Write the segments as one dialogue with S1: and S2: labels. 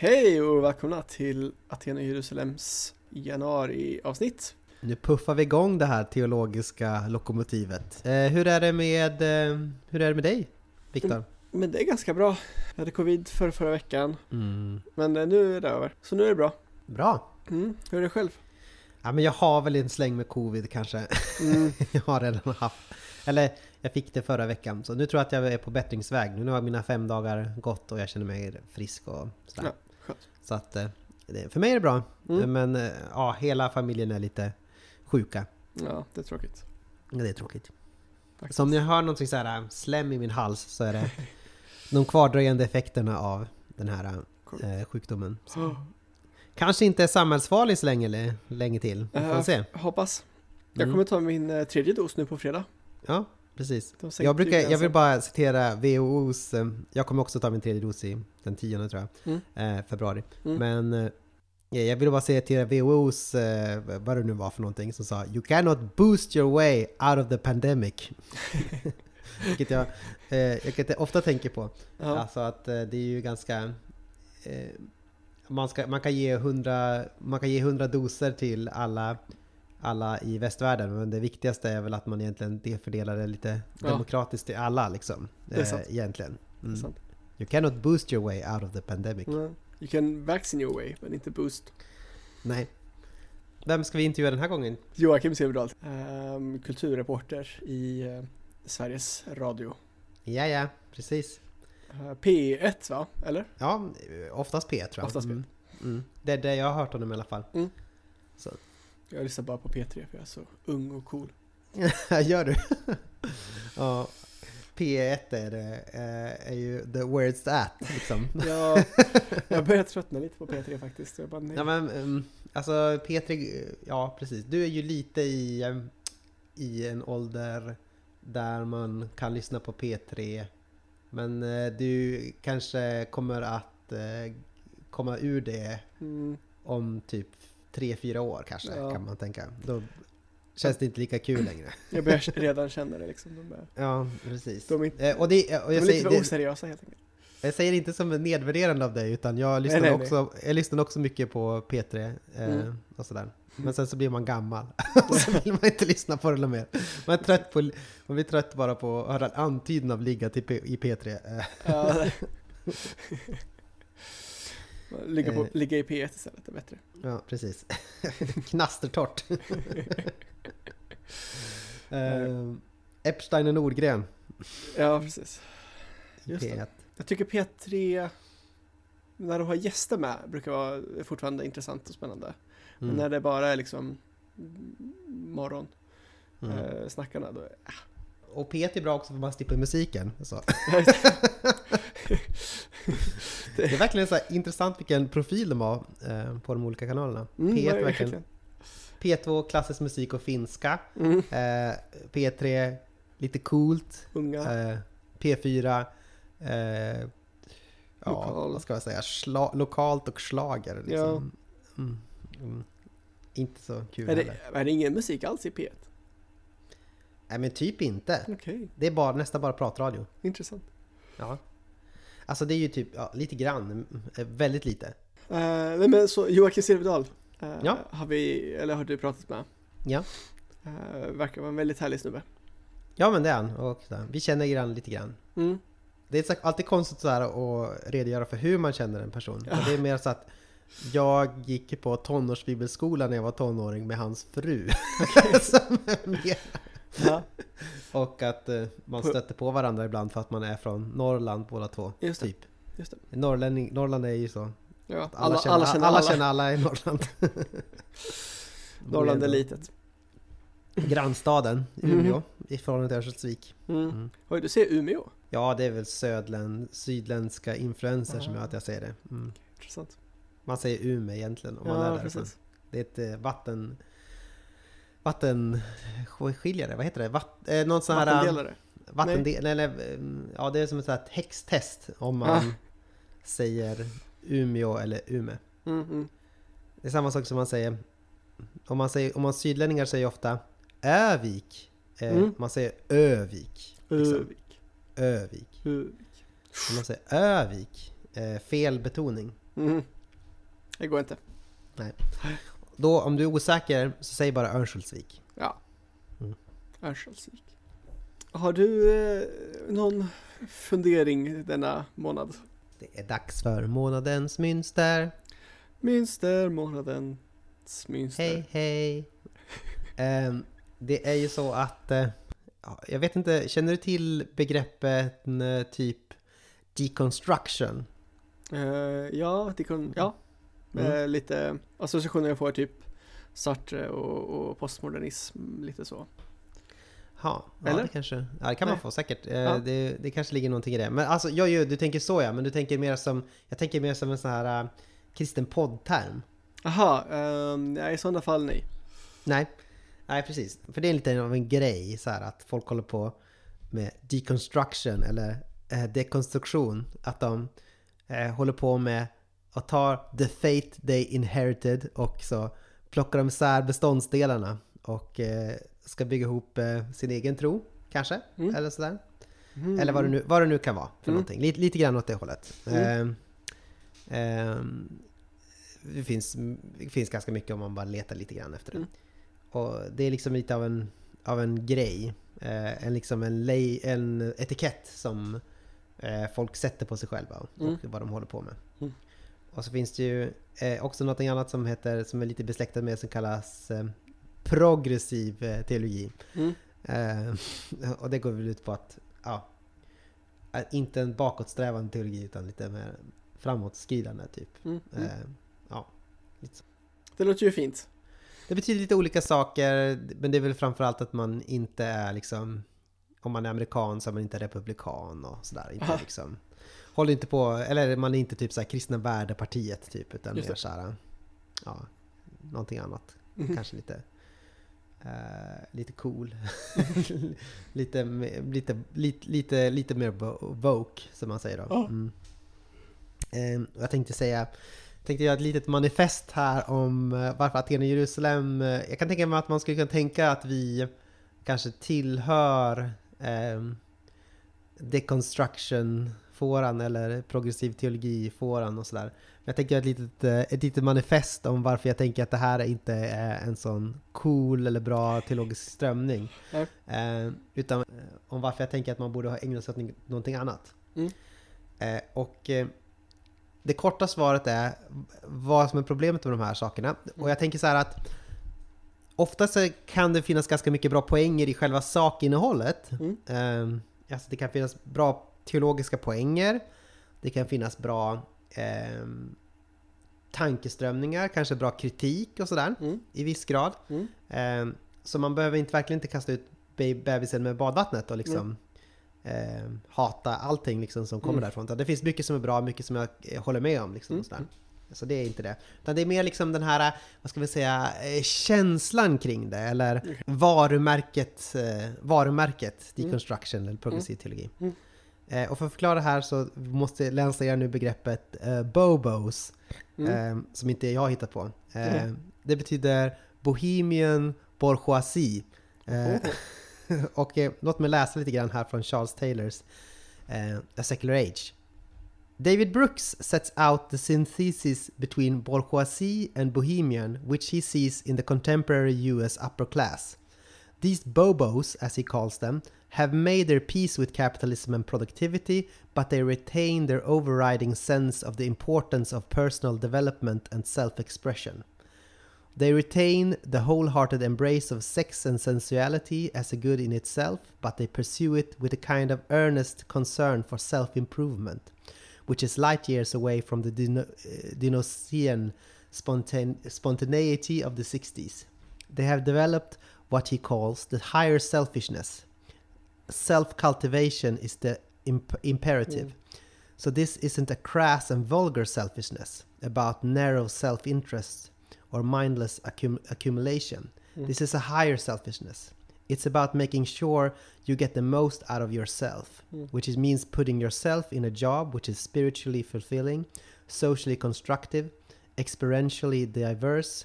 S1: Hej och välkomna till Aten och Jerusalems januari-avsnitt.
S2: Nu puffar vi igång det här teologiska lokomotivet. Eh, hur, är det med, eh, hur är det med dig, Viktor?
S1: Men det är ganska bra. Jag hade covid för förra veckan,
S2: Mm.
S1: men eh, nu är det över. Så nu är det bra.
S2: Bra!
S1: Mm. Hur är det själv?
S2: Ja, men jag har väl en släng med covid kanske.
S1: Mm.
S2: jag har redan haft. Eller jag fick det förra veckan. Så nu tror jag att jag är på bättringsväg. Nu har mina fem dagar gått och jag känner mig frisk och sådär.
S1: Ja.
S2: Så att eh, för mig är det bra.
S1: Mm.
S2: Men eh, ja, hela familjen är lite sjuka.
S1: Ja, det är tråkigt.
S2: Ja, Det är tråkigt.
S1: Faktiskt.
S2: Så om ni hör någonting såhär slem i min hals så är det de kvardröjande effekterna av den här eh, sjukdomen.
S1: Oh.
S2: Kanske inte är samhällsfarlig så länge, länge till. Vi får
S1: Eh,
S2: se.
S1: Hoppas. Jag
S2: Mm.
S1: kommer ta min eh, tredje dos nu på fredag.
S2: Ja, precis. Jag, brukar, jag vill bara citera WHOs, eh, jag kommer också ta min tredje dos i den 10 tror jag, eh, februari.
S1: Mm.
S2: Men eh, ja, jag vill bara citera WHOs, eh, vad det nu var för någonting, som sa You cannot boost your way out of the pandemic. Vilket jag, eh, jag ofta tänker på.
S1: Ja.
S2: Alltså att eh, det är ju ganska... Eh, man, ska, man, kan ge 100, man kan ge 100 doser till alla, alla i västvärlden men det viktigaste är väl att man egentligen det fördelar det lite
S1: Ja.
S2: demokratiskt till alla liksom.
S1: Det är sant.
S2: egentligen.
S1: Det är
S2: Mm.
S1: sant.
S2: You cannot boost your way out of the pandemic.
S1: Mm. You can vaccine your way, men inte boost.
S2: Nej. Vem ska vi intervjua den här gången?
S1: Joakim Silverdal, um, kulturreporter i eh, Sveriges Radio.
S2: Ja, ja, precis.
S1: Eh, P1 va? Eller?
S2: Ja, oftast P tror jag.
S1: Oftast P.
S2: Mm. Mm. Det är det jag har hört honom i alla fall.
S1: Jag lyssnar bara på P3 för jag är så ung och cool.
S2: Gör du? ja. P1 är, det, eh, är ju the where it's at liksom.
S1: Jag, jag börjar tröttna lite på P3 faktiskt. Jag bara, nej.
S2: Ja men um, alltså P3, ja precis. Du är ju lite i, i en ålder där man kan lyssna på P3. Men eh, du kanske kommer att eh, komma ur det
S1: Mm,
S2: om typ 3-4 år kanske
S1: Ja.
S2: kan man tänka. Då känns det inte lika kul längre.
S1: jag börjar redan känna det liksom. De, är,
S2: Ja, precis.
S1: De är inte-
S2: Eh, och det, och
S1: de är
S2: jag,
S1: lite
S2: säger,
S1: för oseriösa helt enkelt.
S2: jag säger inte som en nedvärderande av dig utan jag lyssnar,
S1: nej, nej.
S2: också, jag lyssnar också mycket på P3 eh,
S1: Mm.
S2: och sådär. Men sen så blir man gammal och så vill man inte lyssna på det mer. Man är trött på, man blir trött bara på att höra antydan av ligga till P, i P3. Eh,
S1: Ja. ligga, på,
S2: Eh.
S1: ligga i P1 istället är bättre.
S2: Ja, precis. Knastertorrt. eh, Epstein och Nordgren
S1: Ja, precis. Just det.
S2: P1.
S1: Jag tycker P3, när de har gäster med, brukar vara fortfarande intressant och spännande. Men
S2: Mm.
S1: när det bara är liksom morgon
S2: Mm.
S1: eh, snackarna då
S2: Och P1 är bra också för man slipper musiken. Så. Det är verkligen så intressant vilken profil de har eh, på de olika kanalerna.
S1: Mm,
S2: P1
S1: nej,
S2: verkligen.
S1: verkligen.
S2: P2 klassisk musik och finska.
S1: Mm,
S2: Eh, P3 lite coolt. Eh, P4 eh, ja,
S1: Lokal.
S2: vad ska jag säga? Schla- lokalt och slager liksom. Mm. Mm. Inte så kul
S1: är, det,
S2: heller.
S1: är det ingen musik alls i P1?
S2: Nej men typ inte.
S1: Okej,
S2: Det är bara, nästan bara pratradio.
S1: intressant.
S2: Ja. Alltså det är ju typ, ja, lite grann, eh, väldigt lite.
S1: Uh, nej men så Joakim Silverdal eh,
S2: Ja.
S1: har vi, eller har du pratat med.
S2: Ja.
S1: Uh, verkar vara en väldigt härlig snubbe.
S2: Ja men det är han. Och vi känner grann lite grann.
S1: Mm.
S2: Det är alltid konstigt så här att redogöra för hur man känner en person.
S1: Ja.
S2: Det är mer så att jag gick på tonårsbibelskola när jag var tonåring med hans fru. Mer-
S1: Ja,
S2: och att eh, man stöter på varandra ibland för att man är från Norrland båda två.
S1: Just det.
S2: Typ.
S1: just det.
S2: Norrlänning, Norrland är ju så.
S1: Ja,
S2: att
S1: alla, alla, känner alla.
S2: alla känner alla i Norrland.
S1: Norrland är litet.
S2: Grannstaden
S1: Mhm.
S2: Umeå i förhållande till Örnsköldsvik.
S1: Mm.
S2: Mm.
S1: Oj, du ser Umeå.
S2: Ja, det är väl södlän, sydländska influenser som
S1: Ah.
S2: gör att jag säger det. Mm.
S1: Intressant.
S2: Man säger Umeå egentligen om man är därifrån.
S1: precis.
S2: Det är ett eh, vatten... Vattenskiljare, vad heter det? Vatt, eh, någon sån här...
S1: Vattendelare.
S2: Vattendel, eller, eh, ja det är som ett sånt här texttest om man
S1: Ah.
S2: säger Umeå eller Ume.
S1: Mm, mm.
S2: Det är samma sak som man säger om man, säger, om man sydlänningar säger ofta Övik. Eh,
S1: Mm.
S2: Man säger Övik. Liksom.
S1: Övik.
S2: Övik.
S1: Övik.
S2: Om man säger Övik. Eh, fel betoning.
S1: Mm. Det går inte.
S2: Då om du är osäker så säg bara Örnsköldsvik.
S1: Ja.
S2: Mm.
S1: Örnsköldsvik. Har du eh, någon fundering denna månad?
S2: Det är dags för månadens mönster.
S1: Münster, månadens Münster.
S2: Hej hej! Ehm, det är ju så att, eh, ja, jag vet inte, känner du till begreppet eh, typ deconstruction?
S1: Eh, ja, det kan, ja.
S2: Mm.
S1: lite associationer jag får typ Sartre och, och postmodernism, lite så.
S2: Ja, ja
S1: Eller?
S2: det kanske, ja det kan man
S1: Nej.
S2: få säkert. Eh,
S1: Ja.
S2: det, det kanske ligger någonting i det. Men alltså, jag, du tänker så ja, men du tänker mer som, jag tänker mer som en sån här uh, kristen poddterm.
S1: Aha, um, ja, i sådana fall nej.
S2: Nej, nej precis. För det är lite av en grej så här att folk håller på med deconstruction eller eh, dekonstruktion. Att de eh, håller på med att ta the fate they inherited och så plockar de isär beståndsdelarna och eh, ska bygga ihop eh, sin egen tro, kanske?
S1: Mm.
S2: Eller sådär.
S1: Mm.
S2: Eller vad det nu, vad det nu kan vara för
S1: Mm.
S2: någonting. Lite, lite grann åt det hållet.
S1: Mm.
S2: Ehm, det, finns, det finns ganska mycket om man bara letar lite grann efter det.
S1: Mm.
S2: Och det är liksom lite av en, av en grej. Eh, en, liksom en, lej, en etikett som eh, folk sätter på sig själva och
S1: Mm.
S2: vad de håller på med. Och så finns det ju eh, också något annat som heter, som är lite besläktat med som kallas eh, progressiv eh, teologi.
S1: Mm.
S2: Eh, och det går väl ut på att, ja, inte en bakåtsträvande teologi utan lite mer framåtskridande typ.
S1: Mm. Mm.
S2: Eh, ja.
S1: Det låter ju fint.
S2: Det betyder lite olika saker, men det är väl framförallt att man inte är liksom, om man är amerikan så är man inte republikan och sådär. Inte
S1: Aha.
S2: liksom, håller inte på, eller man är inte typ såhär kristna värdepartiet typ, utan mer såhär, ja, någonting annat.
S1: Mhm.
S2: Kanske lite eh, lite cool. lite, lite, lite, lite, lite mer woke som man säger då.
S1: Ja.
S2: Mm. Och jag tänkte säga, tänkte göra ett litet manifest här om eh, varför Aten och Jerusalem. eh, Jag kan tänka mig att man skulle kunna tänka att vi kanske tillhör eh, deconstruction-fåran eller progressiv teologi-fåran och sådär. Men jag tänker ett litet, eh, ett litet manifest om varför jag tänker att det här inte är en sån cool eller bra teologisk strömning. Eh, utan eh, om varför jag tänker att man borde ha ägnat sig åt någonting- annat.
S1: Mm.
S2: Och det korta svaret är vad som är problemet med de här sakerna. Och jag tänker så här att Oftast kan det finnas ganska mycket bra poänger i själva sakinnehållet.
S1: Mm.
S2: Eh, alltså det kan finnas bra teologiska poänger. Det kan finnas bra eh, tankeströmningar, kanske bra kritik och sådär
S1: Mm.
S2: i viss grad.
S1: Mm.
S2: Eh, så man behöver inte, verkligen inte kasta ut be- bebisen med badvattnet och liksom eh, hata allting liksom som kommer
S1: Mm.
S2: därifrån. Det finns mycket som är bra, mycket som jag eh, håller med om. Liksom,
S1: Mm.
S2: och sådär. Så det är inte det. Utan det är mer liksom den här, vad ska vi säga, eh, känslan kring det. Eller varumärket, eh, varumärket deconstruction eller progressiv teologi.
S1: Mm.
S2: Eh, och för att förklara det här så måste jag lansera nu begreppet eh, bobos.
S1: Mm.
S2: Eh, som inte jag har hittat på.
S1: Mm.
S2: Det betyder Bohemian bourgeoisie.
S1: Oh.
S2: och eh, låt mig läsa lite grann här från Charles Taylors A Secular Age. David Brooks sets out the synthesis between bourgeoisie and bohemian which he sees in the contemporary US upper class. These bobos, as he calls them, have made their peace with capitalism and productivity, but they retain their overriding sense of the importance of personal development and self expression. They retain the wholehearted embrace of sex and sensuality as a good in itself, but they pursue it with a kind of earnest concern for self improvement, which is light years away from the uh, Dionysian spontane- spontaneity of the 60s. They have developed what he calls the higher selfishness. Self cultivation is the imp- imperative. So this isn't a crass and vulgar selfishness about narrow self interest or mindless accum- accumulation.
S1: Mm.
S2: This is a higher selfishness. It's about making sure you get the most out of yourself,
S1: Mm.
S2: which is, means putting yourself in a job which is spiritually fulfilling, socially constructive, experientially diverse,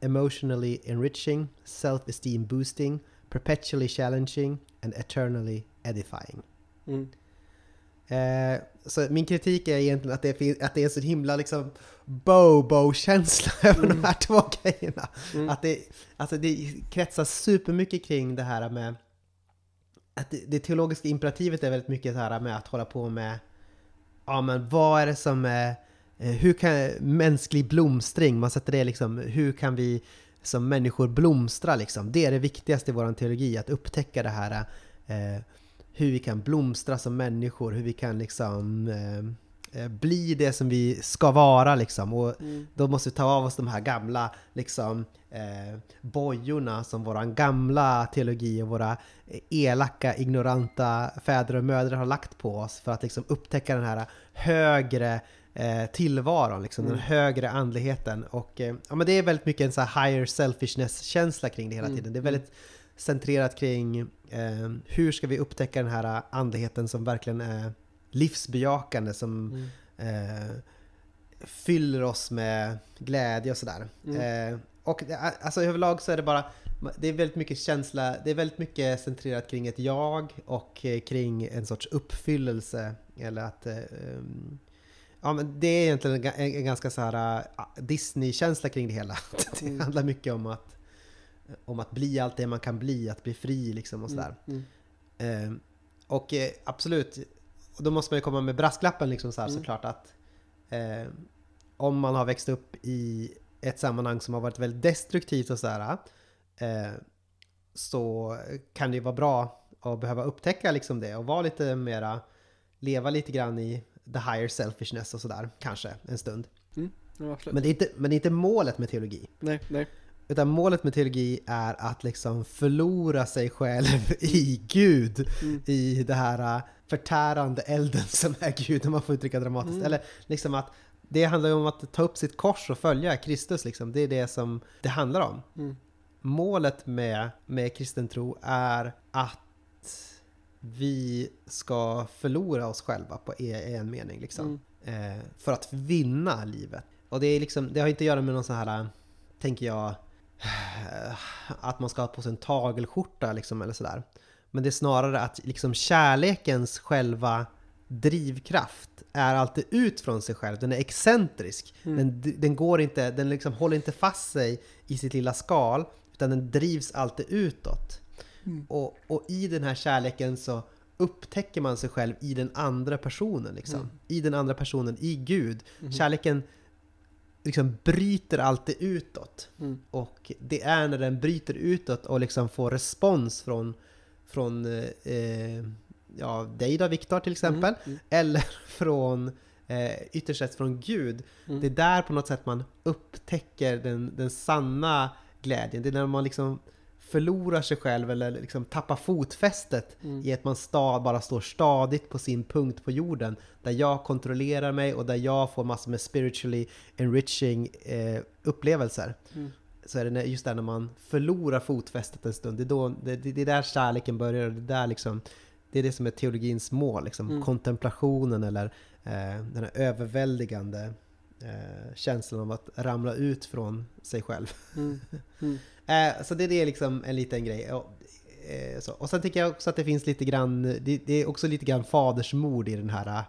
S2: emotionally enriching, self esteem boosting, perpetually challenging, and eternally edifying.
S1: Mm.
S2: Eh, så min kritik är egentligen att det, att det är så himla liksom bobo-känsla över de här två grejerna.
S1: Mm.
S2: Att det, alltså det kretsar supermycket kring det här med att det, det teologiska imperativet är väldigt mycket så här med att hålla på med ja men vad är det som är hur kan mänsklig blomstring, man sätter det liksom, hur kan vi som människor blomstra liksom? Det är det viktigaste i vår teologi, att upptäcka det här eh, hur vi kan blomstra som människor, hur vi kan liksom eh, eh, bli det som vi ska vara liksom. Och
S1: Mm.
S2: då måste vi ta av oss de här gamla liksom eh, bojorna som våran gamla teologi och våra elaka, ignoranta fäder och mödrar har lagt på oss för att liksom upptäcka den här högre eh, tillvaron, liksom,
S1: Mm.
S2: den högre andligheten. Och eh, ja, men det är väldigt mycket en så här higher selfishness-känsla kring det hela
S1: Mm.
S2: tiden. Det är väldigt centrerat kring eh, hur ska vi upptäcka den här andligheten som verkligen är livsbejakande, som
S1: Mm.
S2: eh, fyller oss med glädje och sådär.
S1: Mm.
S2: Och alltså överlag så är det bara, det är väldigt mycket känsla, det är väldigt mycket centrerat kring ett jag och kring en sorts uppfyllelse. Eller att, um, ja men det är egentligen en, en, en ganska så här uh, Disney-känsla kring det hela. det
S1: Mm.
S2: handlar mycket om att, om att bli allt det man kan bli, att bli fri liksom och sådär.
S1: Mm.
S2: Eh, och eh, absolut, och då måste man ju komma med brasklappen liksom så här,
S1: Mm.
S2: såklart att eh, om man har växt upp i ett sammanhang som har varit väldigt destruktivt och sådär eh, så kan det ju vara bra att behöva upptäcka liksom det och vara lite mera, leva lite grann i the higher selfishness och sådär, kanske en stund.
S1: Ja, absolut.
S2: Men det, är inte, men det är inte målet med teologi.
S1: Nej, nej.
S2: Utan målet med teologi är att liksom förlora sig själv i Gud.
S1: Mm.
S2: I det här äh, förtärande elden som är Gud, om man får uttrycka dramatiskt.
S1: Mm.
S2: Eller liksom att det handlar ju om att ta upp sitt kors och följa Kristus. Liksom. Det är det som det handlar om.
S1: Mm.
S2: Målet med, med kristen tro är att vi ska förlora oss själva på e- i en mening. Liksom
S1: Mm.
S2: eh, för att vinna livet. Och det, är liksom, det har inte att göra med någon sån här, tänker jag, att man ska ha på sig en tagelskjorta liksom, eller sådär. Men det är snarare att liksom kärlekens själva drivkraft är alltid ut från sig själv. Den är excentrisk.
S1: Mm.
S2: Den, den går inte, den liksom håller inte fast sig i sitt lilla skal, utan den drivs alltid utåt.
S1: Mm.
S2: Och, och i den här kärleken så upptäcker man sig själv i den andra personen. Liksom.
S1: Mm.
S2: I den andra personen, i Gud.
S1: Mhm.
S2: Kärleken liksom bryter alltid utåt.
S1: Mm.
S2: Och det är när den bryter utåt och liksom får respons från, från eh, ja, dig då, Viktor till exempel.
S1: Mm.
S2: Eller från eh, ytterst sett från Gud.
S1: Mm.
S2: Det är där på något sätt man upptäcker den, den sanna glädjen. Det är när man liksom förlorar sig själv eller liksom tappar fotfästet
S1: Mm.
S2: i att man sta, bara står stadigt på sin punkt på jorden. Där jag kontrollerar mig och där jag får massor med spiritually enriching eh, upplevelser.
S1: Mm.
S2: Så är det just där när man förlorar fotfästet en stund. Det är, då, det, det, är där kärleken börjar. och Det, är där liksom, det är det som är teologins mål. Liksom.
S1: Mm.
S2: Kontemplationen eller eh, den här överväldigande eh, känslan av att ramla ut från sig själv.
S1: Mm. Mm.
S2: Eh, så det, det är liksom en liten grej. Och, eh, så. och sen tycker jag också att det finns lite grann, det, det är också lite grann fadersmord i den här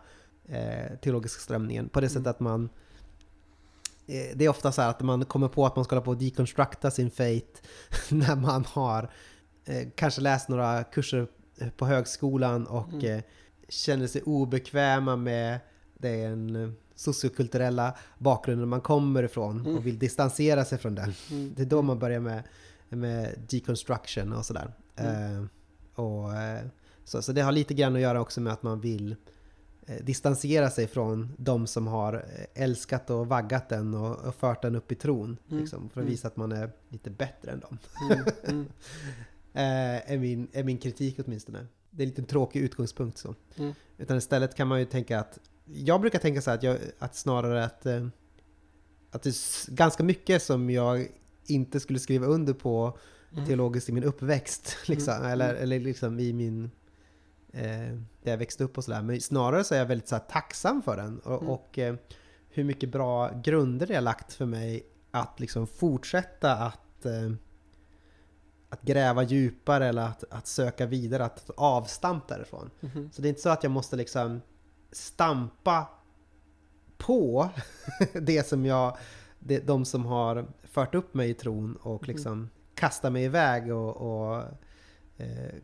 S2: eh, teologiska strömningen. På det sättet att man eh, det är ofta så här att man kommer på att man ska hålla på att deconstructa sin faith när man har eh, kanske läst några kurser på högskolan och
S1: Mm.
S2: eh, känner sig obekväma med den eh, sociokulturella bakgrunden man kommer ifrån
S1: Mm.
S2: och vill distansera sig från den.
S1: Mm.
S2: Det är då man börjar med, med deconstruction och sådär.
S1: Mm.
S2: Eh, och, eh, så, så det har lite grann att göra också med att man vill eh, distansera sig från de som har eh, älskat och vaggat den och, och fört den upp i tron.
S1: Mm.
S2: Liksom, för att
S1: Mm.
S2: visa att man är lite bättre än dem.
S1: Mm. Mm.
S2: Är, min, är min kritik åtminstone. Det är lite en tråkig utgångspunkt så.
S1: Mm.
S2: Utan istället kan man ju tänka att, jag brukar tänka så att, jag, att snarare att, eh, att det är ganska mycket som jag inte skulle skriva under på
S1: Mm.
S2: teologiskt i min uppväxt. Liksom,
S1: Mm.
S2: eller, eller liksom i min... Eh, där jag växte upp och sådär. Men snarare så är jag väldigt så här, tacksam för den. Och,
S1: Mm.
S2: och eh, hur mycket bra grunder det har lagt för mig att liksom fortsätta att, eh, att gräva djupare eller att, att söka vidare, att ta avstamp därifrån.
S1: Mhm.
S2: Så det är inte så att jag måste liksom stampa på det som jag, det, de som har fört upp mig i tron och
S1: Mm.
S2: liksom kasta mig iväg och, och eh,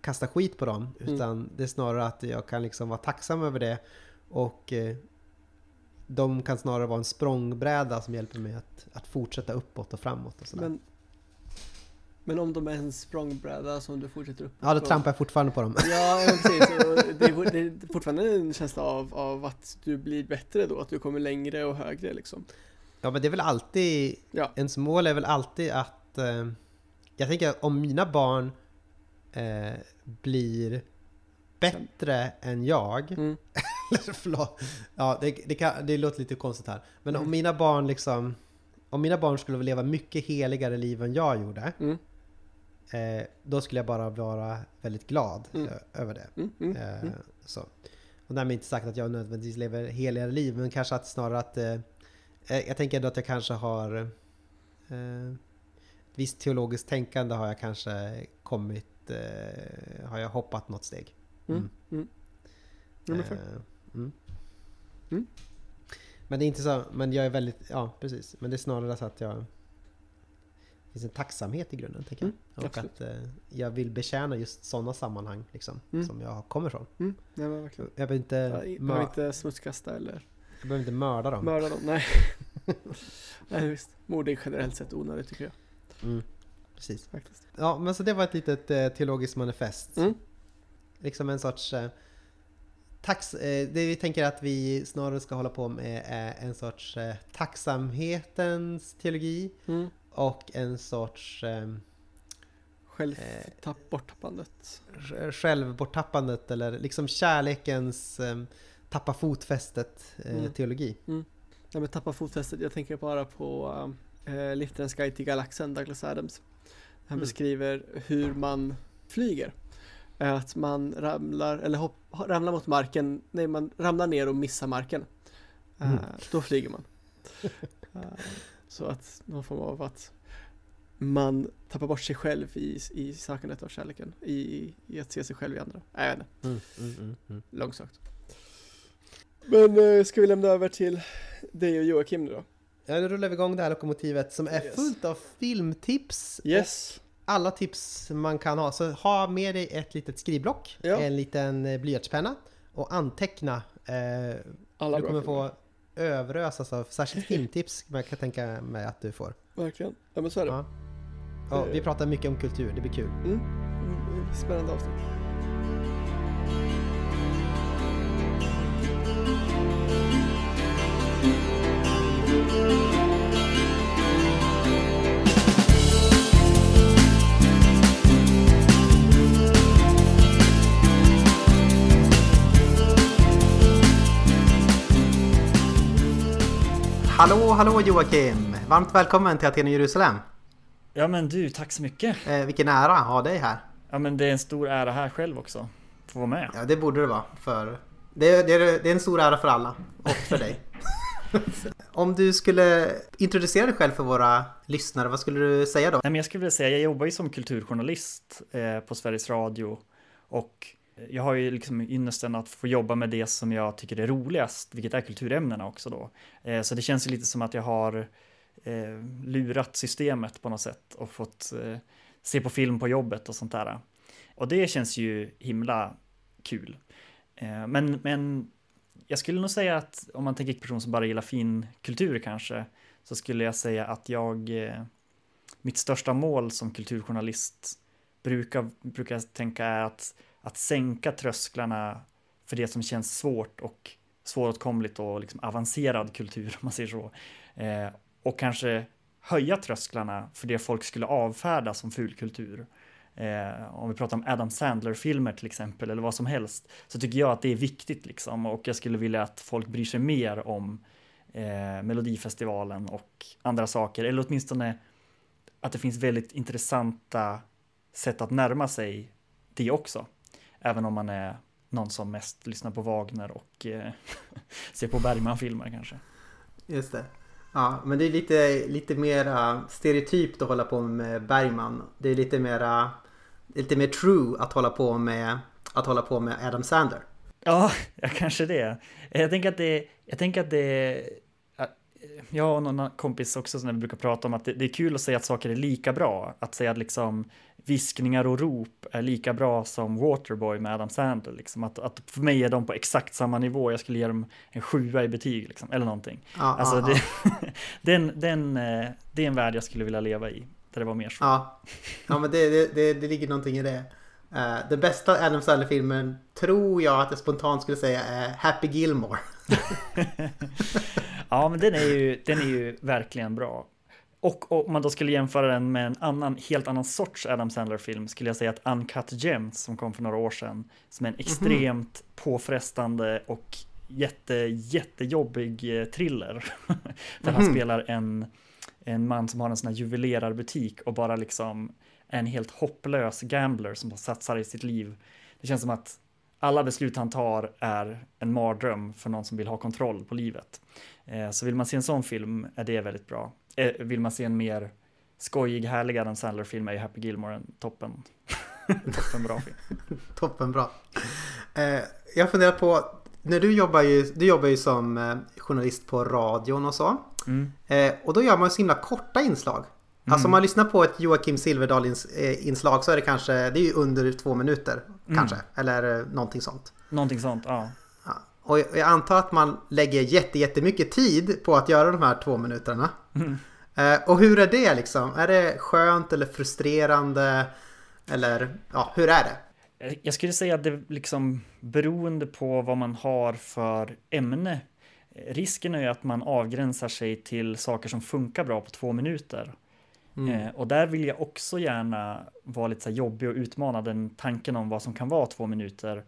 S2: kasta skit på dem.
S1: Mm.
S2: Utan det är snarare att jag kan liksom vara tacksam över det och eh, de kan snarare vara en språngbräda som hjälper mig att, att fortsätta uppåt och framåt och sådär.
S1: Men, men om de är en språngbräda som du fortsätter upp
S2: ja, då trampar jag fortfarande på dem.
S1: Ja, precis. Det är, det är fortfarande en känsla av, av att du blir bättre då, att du kommer längre och högre liksom.
S2: Ja men det är väl alltid,
S1: Ja.
S2: ens mål är väl alltid att eh, Jag tänker om mina barn eh, blir bättre än jag
S1: Mm.
S2: förlåt, ja det, det, kan, det låter lite konstigt här Men om
S1: Mm.
S2: mina barn liksom Om mina barn skulle leva mycket heligare liv än jag gjorde
S1: Mm.
S2: Eh, Då skulle jag bara vara väldigt glad
S1: Mm.
S2: över det
S1: Mm. Mm.
S2: Eh,
S1: Mm.
S2: så. Och därmed inte sagt att jag nödvändigtvis lever heligare liv, men kanske att snarare att... Eh, eh, jag tänker ändå att jag kanske har... Eh, ett visst teologiskt tänkande har jag kanske kommit... Eh, har jag hoppat något steg.
S1: Mm. Mm.
S2: Eh. Men det är inte så, men jag är väldigt, ja precis. Men det är snarare så att jag... Det finns en tacksamhet i grunden, tänker jag.
S1: Mm,
S2: och
S1: absolut.
S2: att eh, jag vill betjäna just sådana sammanhang, liksom.
S1: Mm.
S2: Som jag kommer från.
S1: Mm. Verkligen.
S2: Jag behöver inte,
S1: Jag behöver inte smutskasta eller
S2: jag behöver inte mörda dem.
S1: mörda dem. Nej. Nej, visst. Mord är generellt sett onödigt tycker jag
S2: Mm, precis.
S1: faktiskt.
S2: Ja, men så det var ett litet eh, teologiskt manifest.
S1: Mm.
S2: Liksom en sorts... Eh, tax, eh, det vi tänker att vi snarare ska hålla på med är en sorts eh, tacksamhetens teologi
S1: Mm.
S2: Och en sorts eh,
S1: Själv
S2: Eh.
S1: tapp borttappandet.
S2: sj- självborttappandet eller liksom kärlekens eh, tappa fotfästet eh,
S1: Mm.
S2: teologi.
S1: Nej men tappa fotfästet, jag tänker bara på äh, Liftarens guide till galaxen, Douglas Adams. Han
S2: Mm.
S1: beskriver hur man flyger. Eh, Att man ramlar, eller hopp, ramlar mot marken, nej man ramlar ner och missar marken. Eh,
S2: Mm.
S1: Då flyger man. Eh, Så att någon form av att man tappar bort sig själv i, i sökandet av kärleken. I, I att se sig själv i andra. Nej, jag vet inte,
S2: Mm, mm, mm, mm.
S1: långsökt. Men eh, ska vi lämna över till dig och Joakim nu då?
S2: Ja, nu rullar vi igång det här lokomotivet som är
S1: Yes.
S2: fullt av filmtips
S1: Yes.
S2: alla tips man kan ha. Så ha med dig ett litet skrivblock,
S1: Ja.
S2: en liten eh, blyertspenna och anteckna. Eh,
S1: Alla
S2: du
S1: bra
S2: kommer
S1: filmer.
S2: få överösas av särskilt filmtips kan tänka mig att du får.
S1: Verkligen. Ja men så är det.
S2: Ja. Ja, vi pratar mycket om kultur, det blir kul.
S1: Mm. Mm, Spännande avsnitt.
S2: Hallå, hallå Joakim! Varmt välkommen till Aten och Jerusalem.
S3: Ja men du, tack så mycket.
S2: Eh, vilken ära att ha dig här.
S3: Ja men det är en stor ära här själv också. Få vara med.
S2: Ja, det borde det vara. För det, är- det, det är en stor ära för alla. Och för dig. Om du skulle introducera dig själv för våra lyssnare, vad skulle du säga då?
S3: Nej men jag skulle vilja säga, jag jobbar ju som kulturjournalist eh, på Sveriges Radio. Och jag har ju liksom ynnesten att få jobba med det som jag tycker är roligast, vilket är kulturämnena också då. Eh, så det känns ju lite som att jag har eh, lurat systemet på något sätt och fått eh, se på film på jobbet och sånt där. Och det känns ju himla kul. Eh, men, men jag skulle nog säga att om man tänker person som bara gillar fin kultur kanske, så skulle jag säga att jag, eh, mitt största mål som kulturjournalist brukar, brukar tänka är att, att sänka trösklarna för det som känns svårt och svåråtkomligt och liksom avancerad kultur, om man säger så. Eh, och kanske höja trösklarna för det folk skulle avfärda som fulkultur. Eh, om vi pratar om Adam Sandler-filmer till exempel, eller vad som helst, så tycker jag att det är viktigt liksom. Och jag skulle vilja att folk bryr sig mer om eh, Melodifestivalen och andra saker, eller åtminstone att det finns väldigt intressanta sätt att närma sig det också. Även om man är någon som mest lyssnar på Wagner och eh, ser på Bergman-filmer kanske.
S2: Just det. Ja, men det är lite, lite mer stereotypt att hålla på med Bergman. Det är lite mera, lite mer true att hålla på med, att hålla på med Adam Sandler.
S3: Ja, ja, kanske det. Jag tänker att det, jag tänker att det, jag och någon kompis också när vi brukar prata om att det, det, är kul att säga att saker är lika bra. Att säga att liksom viskningar och rop är lika bra som Waterboy med Adam Sandler. Liksom. Att, att för mig är de på exakt samma nivå. Jag skulle ge dem en sjua i betyg liksom, eller någonting.
S2: Ja,
S3: alltså,
S2: ja,
S3: det, den, den, eh, det är en värld jag skulle vilja leva i. Där det var mer så.
S2: Ja, ja men det, det, det, det ligger någonting i det. Uh, den bästa Adam Sandler-filmen tror jag att jag spontant skulle säga är Happy Gilmore.
S3: ja, men den är, ju, den är ju verkligen bra. Och om man då skulle jämföra den med en annan, helt annan sorts Adam Sandler-film skulle jag säga att Uncut Gems som kom för några år sedan, som är en extremt mm -hmm. påfrestande och jätte, jättejobbig eh, thriller. Där mm -hmm. han mhm. spelar en, en man som har en sån här juvelerarbutik och bara liksom en helt hopplös gambler som satsar i sitt liv. Det känns som att alla beslut han tar är en mardröm för någon som vill ha kontroll på livet. Eh, så vill man se en sån film är det väldigt bra. Eh, vill man se en mer skojig, härlig Adam Sandler-film är Happy Gilmore en toppen. toppen bra film.
S2: toppen bra. Eh, jag funderar på, när du jobbar ju, du jobbar ju som journalist på radion och så. Mm. och då gör man så himla korta inslag. Mm. Alltså om man lyssnar på ett Joakim Silverdal eh, så är det kanske, det är ju under två minuter mm. kanske. Eller eh, någonting sånt.
S3: Någonting sånt, ja.
S2: ja. Och jag antar att man lägger jätte, jättemycket tid på att göra de här två minuterna. Mm. Eh, och hur är det liksom? Är det skönt eller frustrerande? Eller ja, hur är det?
S3: Jag skulle säga att det liksom beroende på vad man har för ämne. Risken är ju att man avgränsar sig till saker som funkar bra på två minuter. Mm. Eh, och där vill jag också gärna vara lite så jobbig och utmana den tanken om vad som kan vara två minuter.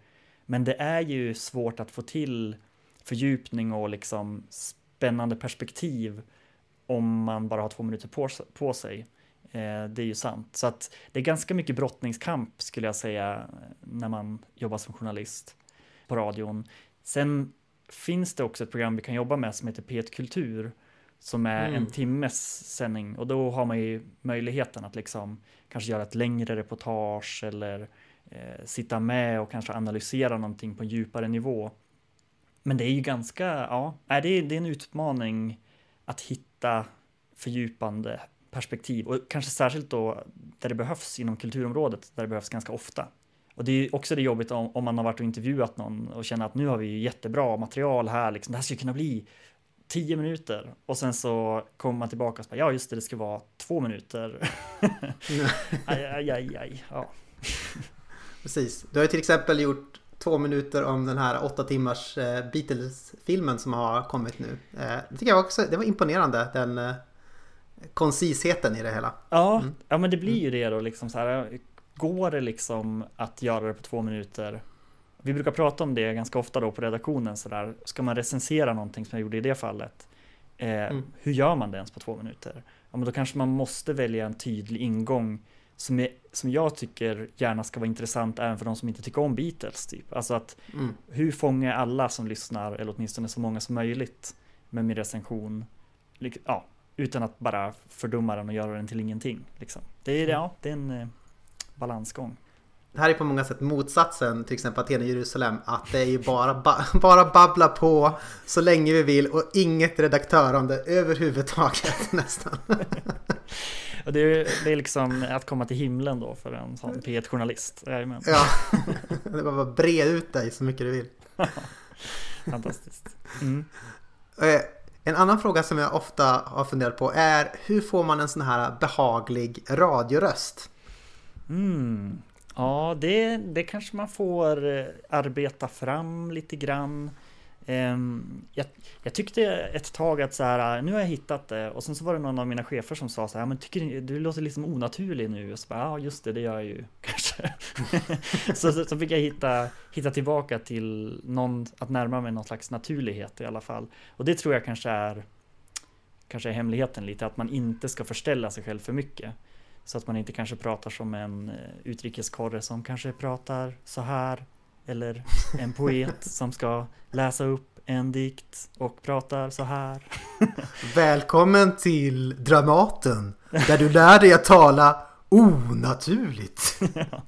S3: Men det är ju svårt att få till fördjupning och liksom spännande perspektiv om man bara har två minuter på, på sig. Eh, det är ju sant. Så att det är ganska mycket brottningskamp skulle jag säga när man jobbar som journalist på radion. Sen finns det också ett program vi kan jobba med som heter P1 Kultur som är mm. en timmes sändning och då har man ju möjligheten att liksom kanske göra ett längre reportage eller eh, sitta med och kanske analysera någonting på en djupare nivå. Men det är ju ganska, ja, det är, det är en utmaning att hitta fördjupande perspektiv och kanske särskilt då där det behövs inom kulturområdet, där det behövs ganska ofta. Och det är också det jobbigt om, om man har varit och intervjuat någon och känner att nu har vi jättebra material här, liksom, det här skulle kunna bli tio minuter och sen så kommer man tillbaka och säger ja just det, det ska vara två minuter. aj, aj, aj, aj, ja.
S2: Precis, du har ju till exempel gjort två minuter om den här åtta timmars eh, Beatles-filmen som har kommit nu. Eh, det tycker jag också, det var imponerande, den eh, koncisheten i det hela.
S3: Ja, mm. ja men det blir ju det då liksom så här. Går det liksom att göra det på två minuter vi brukar prata om det ganska ofta då på redaktionen sådär. Ska man recensera någonting som jag gjorde i det fallet? Eh, mm. Hur gör man det ens på två minuter? Ja, men då kanske man måste välja en tydlig ingång som, är, som jag tycker gärna ska vara intressant även för de som inte tycker om Beatles. Typ. Alltså att mm. hur fångar jag alla som lyssnar, eller åtminstone så många som möjligt med min recension? Ja, utan att bara fördumma den och göra den till ingenting. Liksom. Det, är, mm. ja, det är en eh, balansgång
S2: det här är på många sätt motsatsen till exempel Aten och Jerusalem. Att det är ju bara, ba bara babbla på så länge vi vill och inget redaktörande överhuvudtaget nästan.
S3: Och det, är, det är liksom att komma till himlen då för en sån P1-journalist.
S2: Ja, det är bara bre ut dig så mycket du vill.
S3: Fantastiskt. Mm.
S2: Eh, en annan fråga som jag ofta har funderat på är hur får man en sån här behaglig radioröst?
S3: Mm. Ja, det, det kanske man får eh, arbeta fram lite grann. Ehm, jag, jag, tyckte ett tag att så här, ah, nu har jag hittat det och sen så var det någon av mina chefer som sa så här, men tycker du, du låter liksom onaturlig nu? Och så bara, ja just det, det gör jag ju kanske. så, så, så, fick jag hitta, hitta tillbaka till någon, att närma mig någon slags naturlighet i alla fall. Och det tror jag kanske är, kanske är hemligheten lite, att man inte ska förställa sig själv för mycket. Så att man inte kanske pratar som en eh, utrikeskorre som kanske pratar så här. Eller en poet som ska läsa upp en dikt och pratar så här.
S2: Välkommen till Dramaten! Där du lär dig att tala onaturligt.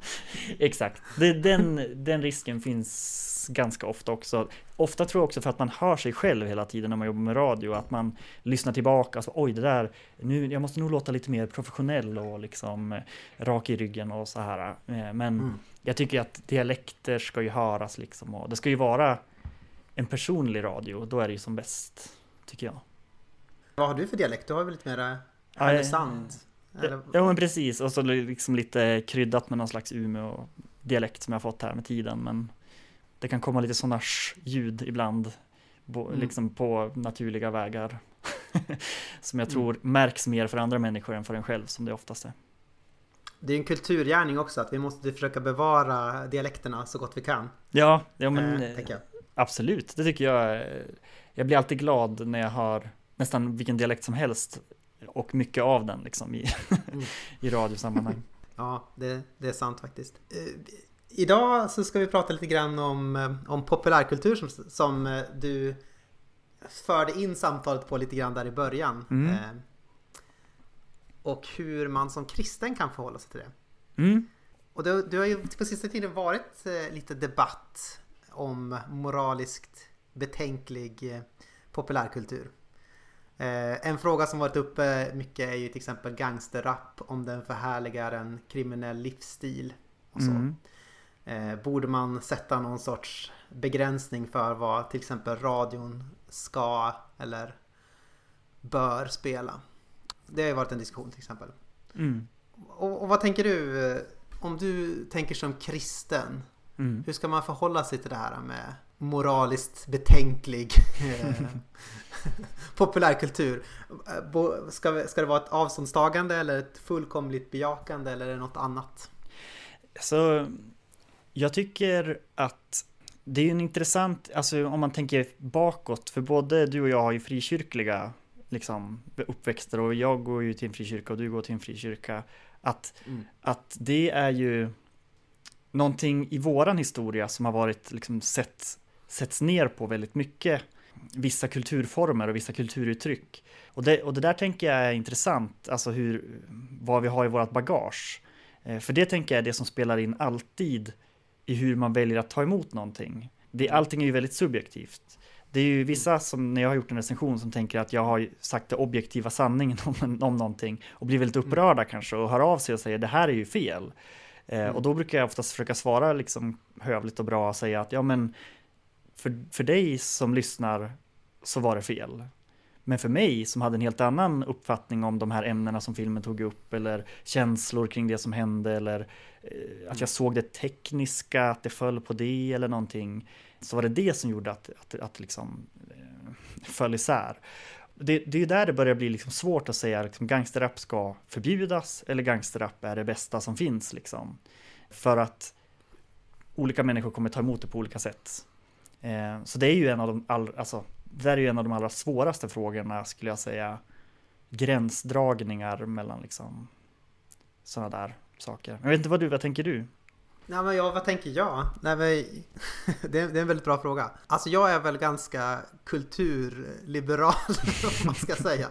S3: Exakt, det, den, den risken finns ganska ofta också. Ofta tror jag också för att man hör sig själv hela tiden när man jobbar med radio, att man lyssnar tillbaka, alltså, oj det där, nu, jag måste nog låta lite mer professionell och liksom eh, rak i ryggen och så här. Eh, Men
S2: Mm.
S3: jag tycker att dialekter ska ju höras liksom och det ska ju vara en personlig radio, då är det ju som bäst, tycker jag.
S2: Vad har du för dialekt? Du har väl lite mera
S3: Ja,
S2: Härnösand? Eller-
S3: Ja men precis, och så liksom lite kryddat med någon slags Umeå-dialekt som jag fått här med tiden. Men det kan komma lite sådana ljud ibland, bo,
S2: Mm.
S3: liksom på naturliga vägar. som jag
S2: Mm.
S3: tror märks mer för andra människor än för en själv, som det oftast är.
S2: Det är en kulturgärning också att vi måste försöka bevara dialekterna så gott vi kan.
S3: Ja, ja men
S2: eh, jag.
S3: absolut, det tycker jag. eh, Jag blir alltid glad när jag hör nästan vilken dialekt som helst och mycket av den liksom i,
S2: Mm.
S3: i radiosammanhang.
S2: Ja, det, det är sant faktiskt. Eh, idag så ska vi prata lite grann om, eh, om populärkultur som, som eh, du förde in samtalet på lite grann där i början.
S3: Mm.
S2: Eh, och hur man som kristen kan förhålla sig till det.
S3: Mm.
S2: Och det, det har ju på sista tiden varit eh, lite debatt om moraliskt betänklig eh, populärkultur. Eh, en fråga som varit uppe mycket är ju till exempel gangsterrap om den förhärligar en kriminell livsstil. Och så.
S3: Mm.
S2: Eh, borde man sätta någon sorts begränsning för vad till exempel radion ska eller bör spela? Det har ju varit en diskussion till exempel.
S3: Mm.
S2: Och, och vad tänker du? eh, Om du tänker som kristen,
S3: Mm.
S2: hur ska man förhålla sig till det här med moraliskt betänklig populärkultur? Ska, ska det vara ett avståndstagande eller ett fullkomligt bejakande eller är det något annat?
S3: Så jag tycker att det är en intressant, alltså om man tänker bakåt, för både du och jag har ju frikyrkliga liksom, uppväxter och jag går ju till en frikyrka och du går till en frikyrka. Att,
S2: Mm.
S3: att det är ju någonting i våran historia som har varit liksom sett, setts ner på väldigt mycket. Vissa kulturformer och vissa kulturuttryck. Och det, och det där tänker jag är intressant, alltså hur, vad vi har i vårt bagage. Eh, För det tänker jag är det som spelar in alltid i hur man väljer att ta emot någonting. Det, allting är ju väldigt subjektivt. Det är ju vissa som, när jag har gjort en recension, som tänker att jag har sagt det objektiva sanningen om, om någonting och blir väldigt upprörda kanske och hör av sig och säger det här är ju fel. Eh,
S2: Mm.
S3: Och då brukar jag oftast försöka svara liksom hövligt och bra och säga att ja men för, för dig som lyssnar så var det fel. Men för mig som hade en helt annan uppfattning om de här ämnena som filmen tog upp eller känslor kring det som hände eller eh, att jag såg det tekniska, att det föll på det eller någonting. Så var det det som gjorde att, att, att liksom eh, föll isär. Det, det är där det börjar bli liksom svårt att säga liksom gangsterrap ska förbjudas eller gangsterrap är det bästa som finns liksom. För att olika människor kommer ta emot det på olika sätt. Eh, så det är ju en av de all, alltså, det är ju en av de allra svåraste frågorna skulle jag säga. Gränsdragningar mellan liksom sådana där saker. Jag vet inte vad du, vad tänker du?
S2: Nej men jag, vad tänker jag? Nej, men, det, är, det är en väldigt bra fråga. Alltså jag är väl ganska kulturliberal om man ska säga.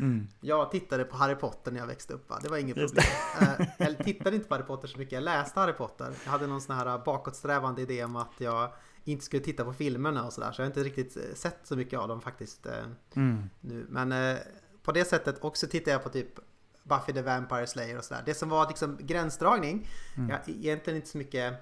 S3: Mm.
S2: Jag tittade på Harry Potter när jag växte upp va? Det var inget problem. Eh, Jag tittade inte på Harry Potter så mycket, jag läste Harry Potter. Jag hade någon sån här bakåtsträvande idé om att jag inte skulle titta på filmerna och sådär. Så jag har inte riktigt eh, sett så mycket av dem faktiskt eh,
S3: Mm.
S2: nu. Men eh, på det sättet också tittar jag på typ Buffy the Vampire Slayer och sådär. Det som var liksom gränsdragning,
S3: Mm.
S2: jag, egentligen inte så mycket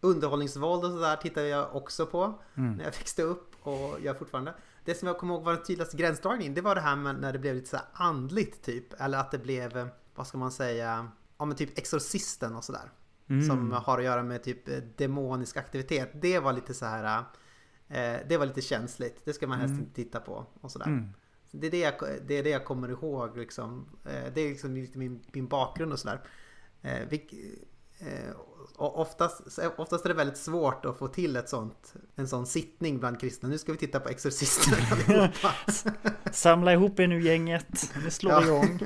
S2: underhållningsvåld och sådär tittade jag också på
S3: Mm.
S2: när jag växte upp och gör fortfarande. Det som jag kommer ihåg var den tydligaste gränsdragningen, det var det här med när det blev lite så andligt typ. Eller att det blev, vad ska man säga, ja men typ Exorcisten och sådär.
S3: Mm.
S2: Som har att göra med typ eh, demonisk aktivitet. Det var lite så här, eh, det var lite känsligt. Det ska man helst
S3: Mm.
S2: inte titta på och sådär.
S3: Mm.
S2: Det är det, jag, det är det jag kommer ihåg liksom. Eh, Det är liksom lite min, min bakgrund och sådär. Eh, vilk- eh, och oftast, oftast är det väldigt svårt att få till ett sånt, en sån sittning bland kristna. Nu ska vi titta på Exorcisten allihopa.
S3: Samla ihop er nu gänget, nu slår
S2: Ja.
S3: igång.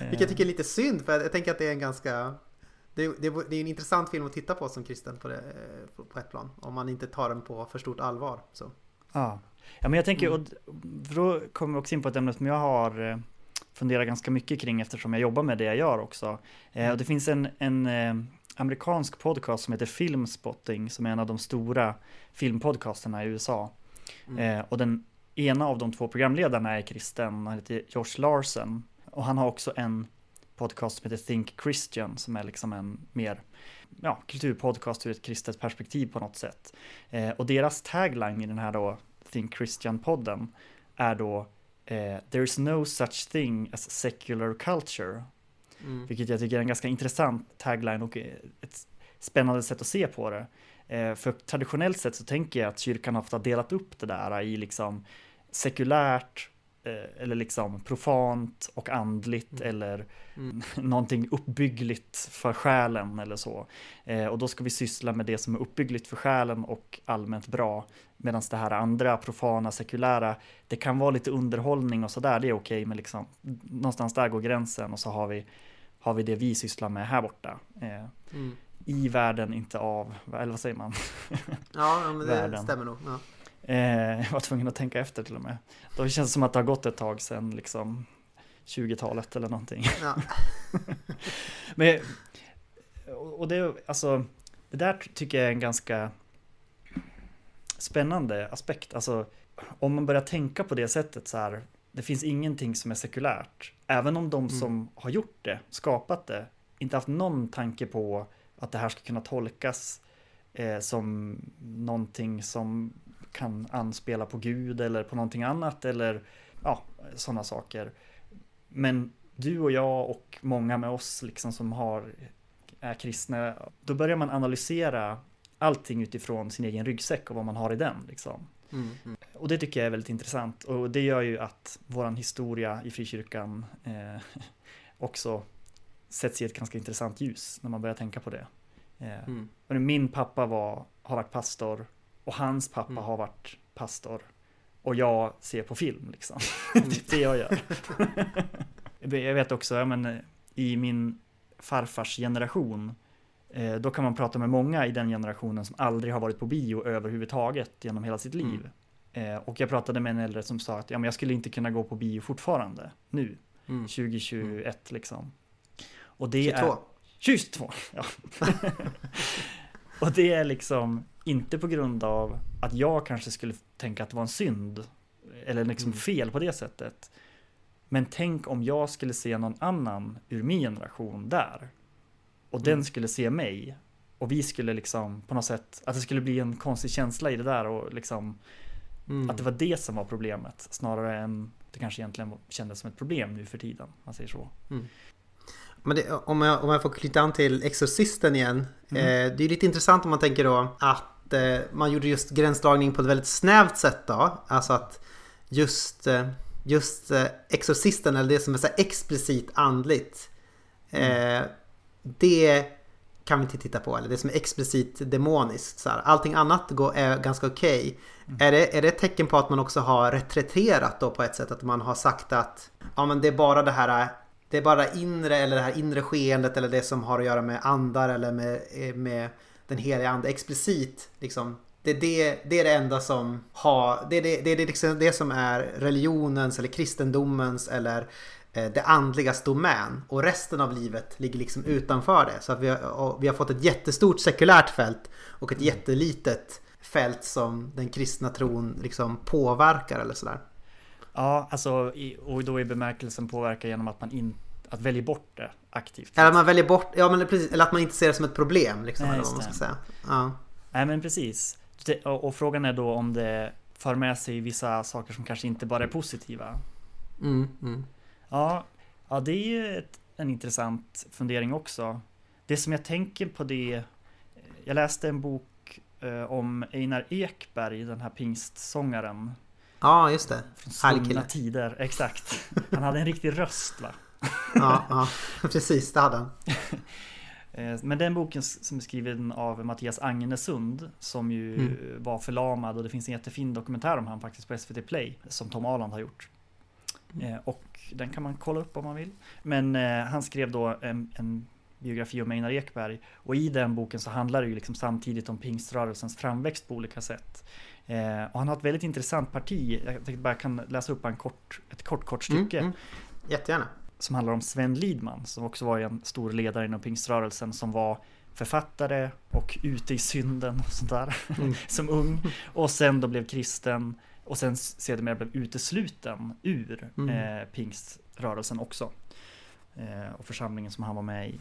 S2: Vilket jag tycker är lite synd för jag tänker att det är en ganska det är, det, är, det är en intressant film att titta på som kristen på, det, på, på ett plan. Om man inte tar den på för stort allvar. Så.
S3: Ja. ja, men jag tänker,
S2: Mm.
S3: och då kommer vi också in på ett ämne som jag har eh, funderar ganska mycket kring eftersom jag jobbar med det jag gör också. Eh, och det finns en, en eh, amerikansk podcast som heter Filmspotting som är en av de stora filmpodcasterna i USA.
S1: Mm.
S3: Eh, och den ena av de två programledarna är kristen, han heter Josh Larsen. Och han har också en podcast som heter Think Christian som är liksom en mer ja, kulturpodcast ur ett kristet perspektiv på något sätt. Eh, och deras tagline i den här då Think Christian-podden är då eh, There's no such thing as secular culture.
S1: Mm.
S3: Vilket jag tycker är en ganska intressant tagline och eh, ett spännande sätt att se på det. Eh, för traditionellt sett så tänker jag att kyrkan ofta delat upp det där i liksom sekulärt eller liksom profant och andligt
S1: Mm.
S3: eller
S1: Mm.
S3: någonting uppbyggligt för själen eller så. Eh, och då ska vi syssla med det som är uppbyggligt för själen och allmänt bra. Medan det här andra profana, sekulära, det kan vara lite underhållning och sådär, det är okej, men liksom någonstans där går gränsen och så har vi, har vi det vi sysslar med här borta. Eh,
S1: Mm.
S3: I världen, inte av, eller vad säger man?
S2: Ja, ja, men det
S3: Världen.
S2: stämmer nog. Ja.
S3: Eh, jag var tvungen att tänka efter till och med. Då känns det som att det har gått ett tag sedan liksom 20-talet eller någonting.
S2: Ja.
S3: Men, och det, alltså, det där tycker jag är en ganska spännande aspekt. Alltså, om man börjar tänka på det sättet så här, det finns ingenting som är sekulärt. Även om de
S1: Mm.
S3: som har gjort det, skapat det, inte haft någon tanke på att det här ska kunna tolkas eh, som någonting som kan anspela på Gud eller på någonting annat eller ja, sådana saker. Men du och jag och många med oss liksom som har, är kristna, då börjar man analysera allting utifrån sin egen ryggsäck och vad man har i den. Liksom.
S1: Mm. Mm.
S3: Och det tycker jag är väldigt intressant och det gör ju att våran historia i frikyrkan eh, också sätts i ett ganska intressant ljus när man börjar tänka på det. Eh,
S1: Mm.
S3: min pappa var, har varit pastor och hans pappa
S1: Mm.
S3: har varit pastor och jag ser på film liksom.
S1: Mm.
S3: det är det jag gör. jag vet också, ja, men, eh, i min farfars generation eh, då kan man prata med många i den generationen som aldrig har varit på bio överhuvudtaget genom hela sitt liv. Eh, och jag pratade med en äldre som sa att ja, men jag skulle inte kunna gå på bio fortfarande nu,
S1: Mm.
S3: 2021 liksom. Och det
S2: 22.
S3: är 22, ja. och det är liksom inte på grund av att jag kanske skulle tänka att det var en synd eller liksom
S1: Mm.
S3: fel på det sättet. Men tänk om jag skulle se någon annan ur min generation där och den
S1: Mm.
S3: skulle se mig och vi skulle liksom på något sätt att det skulle bli en konstig känsla i det där och liksom
S1: Mm.
S3: att det var det som var problemet snarare än det kanske egentligen kändes som ett problem nu för tiden. Man säger så.
S2: Men det, om, jag, om jag får knyta an till Exorcisten igen.
S3: Mm.
S2: Eh, det är lite intressant om man tänker då att eh, man gjorde just gränsdragning på ett väldigt snävt sätt då. Alltså att just, eh, just eh, Exorcisten, eller det som är så explicit andligt. Eh, det kan vi inte titta på. Eller det som är explicit demoniskt. Så här. Allting annat går, är ganska okej. Är, det, är det ett tecken på att man också har reträterat då på ett sätt? Att man har sagt att ja, men det är bara det här det är bara det inre eller det här inre skeendet eller det som har att göra med andar eller med, eh, med den heliga ande explicit. Liksom. Det, är det, det är det enda som har, det är det, det, är liksom det som är religionens eller kristendomens eller eh, det andligas domän. Och resten av livet ligger liksom utanför det. Så att vi, har, vi har fått ett jättestort sekulärt fält och ett jättelitet fält som den kristna tron liksom påverkar eller sådär.
S3: Ja, alltså i, och då är bemärkelsen påverka genom att man inte att välja bort det aktivt.
S2: Eller att man väljer bort, ja men precis, eller att man inte ser det som ett problem liksom.
S3: Nej,
S2: eller vad man ska
S3: det.
S2: säga. Ja.
S3: Nej, men precis. Det, och, och frågan är då om det för med sig vissa saker som kanske inte bara är positiva.
S2: Mm, mm.
S3: Ja, ja det är ju ett, en intressant fundering också. Det som jag tänker på det, jag läste en bok eh, om Einar Ekberg, den här pingstsångaren.
S2: ja, just det.
S3: Från svunna tider, exakt. Han hade en riktig röst va?
S2: Ja, ja. precis, det hade han.
S3: Eh, Men den boken som är skriven av Mattias Agnesund som ju
S2: Mm.
S3: var förlamad och det finns en jättefin dokumentär om han faktiskt på SVT Play som Tom Aland har gjort.
S2: Mm.
S3: Eh, Och den kan man kolla upp om man vill. Men eh, han skrev då en, en biografi om Einar Ekberg och i den boken så handlar det ju liksom samtidigt om pingströrelsens framväxt på olika sätt. Eh, och han har ett väldigt intressant parti. Jag tänkte bara kan läsa upp en kort, ett kort, kort stycke.
S2: Mm, Jättegärna.
S3: Som handlar om Sven Lidman som också var en stor ledare inom pingströrelsen som var författare och ute i synden och sånt där mm. som ung. Och sen då blev kristen och sen sedermera blev utesluten ur mm. eh, pingströrelsen också. Eh, och församlingen som han var med i.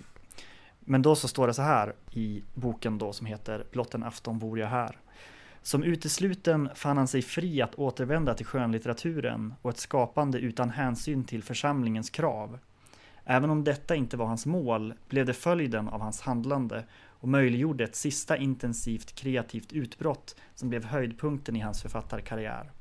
S3: Men då så står det så här i boken då som heter Blott en afton vore jag här. Som utesluten fann han sig fri att återvända till skönlitteraturen och ett skapande utan hänsyn till församlingens krav. Även om detta inte var hans mål blev det följden av hans handlande och möjliggjorde ett sista intensivt kreativt utbrott som blev höjdpunkten i hans författarkarriär.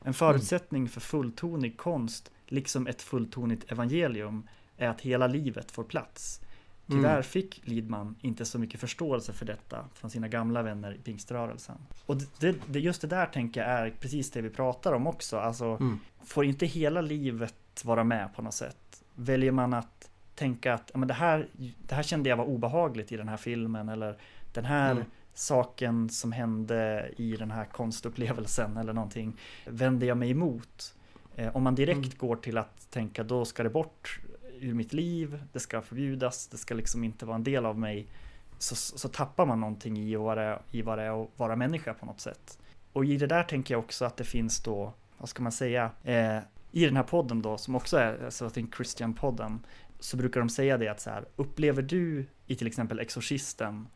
S3: En förutsättning för fulltonig konst, liksom ett fulltonigt evangelium, är att hela livet får plats. Tyvärr mm. fick Lidman inte så mycket förståelse för detta från sina gamla vänner i pingströrelsen. Och det, det, just det där tänker jag är precis det vi pratar om också. Alltså, mm. får inte hela livet vara med på något sätt? Väljer man att tänka att men det, här, det här kände jag var obehagligt i den här filmen eller den här mm. saken som hände i den här konstupplevelsen eller någonting vänder jag mig emot. Eh, om man direkt mm. går till att tänka då ska det bort ur mitt liv, det ska förbjudas, det ska liksom inte vara en del av mig. Så, så tappar man någonting i, vad det, i vad det är att vara människa på något sätt. Och i det där tänker jag också att det finns då, vad ska man säga, eh, i den här podden då, som också är alltså, Christian-podden, så brukar de säga det att så här, upplever du i till exempel Exorcisten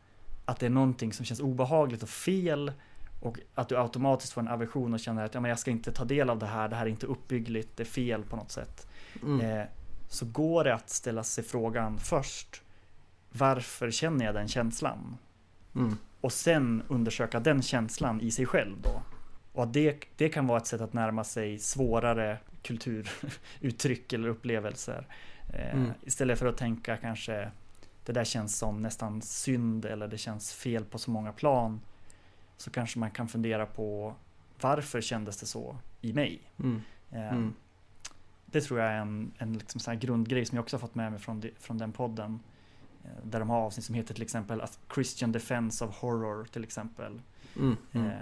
S3: att det är någonting som känns obehagligt och fel och att du automatiskt får en aversion och känner att ja, men jag ska inte ta del av det här, det här är inte uppbyggligt, det är fel på något sätt. Mm. Eh, så går det att ställa sig frågan först. Varför känner jag den känslan? Mm. Och sen undersöka den känslan i sig själv då. Och det, det kan vara ett sätt att närma sig svårare kulturuttryck eller upplevelser. Eh, mm. Istället för att tänka kanske det där känns som nästan synd eller det känns fel på så många plan. Så kanske man kan fundera på varför kändes det så i mig? Mm. Eh, mm det tror jag är en, en liksom sån grundgrej som jag också har fått med mig från, från den podden. Eh, där de har avsnitt som heter till exempel Christian Defense of Horror till exempel. Mm, mm. Eh,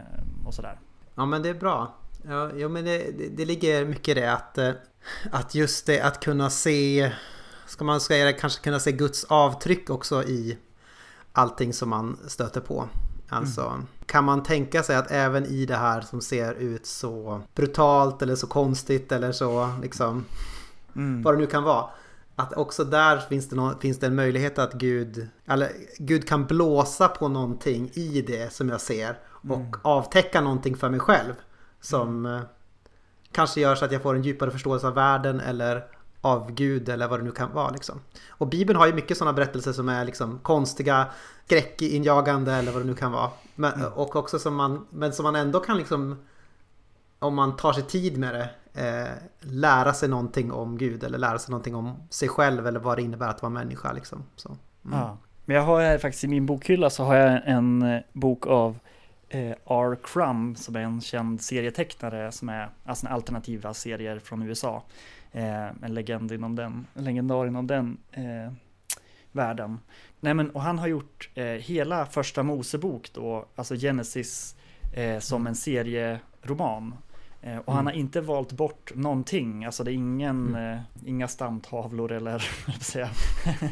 S3: och sådär.
S2: Ja men det är bra. Ja, ja men det, det, det, ligger mycket i det att, eh, att just det att kunna se Ska man säga kanske kunna se Guds avtryck också i allting som man stöter på. Alltså, mm. Kan man tänka sig att även i det här som ser ut så brutalt eller så konstigt eller så liksom mm. vad det nu kan vara. Att också där finns det, någon, finns det en möjlighet att Gud, eller Gud kan blåsa på någonting i det som jag ser och mm. avtäcka någonting för mig själv. Som mm. eh, kanske gör så att jag får en djupare förståelse av världen eller av Gud eller vad det nu kan vara. Liksom. Och Bibeln har ju mycket sådana berättelser som är liksom konstiga, skräckinjagande eller vad det nu kan vara. Men, mm. Och också som man, men som man ändå kan liksom, om man tar sig tid med det, eh, lära sig någonting om Gud eller lära sig någonting om sig själv eller vad det innebär att vara människa. Liksom. Så,
S3: mm. ja. Men jag har faktiskt i min bokhylla så har jag en eh, bok av eh, R. Crumb som är en känd serietecknare som är alltså alternativa serier från USA en legend inom den, en legendar inom den eh, världen. Nej men, och han har gjort eh, hela första Mosebok då, alltså Genesis, eh, som en serieroman. Eh, och mm. han har inte valt bort någonting, alltså det är ingen, mm. Eh, inga stamtavlor eller säga.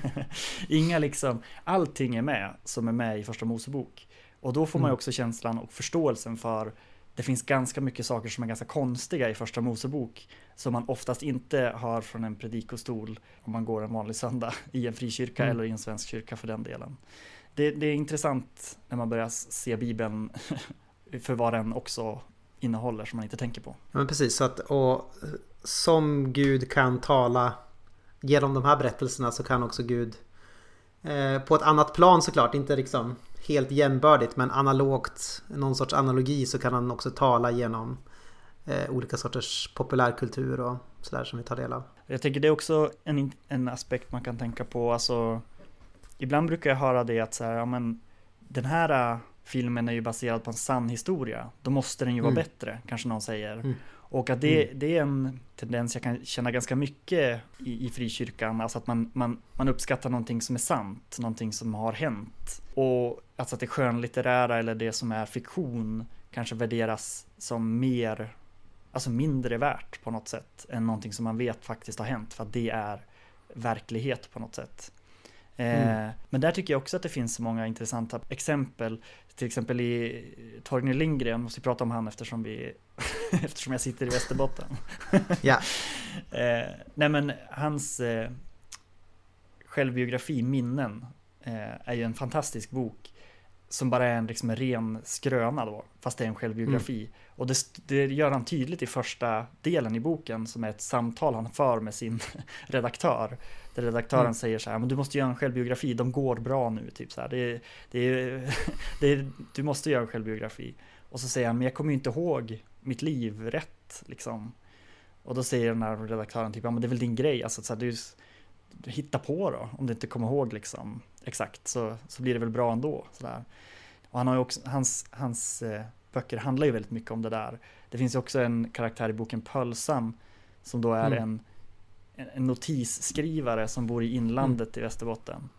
S3: inga liksom, allting är med som är med i första Mosebok. Och då får man ju mm. också känslan och förståelsen för det finns ganska mycket saker som är ganska konstiga i första Mosebok som man oftast inte hör från en predikostol om man går en vanlig söndag i en frikyrka mm. eller i en svensk kyrka för den delen. Det, det, är intressant när man börjar se Bibeln för vad den också innehåller som man inte tänker på.
S2: Ja, men precis, så att, och som Gud kan tala genom de här berättelserna så kan också Gud eh, på ett annat plan såklart, inte liksom helt jämbördigt men analogt, någon sorts analogi så kan han också tala genom eh, olika sorters populärkultur och sådär som vi tar del av.
S3: Jag tänker det är också en, en aspekt man kan tänka på, alltså ibland brukar jag höra det att så här, ja men den här äh, filmen är ju baserad på en sann historia, då måste den ju vara mm. bättre, kanske någon säger. Mm. Och att det, mm. det är en tendens jag kan känna ganska mycket i, i frikyrkan, alltså att man, man, man uppskattar någonting som är sant, någonting som har hänt. Och alltså att det skönlitterära eller det som är fiktion kanske värderas som mer alltså mindre värt på något sätt än någonting som man vet faktiskt har hänt för att det är verklighet på något sätt. Mm. Men där tycker jag också att det finns många intressanta exempel. Till exempel i Torgny Lindgren, måste vi prata om han eftersom, vi, eftersom jag sitter i Västerbotten.
S2: ja.
S3: Eh, nej men hans eh, självbiografi Minnen är ju en fantastisk bok som bara är en, liksom en ren skröna då, fast det är en självbiografi. Mm. Och det, det, gör han tydligt i första delen i boken som är ett samtal han för med sin redaktör. Där redaktören mm. säger så här, men du måste göra en självbiografi, de går bra nu, typ så här. Det, det, det, du måste göra en självbiografi. Och så säger han, men jag kommer ju inte ihåg mitt liv rätt, liksom. Och då säger den här redaktören typ, ja men det är väl din grej, alltså så här, du, hittar på då, om du inte kommer ihåg liksom exakt, så, så blir det väl bra ändå. Så där. Och han har också, hans, hans eh, böcker handlar ju väldigt mycket om det där. Det finns ju också en karaktär i boken Pölsam som då är mm. en, en notisskrivare som bor i inlandet mm. i Västerbotten.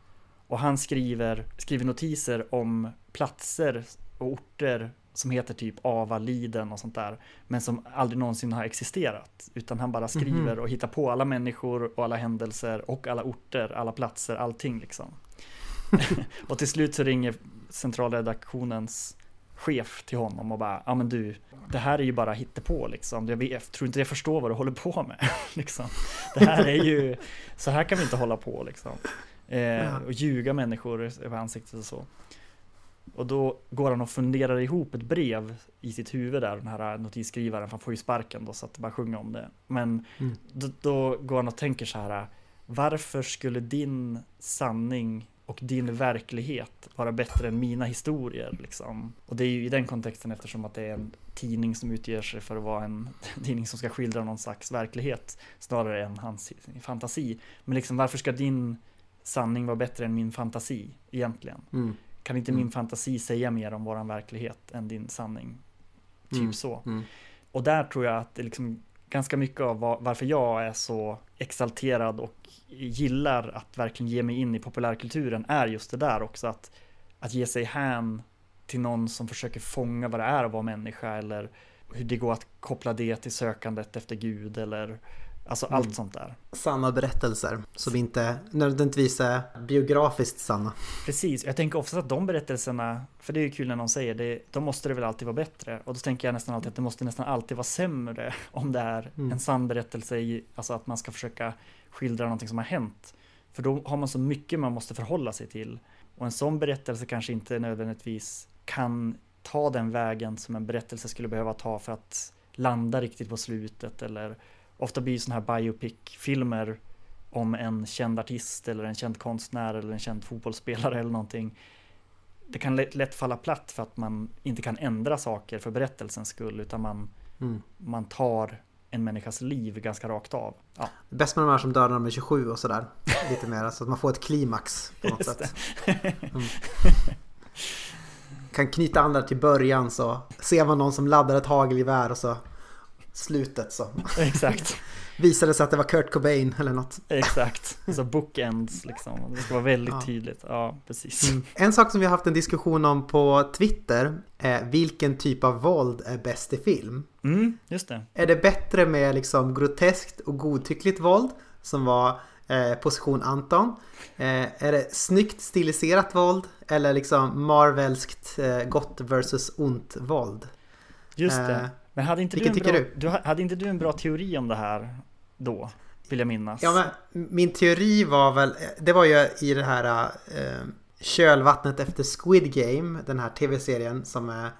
S3: Och han skriver, skriver notiser om platser och orter som heter typ Ava, Liden och sånt där. Men som aldrig någonsin har existerat. Utan han bara skriver mm. och hittar på alla människor och alla händelser och alla orter, alla platser, allting liksom. och till slut så ringer centralredaktionens chef till honom och bara, ja men du, det här är ju bara hittepå liksom. Jag, vet, tror inte jag förstår vad du håller på med. liksom. Det här är ju, så här kan vi inte hålla på liksom. Eh, och ljuga människor över ansiktet och så. Och då går han och funderar ihop ett brev i sitt huvud där, den här notisskrivaren, för han får ju sparken då så att bara sjunga om det. Men mm. då, då, går han och tänker så här, varför skulle din sanning och din verklighet vara bättre än mina historier. Liksom. Och det är ju i den kontexten eftersom att det är en tidning som utger sig för att vara en tidning som ska skildra någon slags verklighet snarare än hans fantasi. Men liksom varför ska din sanning vara bättre än min fantasi egentligen? Mm. Kan inte mm. min fantasi säga mer om våran verklighet än din sanning? Typ mm. så. Mm. Och där tror jag att det liksom ganska mycket av varför jag är så exalterad och gillar att verkligen ge mig in i populärkulturen är just det där också att, att ge sig hän till någon som försöker fånga vad det är att vara människa eller hur det går att koppla det till sökandet efter Gud eller Alltså allt mm. sånt där.
S2: Sanna berättelser som inte nödvändigtvis är biografiskt sanna.
S3: Precis, jag tänker ofta att de berättelserna, för det är ju kul när någon säger det, då måste det väl alltid vara bättre. Och då tänker jag nästan alltid att det måste nästan alltid vara sämre om det är mm. en sann berättelse, i, alltså att man ska försöka skildra någonting som har hänt. För då har man så mycket man måste förhålla sig till. Och en sån berättelse kanske inte nödvändigtvis kan ta den vägen som en berättelse skulle behöva ta för att landa riktigt på slutet eller ofta blir sådana här biopic-filmer om en känd artist eller en känd konstnär eller en känd fotbollsspelare eller någonting. Det kan lätt, lätt falla platt för att man inte kan ändra saker för berättelsens skull utan man, mm. man tar en människas liv ganska rakt av. Ja.
S2: Det bästa med de här som de är 27 och sådär. Lite mer så att man får ett klimax på något sätt. Mm. Kan knyta andra till början så ser man någon som laddar ett hagelgevär och så slutet så.
S3: Exakt.
S2: Visade sig att det var Kurt Cobain eller något.
S3: Exakt, så bookends liksom. Det ska vara väldigt ja. tydligt. Ja, precis. Mm.
S2: En sak som vi har haft en diskussion om på Twitter är vilken typ av våld är bäst i film?
S3: Mm, just det.
S2: Är det bättre med liksom groteskt och godtyckligt våld som var eh, position Anton? Eh, är det snyggt stiliserat våld eller liksom Marvelskt eh, gott versus ont våld?
S3: Just det. Eh, men hade inte, du en, bra, du? Du, hade inte du en bra teori om det här då? Vill jag minnas.
S2: Ja, men min teori var väl, det var ju i det här eh, kölvattnet efter Squid Game, den här tv-serien som är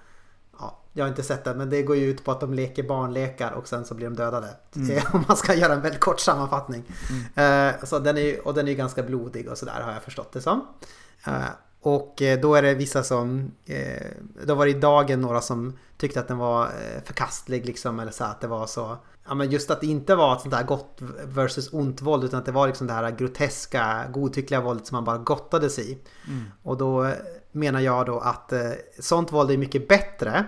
S2: Ja, jag har inte sett den men det går ju ut på att de leker barnlekar och sen så blir de dödade. Mm. Om man ska göra en väldigt kort sammanfattning. Mm. Eh, så den är, och den är ganska blodig och sådär har jag förstått det som. Eh, och eh, då är det vissa som, eh, då var det i dagen några som tyckte att den var eh, förkastlig liksom eller så att det var så Ja men just att det inte var ett sånt där gott versus ont våld utan att det var liksom det här groteska godtyckliga våldet som man bara gottade sig i. Mm. Och då menar jag då att sånt våld är mycket bättre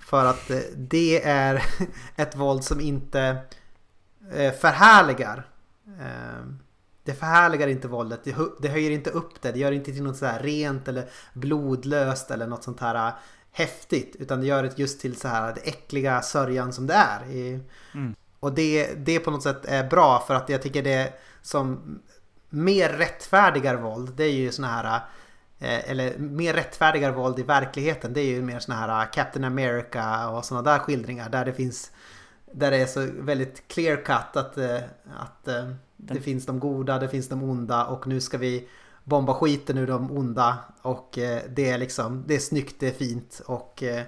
S2: för att det är ett våld som inte förhärligar det förhärligar inte våldet, det, höjer inte upp det, det gör inte till något sådär rent eller blodlöst eller något sånt här äh, häftigt utan det gör det just till så här det äckliga sörjan som det är.
S3: Mm.
S2: Och det, det på något sätt är bra för att jag tycker det som mer rättfärdigar våld det är ju såna här eh, eller mer rättfärdigar våld i verkligheten det är ju mer såna här eh, Captain America och såna där skildringar där det finns där det är så väldigt clear cut att, att det
S3: Den-
S2: finns de goda, det finns de onda och nu ska vi bomba skiten ur de onda och eh, det är liksom det är snyggt, det är fint och eh,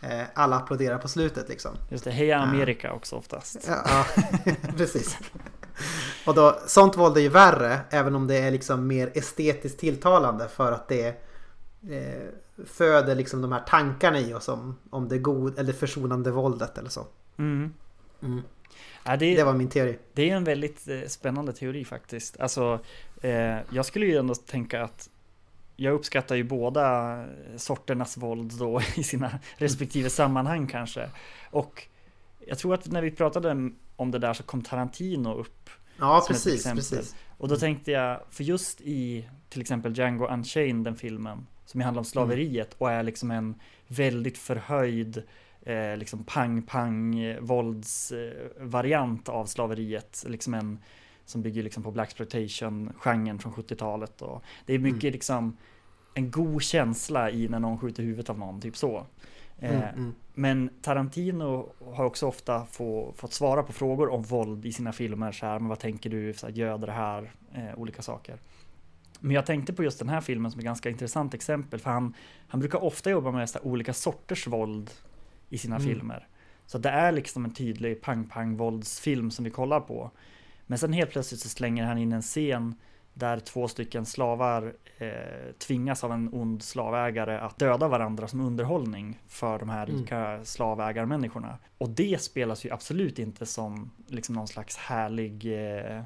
S2: eh, alla applåderar på slutet liksom.
S3: Just det, Heja Amerika också oftast.
S2: Ja, ja precis. Och då, sånt våld är ju värre även om det är liksom mer estetiskt tilltalande för att det eh, föder liksom de här tankarna i oss om, om det god eller försonande våldet eller så.
S3: Mm.
S2: Mm.
S3: Ja, det,
S2: Det var min teori.
S3: det är en väldigt eh, spännande teori faktiskt. Alltså, eh, jag skulle ju ändå tänka att jag uppskattar ju båda sorternas våld då i sina respektive sammanhang kanske. Och jag tror att när vi pratade om det där så kom Tarantino upp.
S2: Ja, precis, precis.
S3: Och då tänkte jag, för just i till exempel Django Unchained, den filmen, som handlar om slaveriet och är liksom en väldigt förhöjd eh, liksom pang-pang eh, av slaveriet. Liksom en som bygger liksom på Blaxploitation-genren från 70-talet. Och det är mycket
S2: Mm.
S3: liksom en god känsla i när någon skjuter huvudet av någon, typ så. Eh,
S2: Mm, mm.
S3: men Tarantino har också ofta få, fått svara på frågor om våld i sina filmer. Så här, men vad tänker du? Så här, göder det här? Eh, olika saker. Men jag tänkte på just den här filmen som ett ganska intressant exempel. För han, han brukar ofta jobba med så olika sorters våld i sina
S2: Mm.
S3: filmer. Så det är liksom en tydlig pang-pang-våldsfilm som vi kollar på. Men sen helt plötsligt så slänger han in en scen där två stycken slavar eh, tvingas av en ond slavägare att döda varandra som underhållning för de här
S2: Mm.
S3: rika slavägarmänniskorna. Och det spelas ju absolut inte som liksom någon slags härlig eh,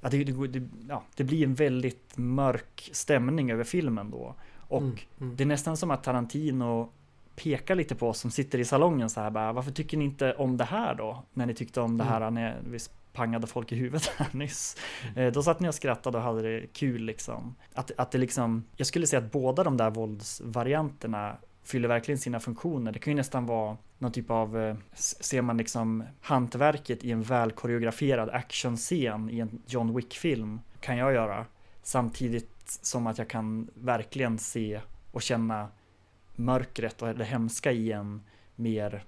S3: Ja det, det, det, ja, det blir en väldigt mörk stämning över filmen då. Och
S2: Mm, mm.
S3: det är nästan som att Tarantino pekar lite på oss som sitter i salongen så här bara, varför tycker ni inte om det här då? När ni tyckte om det här när vi pangade folk i huvudet här nyss. Eh, Då satt ni och skrattade och hade det kul liksom. Att, att det liksom, jag skulle säga att båda de där våldsvarianterna fyller verkligen sina funktioner. Det kan ju nästan vara någon typ av, eh, ser man liksom hantverket i en väl koreograferad actionscen i en John Wick-film, kan jag göra. Samtidigt som att jag kan verkligen se och känna mörkret och det hemska i en mer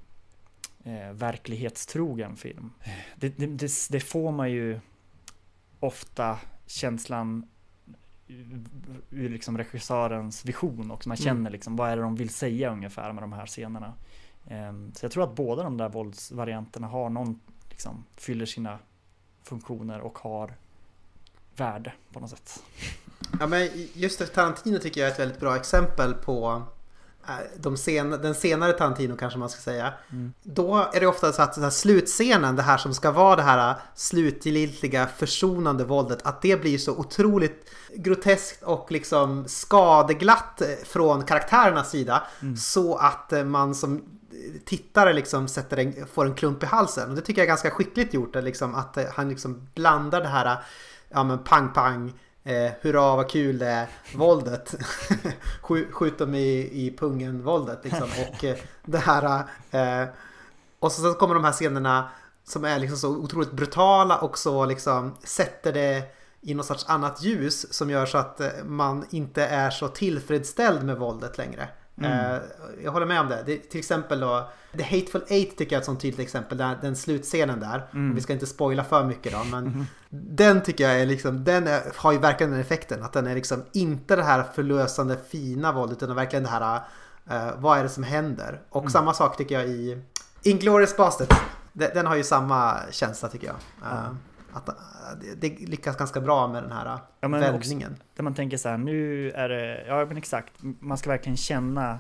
S3: eh, verklighetstrogen film. Det, det, det, det får man ju ofta känslan ur- liksom regissörens vision också. Man
S2: Mm.
S3: känner liksom vad är det de vill säga ungefär med de här scenerna. Ehm, Så jag tror att båda de där våldsvarianterna har någon, liksom, fyller sina funktioner och har värde på något sätt.
S2: Ja men just det, Tarantino tycker jag är ett väldigt bra exempel på eh, de sen, den senare Tarantino kanske man ska säga.
S3: Mm.
S2: Då är det ofta så att den här slutscenen, det här som ska vara det här slutgiltiga försonande våldet, att det blir så otroligt groteskt och liksom skadeglatt eh, från karaktärernas sida.
S3: Mm.
S2: Så att eh, man som tittare liksom sätter en, får en klump i halsen. Och det tycker jag är ganska skickligt gjort, eh, liksom, att eh, han liksom blandar det här ja men pang pang Eh, hurra vad kul det är, våldet. Skjut, dem i, i pungen våldet liksom. Och eh, det här. Eh, och så, så kommer de här scenerna som är liksom så otroligt brutala och så liksom sätter det i något sorts annat ljus som gör så att eh, man inte är så tillfredsställd med våldet längre.
S3: Mm.
S2: Eh, jag håller med om det. det. Till exempel då The Hateful Eight tycker jag är ett sånt tydligt exempel. Där, den slutscenen där.
S3: Mm.
S2: Vi ska inte spoila för mycket då. Men den tycker jag är liksom, den är, har ju verkligen den effekten. Att den är liksom inte det här förlösande fina våldet. Utan verkligen det här, eh, vad är det som händer? Och
S3: Mm.
S2: samma sak tycker jag i Inglourious Basterds. Den, den har ju samma känsla tycker jag. Eh, att, eh, det, lyckas ganska bra med den här
S3: Ja, men också-
S2: vändningen.
S3: Där man tänker så här, nu är det, ja men exakt, man ska verkligen känna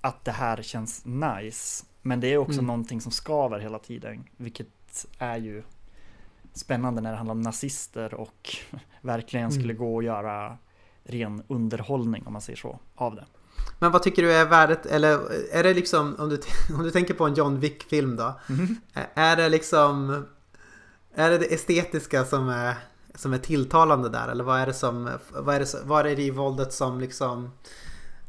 S3: att det här känns nice. Men det är också
S2: Mm.
S3: någonting som skaver hela tiden, vilket är ju spännande när det handlar om nazister och verkligen
S2: Mm.
S3: skulle gå och göra ren underhållning om man säger så, av det.
S2: Men vad tycker du är värdet, eller är det liksom, om du, om du tänker på en John Wick-film då. Är det liksom, är det det estetiska som är, som är tilltalande där? Eller vad är det som, vad är det, vad är det i våldet som liksom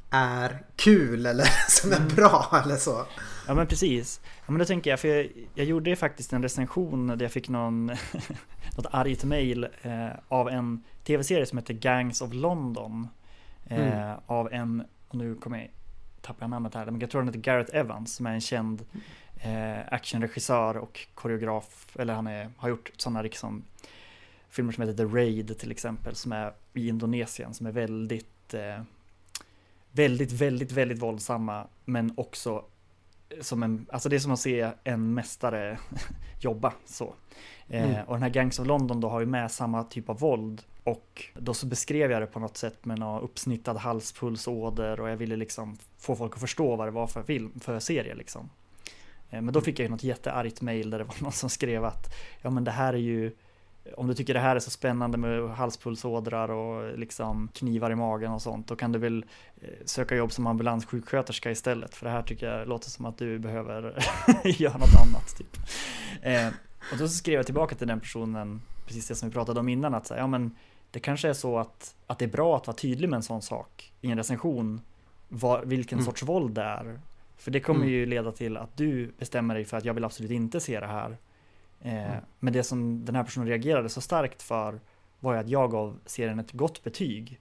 S2: är kul eller som är bra eller så.
S3: Ja men precis. Ja men då tänker jag, för jag, jag gjorde faktiskt en recension där jag fick någon, något argt mail eh, av en tv-serie som heter Gangs of London. Eh,
S2: Mm.
S3: Av en, och nu kommer jag tappa namnet här, men jag tror han heter Gareth Evans som är en känd eh, actionregissör och koreograf. Eller han är, har gjort sådana liksom filmer som heter The Raid till exempel som är i Indonesien som är väldigt eh, väldigt, väldigt, väldigt våldsamma men också som en, alltså det är som att se en mästare jobba så. Eh,
S2: Mm.
S3: och den här Gangs of London då har ju med samma typ av våld och då så beskrev jag det på något sätt med någon uppsnittad halspulsåder och jag ville liksom få folk att förstå vad det var för film, för serie liksom. Eh, men då fick jag ju något jätteargt mail där det var någon som skrev att ja men det här är ju om du tycker det här är så spännande med halspulsådrar och liksom knivar i magen och sånt, då kan du väl eh, söka jobb som ambulanssjuksköterska istället. För det här tycker jag låter som att du behöver göra något annat. Typ. Eh, och då så skrev jag tillbaka till den personen, precis det som vi pratade om innan, att säga, ja men det kanske är så att, att det är bra att vara tydlig med en sån sak i en recension, var, vilken
S2: Mm.
S3: sorts våld det är. För det kommer
S2: Mm.
S3: ju leda till att du bestämmer dig för att jag vill absolut inte se det här. Eh,
S2: Mm.
S3: Men det som den här personen reagerade så starkt för var ju att jag gav serien ett gott betyg.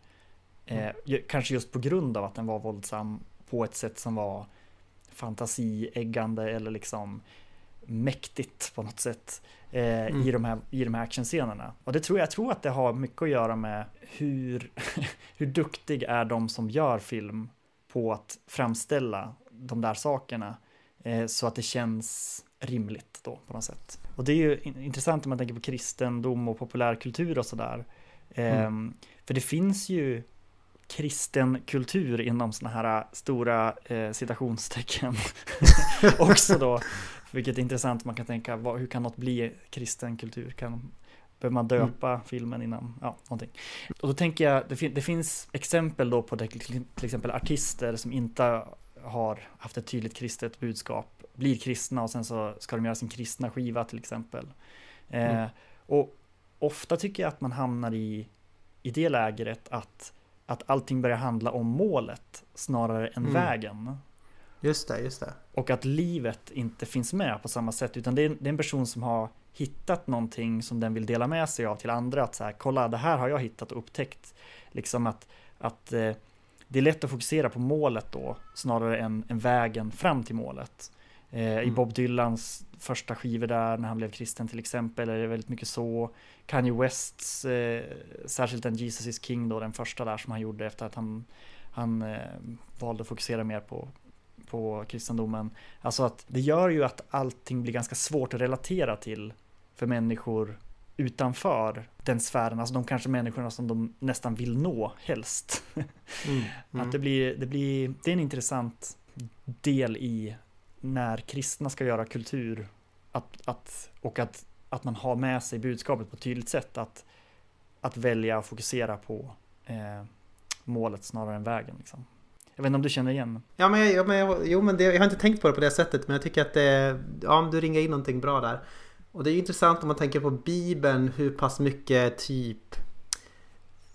S3: Eh,
S2: Mm.
S3: kanske just på grund av att den var våldsam på ett sätt som var fantasieggande eller liksom mäktigt på något sätt eh,
S2: Mm.
S3: i, de här, i de här actionscenerna. Och det tror jag, jag tror att det har mycket att göra med hur, hur duktig är de som gör film på att framställa de där sakerna eh, så att det känns rimligt då på något sätt. Och det är ju in- intressant om man tänker på kristendom och populärkultur och sådär. Ehm, För det finns ju kristen kultur inom sådana här stora eh, citationstecken också då. Vilket är intressant, man kan tänka, vad, hur kan något bli kristen kultur? Kan, behöver man döpa filmen innan, ja, någonting. Och då tänker jag, det, fin- det finns exempel då på det, till exempel artister som inte har haft ett tydligt kristet budskap, blir kristna och sen så ska de göra sin kristna skiva till exempel. Eh,
S2: Mm.
S3: Och ofta tycker jag att man hamnar i, i det lägret att, att allting börjar handla om målet snarare än
S2: Mm.
S3: vägen.
S2: Just det, just det.
S3: Och att livet inte finns med på samma sätt, utan det är, det är en person som har hittat någonting som den vill dela med sig av till andra. Att så här, kolla, det här har jag hittat och upptäckt. Liksom att, att eh, det är lätt att fokusera på målet då, snarare än, än vägen fram till målet. Eh, I
S2: Mm.
S3: Bob Dylans första skivor där, när han blev kristen till exempel, är det väldigt mycket så. Kanye Wests, eh, särskilt den Jesus is King då, den första där som han gjorde efter att han, han eh, valde att fokusera mer på, på kristendomen. Alltså att det gör ju att allting blir ganska svårt att relatera till för människor utanför den sfären, alltså de kanske människorna som de nästan vill nå helst.
S2: Mm.
S3: Att det blir, det blir, det är en intressant del i när kristna ska göra kultur att, att, och att, att man har med sig budskapet på ett tydligt sätt. Att, att välja och fokusera på eh, målet snarare än vägen. Liksom. Jag vet inte om du känner igen?
S2: Ja, men, ja, men, jag- jo, men det, jag har inte tänkt på det på det sättet, men jag tycker att det, ja, du ringar in någonting bra där. Och det är ju intressant om man tänker på Bibeln, hur pass mycket typ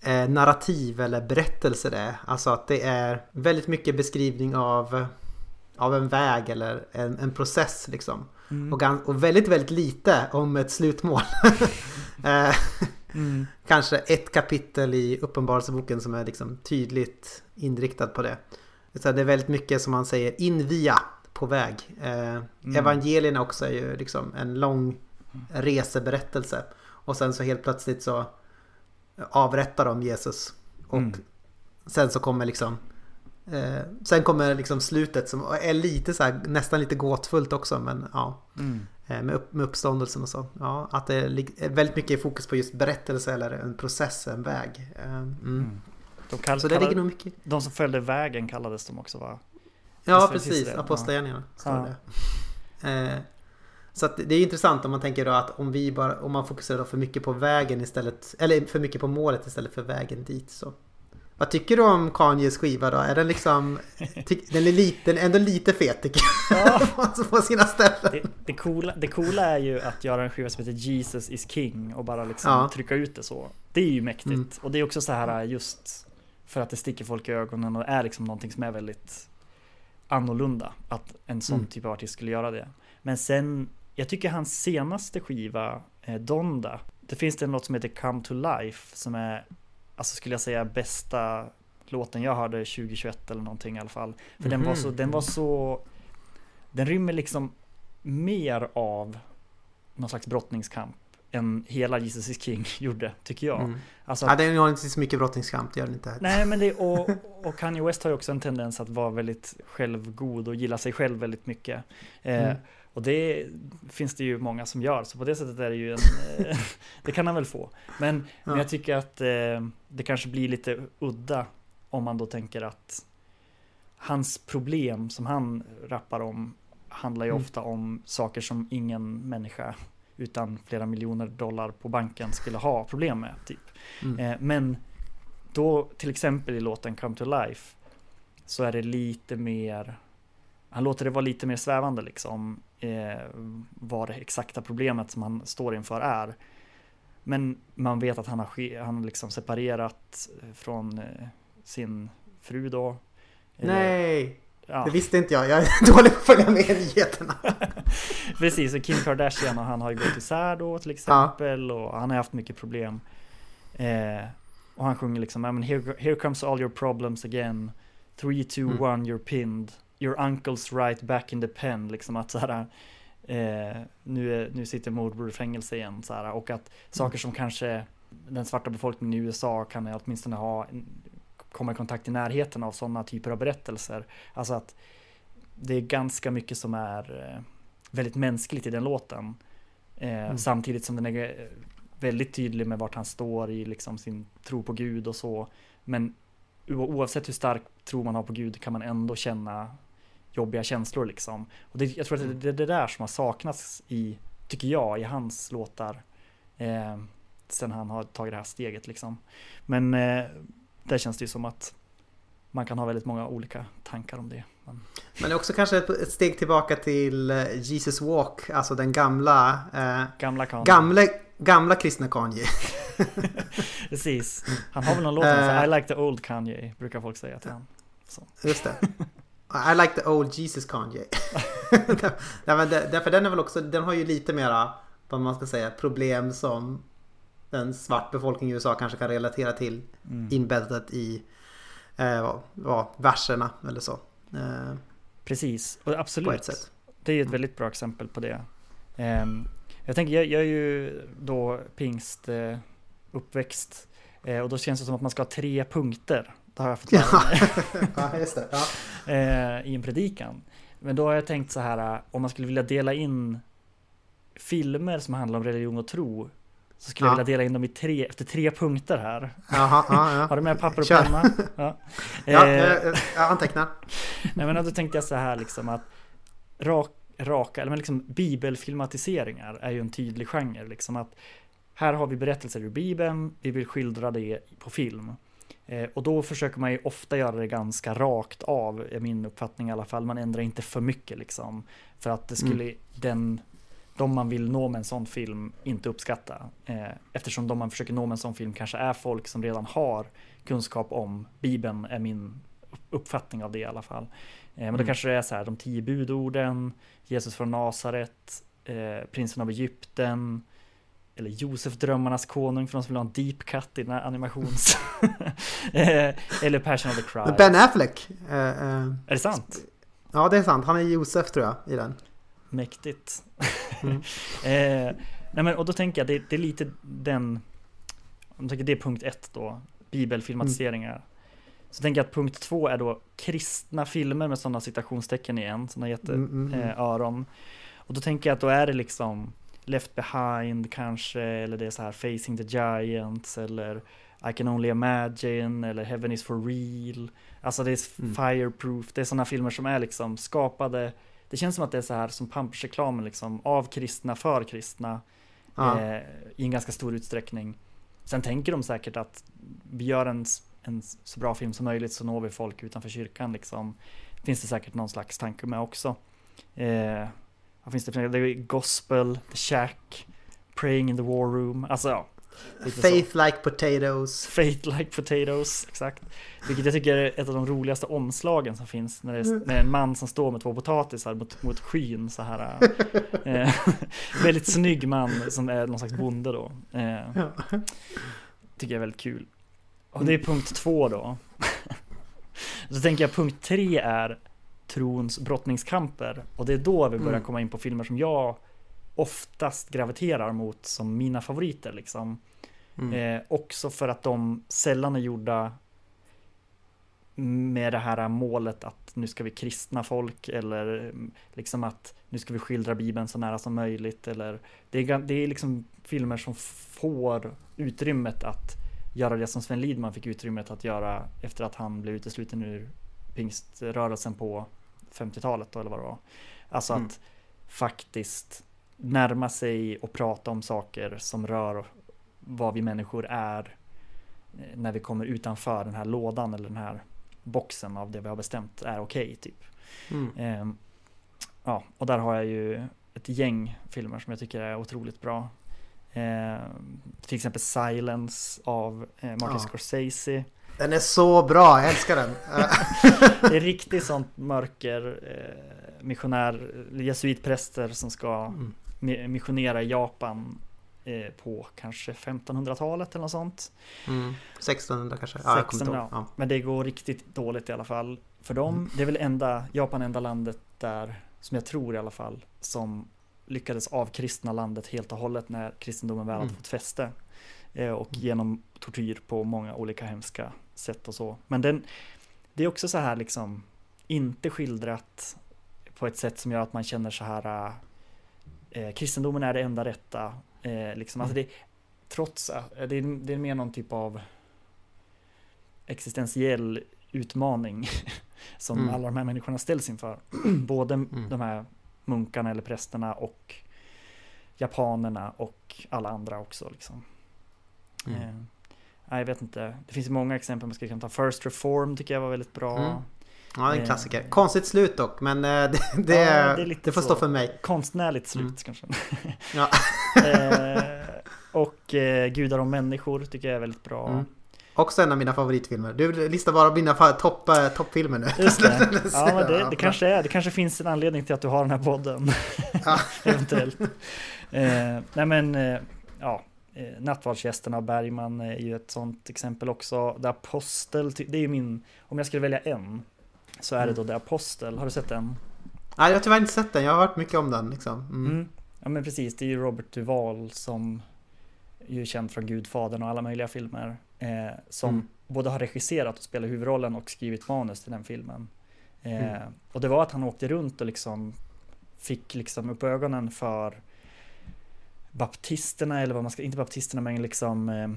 S2: eh, narrativ eller berättelse det är. Alltså att det är väldigt mycket beskrivning av, av en väg eller en, en process liksom.
S3: Mm.
S2: Och, och väldigt, väldigt lite om ett slutmål. eh,
S3: Mm.
S2: kanske ett kapitel i Uppenbarelseboken som är liksom tydligt inriktad på det. Så det är väldigt mycket som man säger invia på väg. Eh, Evangelierna också är ju liksom en lång reseberättelse. Och sen så helt plötsligt så avrättar de Jesus. Och
S3: Mm.
S2: sen så kommer liksom eh, Sen kommer liksom slutet som är lite så här, nästan lite gåtfullt också men ja.
S3: Mm.
S2: Eh, Med, upp, med uppståndelsen och så. Ja, att det är väldigt mycket fokus på just berättelse eller en process, en väg. Eh, Mm.
S3: Mm. De, kall,
S2: Så det ligger nog mycket...
S3: de som följde vägen kallades de också va?
S2: Ja, precis. Apostlagärningarna
S3: Ja.
S2: det. Så det är intressant om man tänker då att om vi bara, om man fokuserar för mycket på vägen istället, eller för mycket på målet istället för vägen dit så. Vad tycker du om Kanyes skiva då? Är den liksom, den är lite, den är ändå lite fet tycker jag. på- på sina ställen.
S3: Det, det, coola, det coola är ju att göra en skiva som heter Jesus is King och bara liksom
S2: Ja.
S3: trycka ut det så. Det är ju mäktigt.
S2: Mm.
S3: Och det är också så här just för att det sticker folk i ögonen och är liksom någonting som är väldigt annorlunda. Att en sån
S2: Mm.
S3: typ av artist skulle göra det. Men sen, jag tycker hans senaste skiva, eh, Donda, det finns det något som heter Come to Life som är, alltså skulle jag säga bästa låten jag hörde 2021 eller någonting i alla fall. För den var så,
S2: Mhm.
S3: den var så, den rymmer liksom mer av någon slags brottningskamp än hela Jesus is King gjorde, tycker jag.
S2: Mm.
S3: Alltså
S2: Ja, det är nog inte så mycket brottningskamp, det gör det inte.
S3: Nej, men det, och, och Kanye West har ju också en tendens att vara väldigt självgod och gilla sig själv väldigt mycket. Eh,
S2: Mm.
S3: Och det finns det ju många som gör, så på det sättet är det ju en... Eh, det kan han väl få. Men, men
S2: Ja.
S3: jag tycker att eh, det kanske blir lite udda om man då tänker att hans problem som han rappar om handlar ju
S2: Mm.
S3: ofta om saker som ingen människa utan flera miljoner dollar på banken skulle ha problem med. Typ.
S2: Mm.
S3: Eh, men då till exempel i låten Come to Life så är det lite mer han låter det vara lite mer svävande liksom eh, vad det exakta problemet som han står inför är. Men man vet att han har han liksom separerat eh, från eh, sin fru då. Eller-
S2: Nej,
S3: ja.
S2: det visste inte jag. Jag är dålig på att följa med i nyheterna.
S3: Precis, och Kim Kardashian och han har ju gått isär då till exempel och han har haft mycket problem. Eh, och han sjunger liksom, I mean, here, here comes all your problems again. 3, 2, 1,
S2: Mm.
S3: you're pinned. Your uncle's right back in the pen. Liksom att så här, eh, nu, är, nu sitter morbror i fängelse igen. Så här, och att saker som kanske den svarta befolkningen i USA kan åtminstone ha komma i kontakt i närheten av sådana typer av berättelser. Alltså att det är ganska mycket som är eh, väldigt mänskligt i den låten. Eh,
S2: Mm.
S3: Samtidigt som den är eh, väldigt tydlig med vart han står i liksom sin tro på Gud och så. Men oavsett hur stark tro man har på Gud kan man ändå känna jobbiga känslor liksom. Och det, jag tror att det, det är det där som har saknats i, tycker jag, i hans låtar. Eh, sen han har tagit det här steget liksom. Men eh, där känns det ju som att man kan ha väldigt många olika tankar om det. Men,
S2: Men också kanske ett, ett steg tillbaka till eh, Jesus Walk, alltså den gamla, eh,
S3: gamla kan.
S2: gamla, gamla kristna Kanye.
S3: Precis. Han har väl någon låt som
S2: Eh.
S3: I like the old Kanye, brukar folk säga till honom.
S2: Just det. I like the old Jesus Kanye. ja, men det, därför den är väl också, den har ju lite mera, vad man ska säga, problem som en svart befolkning i USA kanske kan relatera till
S3: Mm.
S2: inbäddat i eh, vad, vad, verserna eller så. Eh,
S3: Precis, och absolut.
S2: sätt.
S3: Det är ju ett
S2: Mm.
S3: väldigt bra exempel på det. Ehm, jag tänker, jag, jag är ju då pingst eh, uppväxt eh, och då känns det som att man ska ha tre punkter. Det har jag fått lära mig
S2: ja just det. Ja.
S3: eh, i en predikan. Men då har jag tänkt så här, eh, om man skulle vilja dela in filmer som handlar om religion och tro så skulle
S2: Ja.
S3: jag vilja dela in dem i tre, efter tre punkter här.
S2: Jaha, ja, ja.
S3: Har du med papper och
S2: Kör.
S3: penna? Ja.
S2: Ja,
S3: Eh,
S2: jag, jag antecknar.
S3: Nej men då tänkte jag så här liksom att rak, raka, eller men liksom bibelfilmatiseringar är ju en tydlig genre liksom att här har vi berättelser ur bibeln, vi vill skildra det på film. Eh, och då försöker man ju ofta göra det ganska rakt av, är min uppfattning i alla fall. Man ändrar inte för mycket liksom. För att det skulle den, de man vill nå med en sån film inte uppskatta. Eh, eftersom de man försöker nå med en sån film kanske är folk som redan har kunskap om bibeln, är min uppfattning av det i alla fall. Eh, men då
S2: Mm.
S3: kanske det är så här, de tio budorden, Jesus från Nasaret, prinsen av Egypten, eller Josef drömmarnas konung för de som vill ha en deep cut i den här animations... eller Passion of the Christ.
S2: Ben Affleck. eh, eh,
S3: Är det sant?
S2: ja, det är sant. Han är Josef tror jag i den.
S3: Mäktigt.
S2: Mm.
S3: eh, nej men, och då tänker jag, det, det är lite den, om tänker det är punkt ett då, bibelfilmatiseringar. Så tänker jag att punkt två är då kristna filmer med sådana citationstecken igen, sådana jätte
S2: Mm, mm, mm.
S3: eh. Och då tänker jag att då är det liksom Left behind kanske, eller det är så här Facing the Giants, eller I can only imagine, eller Heaven is for real. Alltså det är
S2: Mm.
S3: fireproof, det är sådana filmer som är liksom skapade det känns som att det är så här som Pampers-reklamen liksom, av kristna för kristna
S2: Ja.
S3: eh, i en ganska stor utsträckning. Sen tänker de säkert att vi gör en, en så bra film som möjligt så når vi folk utanför kyrkan liksom. Finns det säkert någon slags tanke med också. Eh, vad finns det för Det är Gospel, The Shack, Praying in the War Room. Alltså ja, Lite så.
S2: Faith like potatoes.
S3: Fate like potatoes, exakt. Vilket jag tycker är ett av de roligaste omslagen som finns när det är, när det är en man som står med två potatisar mot, mot skyn så här. Eh, väldigt snygg man som är någon slags bonde då. Eh, tycker jag är väldigt kul. Och det är punkt två då. Så tänker jag punkt tre är trons brottningskamper. Och det är då vi börjar
S2: Mm.
S3: komma in på filmer som jag oftast graviterar mot som mina favoriter liksom.
S2: Mm.
S3: Eh, också för att de sällan är gjorda med det här målet att nu ska vi kristna folk eller mm, liksom att nu ska vi skildra Bibeln så nära som möjligt eller det är, det är liksom filmer som får utrymmet att göra det som Sven Lidman fick utrymmet att göra efter att han blev utesluten ur pingströrelsen på 50-talet då, eller vad det var. Alltså
S2: Mm.
S3: att faktiskt närma sig och prata om saker som rör vad vi människor är eh, när vi kommer utanför den här lådan eller den här boxen av det vi har bestämt är okej typ.
S2: Mm.
S3: Ehm, ja, och där har jag ju ett gäng filmer som jag tycker är otroligt bra. Ehm, till exempel Silence av eh, Martin
S2: Ja.
S3: Scorsese.
S2: Den är så bra, jag älskar den.
S3: Det är riktigt sånt mörker, eh, missionär, jesuitpräster som ska
S2: Mm.
S3: mi- missionera i Japan eh, på kanske 1500-talet eller något sånt.
S2: Mm. 1600 kanske? Ja, jag kommer
S3: 16,
S2: inte
S3: ja.
S2: ihåg. Ja.
S3: Men det går riktigt dåligt i alla fall för dem.
S2: Mm.
S3: Det är väl enda, Japan enda landet där, som jag tror i alla fall, som lyckades avkristna landet helt och hållet när kristendomen väl hade
S2: Mm.
S3: fått fäste. Eh, och genom tortyr på många olika hemska sätt och så. Men den, det är också så här liksom, inte skildrat på ett sätt som gör att man känner så här, eh, kristendomen är det enda rätta. Eh, liksom. alltså det, trots att det är, det är mer någon typ av existentiell utmaning som
S2: Mm.
S3: alla de här människorna ställs inför. Både de här munkarna eller prästerna och japanerna och alla andra också. Liksom.
S2: Mm.
S3: Eh, jag vet inte. Det finns många exempel man skulle kunna ta. First Reform tycker jag var väldigt bra.
S2: Mm. Ja, en
S3: Eh.
S2: klassiker. Konstigt slut dock, men eh, det, det,
S3: Ja, det är lite
S2: det får stå för mig.
S3: Konstnärligt slut
S2: Mm.
S3: kanske.
S2: Ja.
S3: eh, och eh, Gudar och människor tycker jag är väldigt bra.
S2: Mm. Också en av mina favoritfilmer. Du listar bara mina topp, toppfilmer nu.
S3: Just det. Ja, men det,
S2: ja,
S3: det kanske är. Det kanske finns en anledning till att du har den här podden.
S2: Ja.
S3: Eventuellt. Eh, nej men, eh, ja. Eh, Nattvardsgästerna av Bergman är ju ett sånt exempel också. The Apostel, det är ju min, om jag skulle välja en, så är det då The Apostel. Har du sett den?
S2: Nej, jag har tyvärr inte sett den. Jag har hört mycket om den. Liksom. Mm.
S3: Mm. Ja men precis, det är ju Robert Duvall som är ju känd från Gudfadern och alla möjliga filmer. Eh, som
S2: Mm.
S3: både har regisserat och spelat huvudrollen och skrivit manus till den filmen. Eh,
S2: Mm.
S3: Och det var att han åkte runt och liksom fick liksom upp ögonen för baptisterna eller vad man ska, inte baptisterna men liksom eh,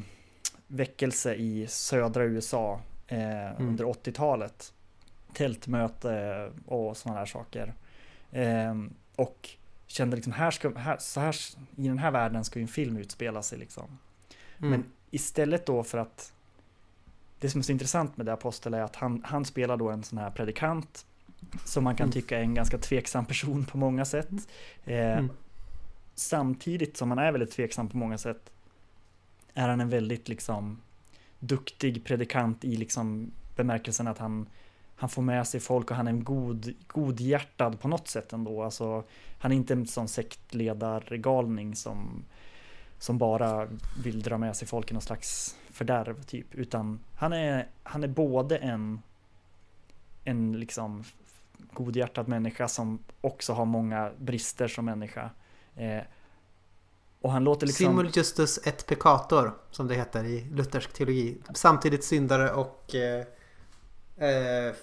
S3: väckelse i södra USA eh, under 80-talet. Tältmöte och sådana här saker. Eh, och kände liksom här ska, här, så här, i den här världen ska ju en film utspela sig liksom.
S2: Mm.
S3: Men istället då för att det som är så intressant med det Apostel är att han, han spelar då en sån här predikant som man kan
S2: Mm.
S3: tycka är en ganska tveksam person på många sätt. Eh,
S2: Mm.
S3: Samtidigt som han är väldigt tveksam på många sätt är han en väldigt liksom duktig predikant i liksom bemärkelsen att han han får med sig folk och han är en god, godhjärtad på något sätt ändå. Alltså, han är inte en sån sektledargalning som, som bara vill dra med sig folk i någon slags fördärv typ. Utan han är, han är både en, en liksom godhjärtad människa som också har många brister som människa. Eh, och han låter liksom...
S2: Simul justus et peccator, som det heter i luthersk teologi. Samtidigt syndare och, eh, eh,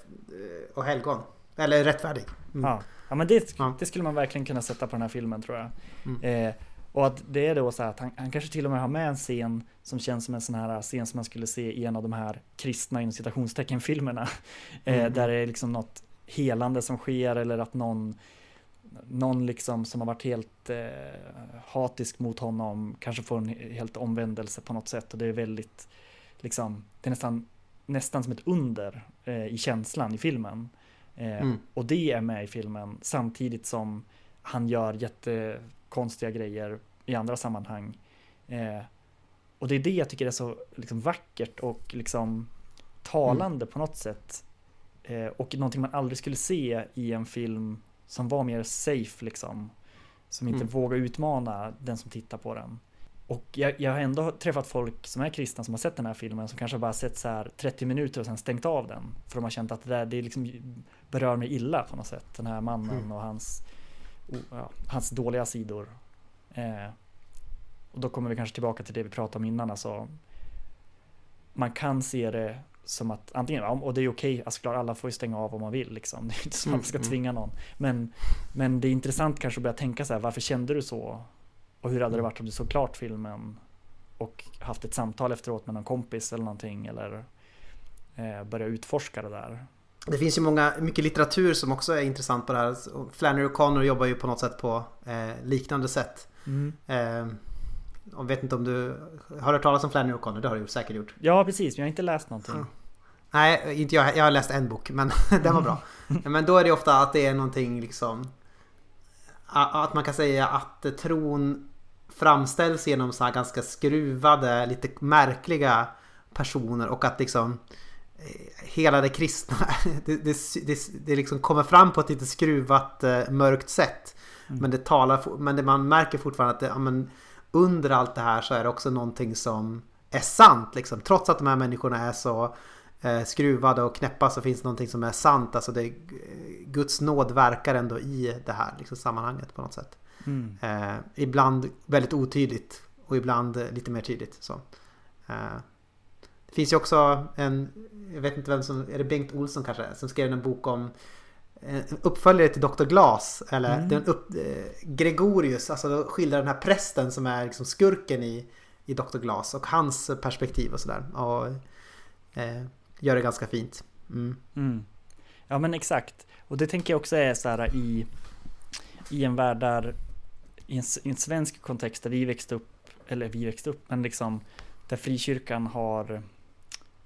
S2: och helgon. Eller rättfärdig. Mm.
S3: Ja, ja men det, det skulle man verkligen kunna sätta på den här filmen tror jag.
S2: Mm.
S3: Eh, och att det är då så här att han, han kanske till och med har med en scen som känns som en sån här scen som man skulle se i en av de här kristna inom citationstecken filmerna. Eh,
S2: Mm.
S3: Där det är liksom något helande som sker eller att någon någon liksom som har varit helt eh, hatisk mot honom kanske får en helt omvändelse på något sätt och det är väldigt liksom det är nästan nästan som ett under eh, i känslan i filmen. Eh,
S2: Mm.
S3: Och det är med i filmen samtidigt som han gör jättekonstiga grejer i andra sammanhang. Eh, och det är det jag tycker är så liksom, vackert och liksom talande på något sätt. Eh, och någonting man aldrig skulle se i en film som var mer safe liksom. Som inte
S1: Mm.
S3: vågar utmana den som tittar på den. Och jag, jag har ändå träffat folk som är kristna som har sett den här filmen som kanske bara sett så här 30 minuter och sen stängt av den. För de har känt att det där det liksom berör mig illa på något sätt. Den här mannen
S2: Mm.
S3: och hans, ja, hans dåliga sidor. Eh, och då kommer vi kanske tillbaka till det vi pratade om innan. Alltså, man kan se det som att antingen, och det är okej, alltså klart alla får ju stänga av om man vill liksom. Det är inte som att man ska
S1: Mm, mm.
S3: tvinga någon. Men, men det är intressant kanske att börja tänka så här, varför kände du så? Och hur hade det
S2: Mm.
S3: varit om du såg klart filmen och haft ett samtal efteråt med någon kompis eller någonting eller eh, börja utforska det där.
S2: Det finns ju många, mycket litteratur som också är intressant på det här. Flannery O'Connor jobbar ju på något sätt på eh, liknande sätt. Eh, jag vet inte om du har hört talas om Flannery O'Connor? Det har du säkert gjort.
S3: Ja, precis, men jag har inte läst någonting.
S2: Ja. Nej, inte jag. Jag har läst en bok, men den var bra. Men då är det ofta att det är någonting liksom... Att man kan säga att tron framställs genom så här ganska skruvade, lite märkliga personer och att liksom eh, hela det kristna, det, det, det, det liksom kommer fram på ett lite skruvat eh, mörkt sätt.
S3: Mm.
S2: Men det talar, men det man märker fortfarande att det, ja, men under allt det här så är det också någonting som är sant liksom. Trots att de här människorna är så eh, skruvade och knäppa så finns det någonting som är sant. Alltså det, Guds nåd verkar ändå i det här liksom, sammanhanget på något sätt.
S3: Mm.
S2: Eh, ibland väldigt otydligt och ibland eh, lite mer tydligt. Så. Eh, det finns ju också en, jag vet inte vem som, är det Bengt Olsson kanske, som skrev en bok om en uppföljare till Dr. Glas. Eller
S3: Mm.
S2: den upp, eh, Gregorius, alltså skildrar den här prästen som är liksom skurken i, i Dr. Glas och hans perspektiv och sådär. Och eh, gör det ganska fint. Mm.
S3: Mm. Ja men exakt. Och det tänker jag också är så här i, i en värld där, i en, i en svensk kontext där vi växte upp, eller vi växte upp, men liksom där frikyrkan har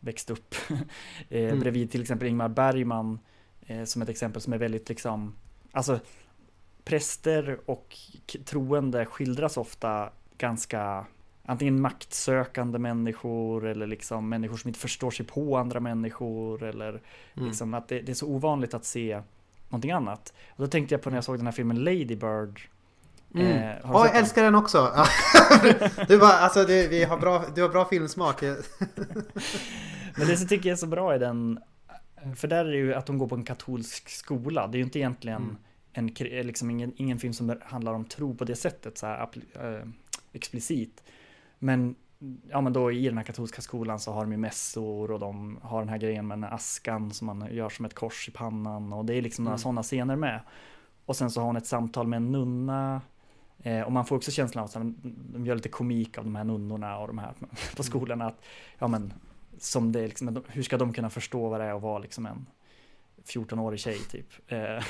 S3: växt upp. eh,
S2: Mm.
S3: Bredvid till exempel Ingmar Bergman eh, som ett exempel som är väldigt liksom, alltså präster och troende skildras ofta ganska antingen maktsökande människor eller liksom människor som inte förstår sig på andra människor eller
S2: Mm.
S3: liksom att det, det är så ovanligt att se någonting annat. Och då tänkte jag på när jag såg den här filmen Lady Bird.
S2: Mm.
S3: Eh, sett
S2: jag
S3: den?
S2: älskar den också! Du, bara, alltså, du, vi har bra, du har bra filmsmak.
S3: Men det som tycker jag är så bra i den, för där är det ju att de går på en katolsk skola. Det är ju inte egentligen
S2: Mm.
S3: en, liksom ingen, ingen film som handlar om tro på det sättet, så här eh, explicit. Men, ja men då i den här katolska skolan så har de ju mässor och de har den här grejen med den här askan som man gör som ett kors i pannan och det är liksom några
S2: Mm.
S3: sådana scener med. Och sen så har hon ett samtal med en nunna eh, och man får också känslan av att de gör lite komik av de här nunnorna och de här på skolorna. Att, ja men, som det liksom, hur ska de kunna förstå vad det är att vara liksom en 14-årig tjej typ. Eh,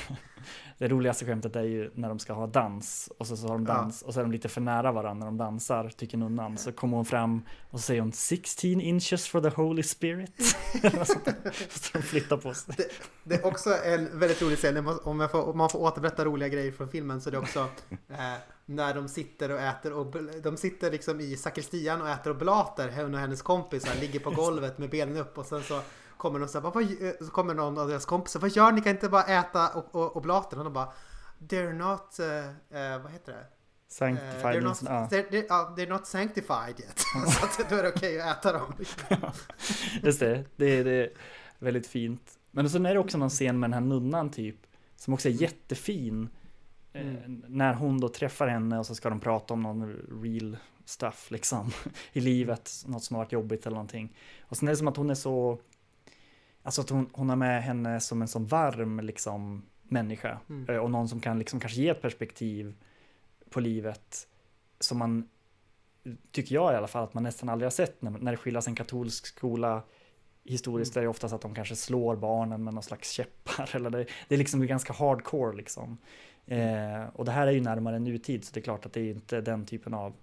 S3: det roligaste skämtet är ju när de ska ha dans och så, så har de
S2: Ja.
S3: dans och så är de lite för nära varandra när de dansar tycker nunnan. Så kommer hon fram och så säger hon 16 inches for the holy spirit. Så de flyttar på sig.
S2: Det är också en väldigt rolig scen, om man- om, jag får, om man får återberätta roliga grejer från filmen så är det också eh, när de sitter och äter och de sitter liksom i sakristian och äter oblater, hon och hennes kompisar ligger på golvet med benen upp och sen så kommer de så, här, "Vad- vad- så kommer någon av deras kompisar, vad gör ni? Kan inte bara äta o- o- oblaten? Och de bara They're not, eh, eh, vad heter det? Eh,
S3: Sanctified.
S2: they're, not,
S3: ja.
S2: they're, they're, ja, they're not sanctified yet. så att då är det okej att äta dem.
S3: Just det, det är, det är väldigt fint. Men sen är det också någon scen med den här nunnan typ, som också är jättefin. Eh,
S2: Mm.
S3: När hon då träffar henne och så ska de prata om någon real stuff liksom i livet, något som har varit jobbigt eller någonting. Och sen är det som att hon är så, alltså att hon, hon har med henne som en sån varm liksom människa
S2: Mm.
S3: Eh, och någon som kan liksom kanske ge ett perspektiv på livet som man tycker jag i alla fall att man nästan aldrig har sett när, när det skildras en katolsk skola historiskt
S2: Mm.
S3: är det oftast att de kanske slår barnen med någon slags käppar eller det, det är liksom ganska hardcore liksom. Eh, och det här är ju närmare nutid så det är klart att det är inte den typen av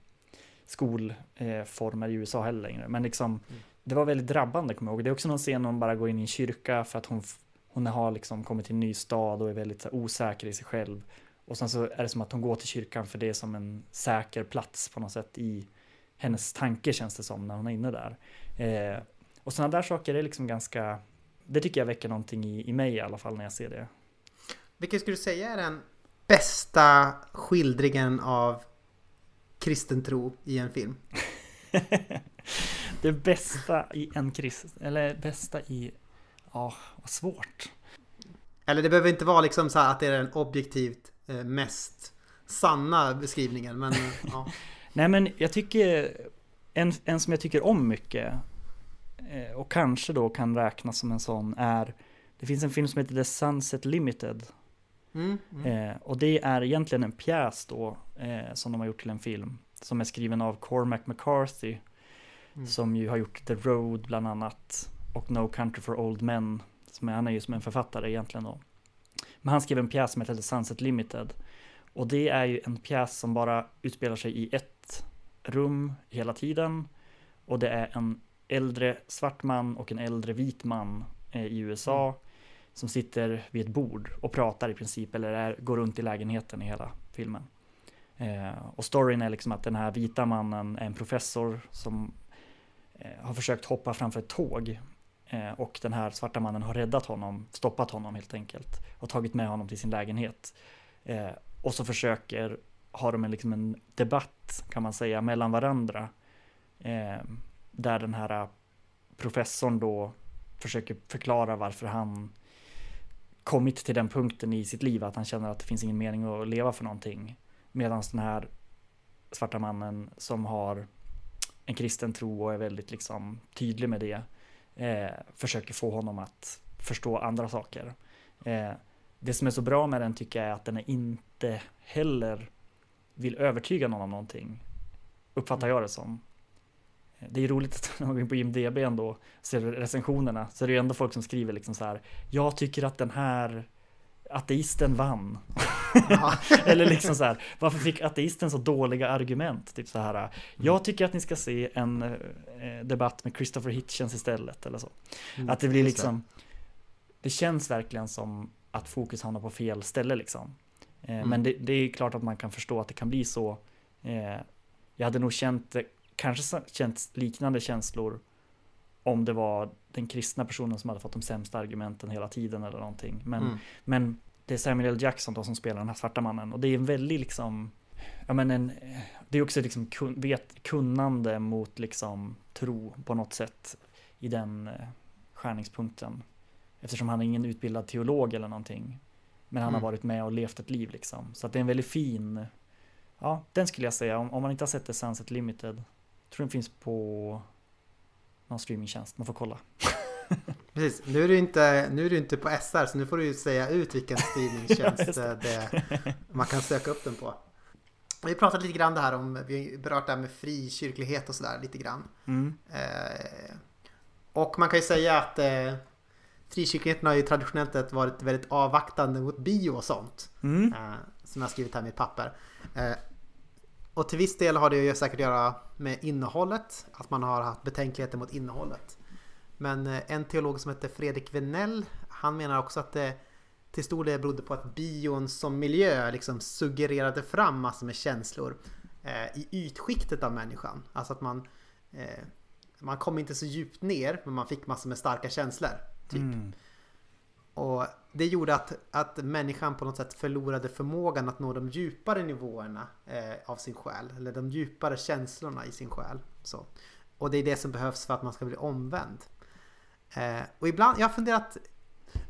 S3: skolformer i USA heller längre. Men liksom
S2: Mm.
S3: Det var väldigt drabbande kommer jag ihåg. Det är också någon scen när hon bara går in i en kyrka för att hon, hon har liksom kommit till en ny stad och är väldigt här, osäker i sig själv. Och sen så är det som att hon går till kyrkan för det är som en säker plats på något sätt i hennes tanke känns det som när hon är inne där. Eh, och sådana där saker är liksom ganska, det tycker jag väcker någonting i, i mig i alla fall när jag ser det.
S2: Vilken skulle du säga är den bästa skildringen av kristen tro i en film?
S3: det bästa i en kristen, eller bästa i, ja, vad svårt.
S2: Eller det behöver inte vara liksom så att det är den objektivt eh, mest sanna beskrivningen, men ja.
S3: Nej men jag tycker, en, en som jag tycker om mycket eh, och kanske då kan räknas som en sån är, det finns en film som heter The Sunset Limited. Mm, mm. Eh, och det är egentligen en pjäs då eh, som de har gjort till en film som är skriven av Cormac McCarthy mm. som ju har gjort The Road bland annat och No Country for Old Men. Som är, han är ju som en författare egentligen då. Men han skrev en pjäs som heter Sunset Limited och det är ju en pjäs som bara utspelar sig i ett rum hela tiden. Och det är en äldre svart man och en äldre vit man eh, i USA mm. som sitter vid ett bord och pratar i princip eller är, går runt i lägenheten i hela filmen. Eh, och storyn är liksom att den här vita mannen är en professor som Eh, har försökt hoppa framför ett tåg eh, och den här svarta mannen har räddat honom, stoppat honom helt enkelt och tagit med honom till sin lägenhet. Eh, och så försöker har de en, liksom en debatt kan man säga mellan varandra. Där den här professorn då försöker förklara varför han kommit till den punkten i sitt liv att han känner att det finns ingen mening att leva för någonting. Medan den här svarta mannen som har en kristen tro och är väldigt liksom tydlig med det eh, försöker få honom att förstå andra saker. Eh, det som är så bra med den tycker jag är att den är inte heller vill övertyga någon om någonting. Uppfattar jag det som. Det är roligt att när man går in på IMDB ändå ser recensionerna så är det ju ändå folk som skriver liksom så här. Jag tycker att den här ateisten vann. Eller liksom så här, varför fick ateisten så dåliga argument? Typ så här, mm. jag tycker att ni ska se en eh, debatt med Christopher Hitchens istället eller så. Mm, att det blir liksom, det känns verkligen som att fokus hamnar på fel ställe liksom. Eh, mm. Men det, det, är klart att man kan förstå att det kan bli så. Eh, jag hade nog känt, kanske känt liknande känslor om det var den kristna personen som hade fått de sämsta argumenten hela tiden eller någonting. Men, mm. men det är Samuel L. Jackson då som spelar den här svarta mannen och det är en väldigt liksom, ja men en, det är också liksom kun, vet, kunnande mot liksom tro på något sätt i den eh, skärningspunkten. Eftersom han är ingen utbildad teolog eller någonting. Men han mm. har varit med och levt ett liv liksom. Så att det är en väldigt fin, ja den skulle jag säga. Om, om man inte har sett The Sunset Limited. Tror den finns på någon streamingtjänst, man får kolla.
S2: Precis, nu är, du inte, nu är du inte på SR så nu får du ju säga ut vilken streamingtjänst det. det man kan söka upp den på. Vi pratat lite grann det här om, vi berört det här med frikyrklighet och sådär lite grann. Mm. Eh, och man kan ju säga att eh, frikyrkligheten har ju traditionellt varit väldigt avvaktande mot bio och sånt. Mm. Eh, som jag har skrivit här i mitt papper. Och till viss del har det ju säkert att göra med innehållet. Att man har haft betänkligheter mot innehållet. Men eh, en teolog som heter Fredrik Venell, han menar också att det till stor del berodde på att bion som miljö liksom suggererade fram massor med känslor eh, i ytskiktet av människan. Alltså att man, eh, man kom inte så djupt ner men man fick massor med starka känslor. Typ. Mm. Och det gjorde att, att människan på något sätt förlorade förmågan att nå de djupare nivåerna eh, av sin själ. Eller de djupare känslorna i sin själ. Så. Och det är det som behövs för att man ska bli omvänd. Eh, och ibland, jag har funderat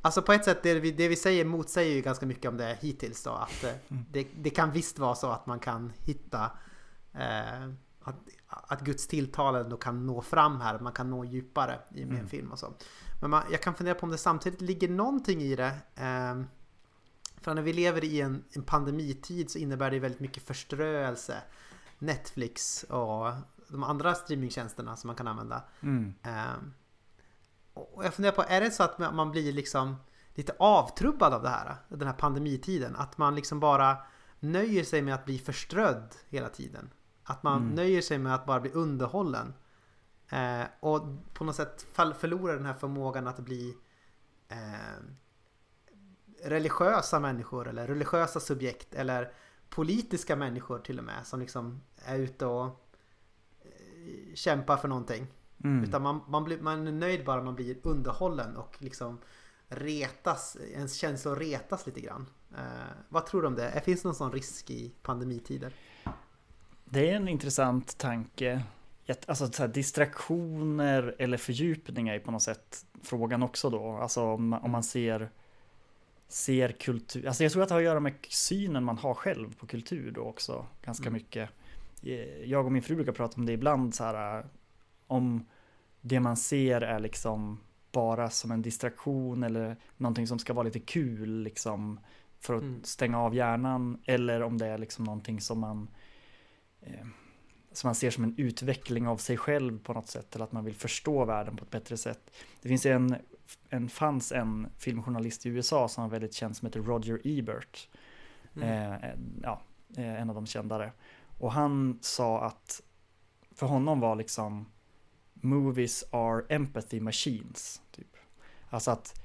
S2: Alltså på ett sätt, det vi, det vi säger motsäger ju ganska mycket om det hittills då. Att eh, mm. det, det, kan visst vara så att man kan hitta eh, att, att Guds tilltal ändå kan nå fram här. Man kan nå djupare i med en mm. film och så. Men man, jag kan fundera på om det samtidigt ligger någonting i det. Eh, för när vi lever i en, en pandemitid så innebär det väldigt mycket förströelse. Netflix och de andra streamingtjänsterna som man kan använda. Mm. Eh, och jag funderar på, är det så att man blir liksom lite avtrubbad av det här? Den här pandemitiden? Att man liksom bara nöjer sig med att bli förströdd hela tiden? Att man mm. nöjer sig med att bara bli underhållen? Eh, och på något sätt förlorar den här förmågan att bli eh, religiösa människor eller religiösa subjekt eller politiska människor till och med som liksom är ute och kämpar för någonting.
S3: Mm.
S2: Utan man, man, blir, man är nöjd bara man blir underhållen och liksom retas, ens känslor retas lite grann. Eh, vad tror du om det? Finns det någon sån risk i pandemitider?
S3: Det är en intressant tanke. Alltså så här, distraktioner eller fördjupningar är på något sätt frågan också då. Alltså om man, om man ser, ser kultur. Alltså jag tror att det har att göra med synen man har själv på kultur då också. Ganska
S2: Mm.
S3: mycket. Eh, Jag och min fru brukar prata om det ibland så här. eh, Om det man ser är liksom bara som en distraktion eller någonting som ska vara lite kul liksom. För att
S2: Mm.
S3: stänga av hjärnan. Eller om det är liksom någonting som man eh, som man ser som en utveckling av sig själv på något sätt eller att man vill förstå världen på ett bättre sätt. Det finns en, en fanns en filmjournalist i USA som var väldigt känd som heter Roger Ebert.
S2: Mm.
S3: Eh, ja, eh, en av de kändare. Och han sa att för honom var liksom movies are empathy machines. Typ. Alltså att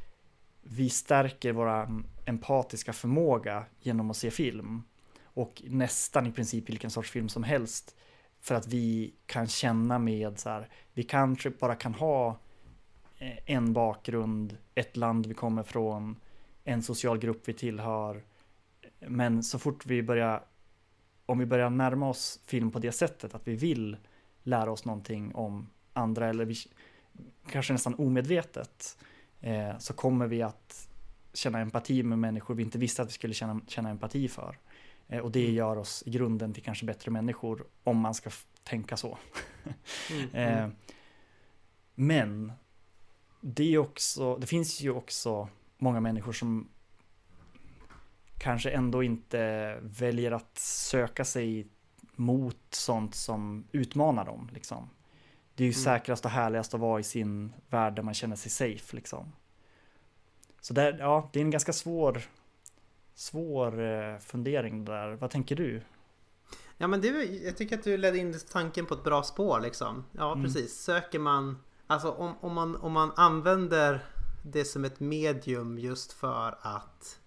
S3: vi stärker våra empatiska förmåga genom att se film. Och nästan i princip vilken sorts film som helst. För att vi kan känna med så här, vi kanske bara kan ha eh, en bakgrund, ett land vi kommer från, en social grupp vi tillhör. Men så fort vi börjar, om vi börjar närma oss film på det sättet, att vi vill lära oss någonting om andra, eller vi, kanske nästan omedvetet, eh, så kommer vi att känna empati med människor vi inte visste att vi skulle känna, känna empati för. Eh, och det
S2: Mm.
S3: gör oss i grunden till kanske bättre människor, om man ska tänka så.
S2: Mm.
S3: Eh,
S2: Mm.
S3: men det, är också, det finns ju också många människor som kanske ändå inte väljer att söka sig mot sånt som utmanar dem. Liksom. Det är ju
S2: Mm.
S3: säkrast och härligast att vara i sin värld där man känner sig safe. Liksom. Så där, ja, det är en ganska svår, svår eh, fundering där. Vad tänker du?
S2: Ja men du, jag tycker att du ledde in tanken på ett bra spår liksom. Ja
S3: Mm.
S2: precis. Söker man, alltså om, om, man, om man använder det som ett medium just för att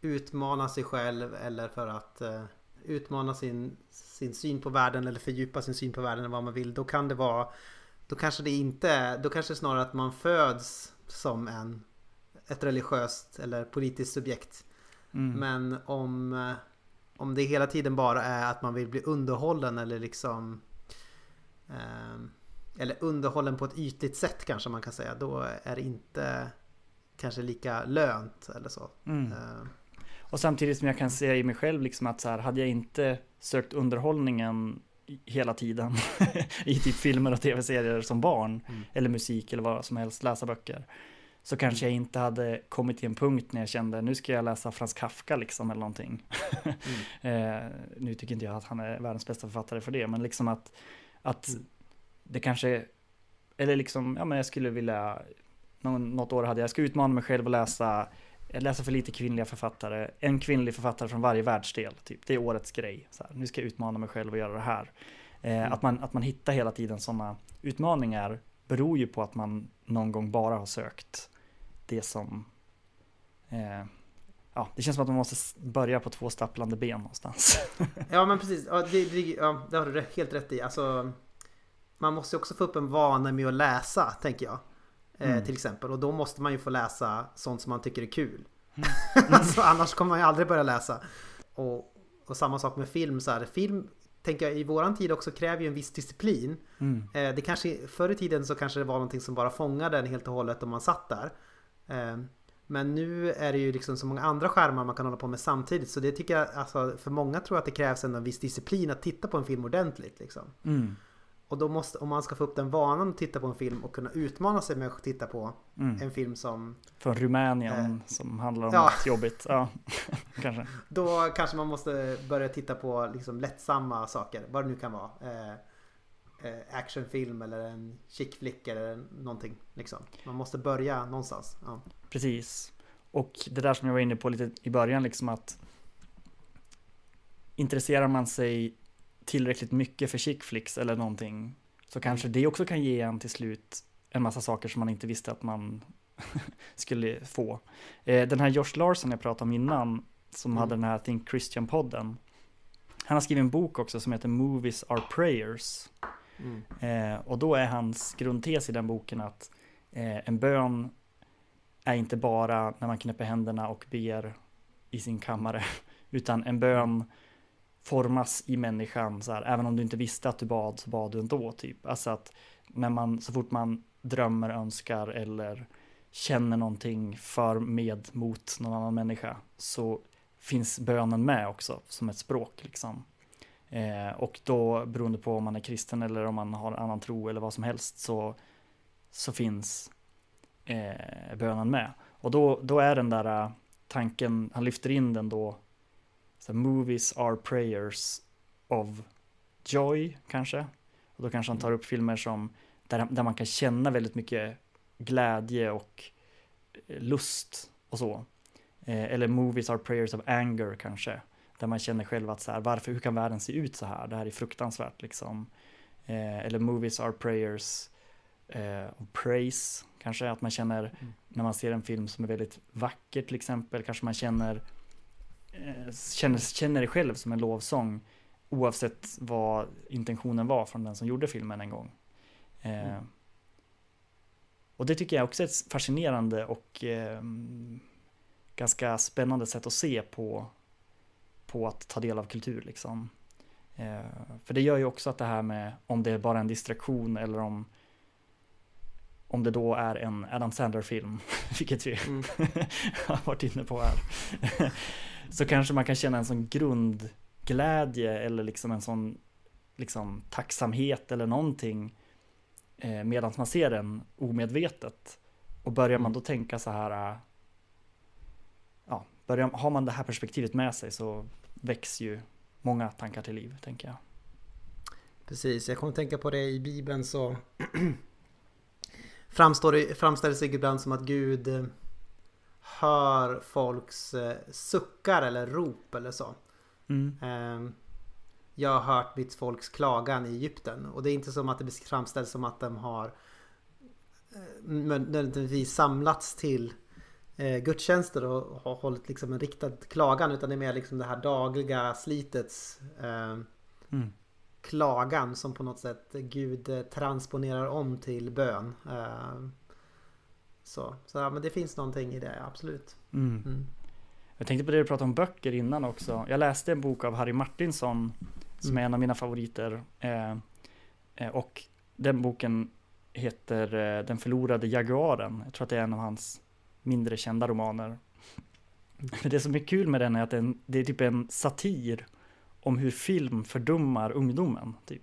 S2: utmana sig själv eller för att eh, utmana sin, sin syn på världen eller fördjupa sin syn på världen eller vad man vill. Då kan det vara, då kanske det inte, då kanske snarare att man föds som en, ett religiöst eller politiskt subjekt.
S3: Mm.
S2: Men om, eh, om det hela tiden bara är att man vill bli underhållen eller liksom ehm, Eller underhållen på ett ytligt sätt kanske man kan säga. Då är det inte kanske lika lönt eller så.
S3: Mm.
S2: Eh,
S3: Och samtidigt som jag kan säga i mig själv liksom att så här, hade jag inte sökt underhållningen hela tiden i typ filmer och tv-serier som barn
S2: Mm.
S3: eller musik eller vad som helst, läsa böcker så kanske jag inte hade kommit till en punkt när jag kände nu ska jag läsa Frans Kafka liksom eller någonting. eh, nu tycker inte jag att han är världens bästa författare för det, men liksom att, att
S2: Mm.
S3: det kanske, eller liksom, ja men jag skulle vilja, någon, något år hade jag, jag ska utmana mig själv och läsa jag läser för lite kvinnliga författare. En kvinnlig författare från varje världsdel. Typ. Det är årets grej. Så här, nu ska jag utmana mig själv och göra det här. Eh,
S2: Mm.
S3: att, man, att man hittar hela tiden sådana utmaningar beror ju på att man någon gång bara har sökt det som... Eh, ja, det känns som att man måste börja på två stapplande ben någonstans.
S2: Ja men precis, ja, det, det, ja, det har du helt rätt i. Alltså, man måste ju också få upp en vana med att läsa, tänker jag. Eh,
S3: Mm.
S2: Till exempel. Och då måste man ju få läsa sånt som man tycker är kul.
S3: Mm.
S2: alltså, annars kommer man ju aldrig börja läsa. Och, och samma sak med film. Så här. Film, tänker jag, i våran tid också kräver ju en viss disciplin.
S3: Mm.
S2: Eh, det kanske, förr i tiden så kanske det var någonting som bara fångade en helt och hållet om man satt där. Eh, men nu är det ju liksom så många andra skärmar man kan hålla på med samtidigt. Så det tycker jag, alltså, för många tror jag att det krävs en viss disciplin att titta på en film ordentligt. Liksom.
S3: Mm.
S2: Och då måste, om man ska få upp den vanan att titta på en film och kunna utmana sig med att titta på
S3: Mm.
S2: en film som
S3: Från Rumänien
S2: Eh,
S3: som handlar om
S2: ja.
S3: något jobbigt. Ja, kanske.
S2: Då kanske man måste börja titta på liksom lättsamma saker, vad det nu kan vara. Eh, actionfilm eller en chick flick eller någonting. Liksom. Man måste börja någonstans. Ja.
S3: Precis. Och det där som jag var inne på lite i början, liksom att intresserar man sig tillräckligt mycket för chick flicks eller någonting så kanske det också kan ge en till slut en massa saker som man inte visste att man skulle få. Eh, Den här Josh Larson jag pratade om innan, som
S2: Mm.
S3: hade den här Think Christian-podden, han har skrivit en bok också som heter Movies Are Prayers.
S2: Mm.
S3: Eh, och då är hans grundtes i den boken att eh, en bön är inte bara när man knäpper händerna och ber i sin kammare, utan en bön formas i människan, så här, även om du inte visste att du bad så bad du ändå, typ. Alltså att när man, så fort man drömmer, önskar eller känner någonting för med mot någon annan människa så finns bönen med också som ett språk liksom. Eh, och då beroende på om man är kristen eller om man har annan tro eller vad som helst så, så finns eh, bönen med. Och då, då är den där eh, tanken, han lyfter in den då, så movies are prayers of joy kanske. Och då kanske han tar upp filmer som där, där man kan känna väldigt mycket glädje och eh, lust och så. Eh, eller movies are prayers of anger kanske. Där man känner själv att så här, varför, hur kan världen se ut så här? Det här är fruktansvärt liksom. Eh, eller movies are prayers eh, praise kanske. Att man känner
S2: Mm.
S3: när man ser en film som är väldigt vacker till exempel. Kanske man känner, eh, känner, känner det själv som en lovsång. Oavsett vad intentionen var från den som gjorde filmen en gång. Eh,
S2: Mm.
S3: Och det tycker jag också är ett fascinerande och eh, ganska spännande sätt att se på, på att ta del av kultur. Liksom. Eh, för det gör ju också att det här med om det är bara en distraktion eller om, om det då är en Adam Sandler-film, vilket vi
S1: Mm.
S3: har varit inne på här, så kanske man kan känna en sån grundglädje eller liksom en sån liksom, tacksamhet eller någonting eh, medan man ser den omedvetet. Och börjar man
S2: Mm.
S3: då tänka så här, börjar, har man det här perspektivet med sig så väcks ju många tankar till liv, tänker jag.
S2: Precis, jag kommer tänka på det i Bibeln så framstår det, framställs det ibland som att Gud eh, hör folks eh, suckar eller rop eller så.
S3: Mm.
S2: Ehm, Jag har hört mitt folks klagan i Egypten och det är inte som att det framställs som att de har eh, nödvändigtvis samlats till eh, gudstjänster och har hållit liksom en riktad klagan utan det är mer liksom det här dagliga slitets eh,
S3: Mm.
S2: klagan som på något sätt Gud eh, transponerar om till bön. Eh, Så, så ja, men det finns någonting i det, absolut.
S3: Mm.
S2: Mm.
S3: Jag tänkte på det du pratade om böcker innan också. Jag läste en bok av Harry Martinsson som
S2: Mm.
S3: är en av mina favoriter. Eh, eh, och den boken heter eh, Den förlorade jaguaren. Jag tror att det är en av hans mindre kända romaner. Men det som är kul med den är att den, det är typ en satir om hur film fördummar ungdomen. Typ.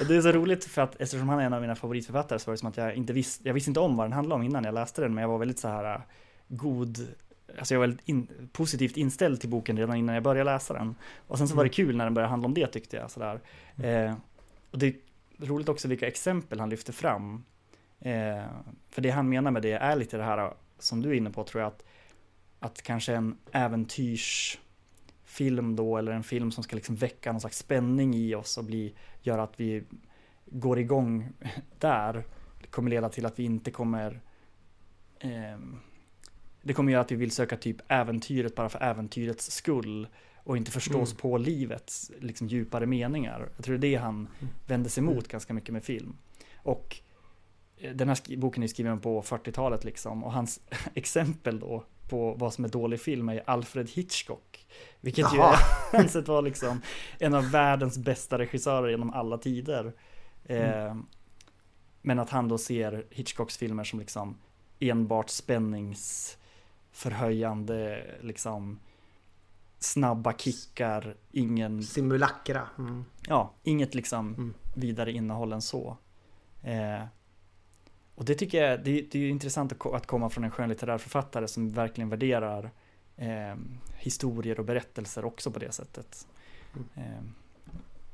S3: och det är så roligt för att eftersom han är en av mina favoritförfattare så var det som att jag inte visste, jag visste inte om vad den handlade om innan jag läste den men jag var väldigt så här äh, god, alltså jag var väldigt in, positivt inställd till boken redan innan jag började läsa den. Och sen så var det kul när den började handla om det tyckte jag. Sådär. Eh, och det är roligt också vilka exempel han lyfter fram. Eh, för det han menar med det är lite det här som du är inne på tror jag att, att kanske en äventyrsfilm då eller en film som ska liksom väcka någon slags spänning i oss och bli, göra att vi går igång där kommer leda till att vi inte kommer ehm, det kommer göra att vi vill söka typ äventyret bara för äventyrets skull och inte förstå oss
S2: Mm.
S3: på livets liksom, djupare meningar. Jag tror det är det han vänder sig emot
S2: Mm.
S3: ganska mycket med film. Och eh, den här boken är skriven på 40-talet liksom och hans exempel då på vad som är dålig film är Alfred Hitchcock. Vilket ju
S2: Jaha.
S3: är ansett vara liksom en av världens bästa regissörer genom alla tider. Eh, men att han då ser Hitchcocks filmer som liksom enbart spänningsförhöjande, liksom snabba kickar, ingen,
S2: Simulacra. Mm.
S3: ja, inget liksom
S2: Mm.
S3: vidare innehåll än så. Eh, och det tycker jag, det, det är intressant att, ko- att komma från en skönlitterär författare som verkligen värderar eh, historier och berättelser också på det sättt.
S2: Mm.
S3: Eh,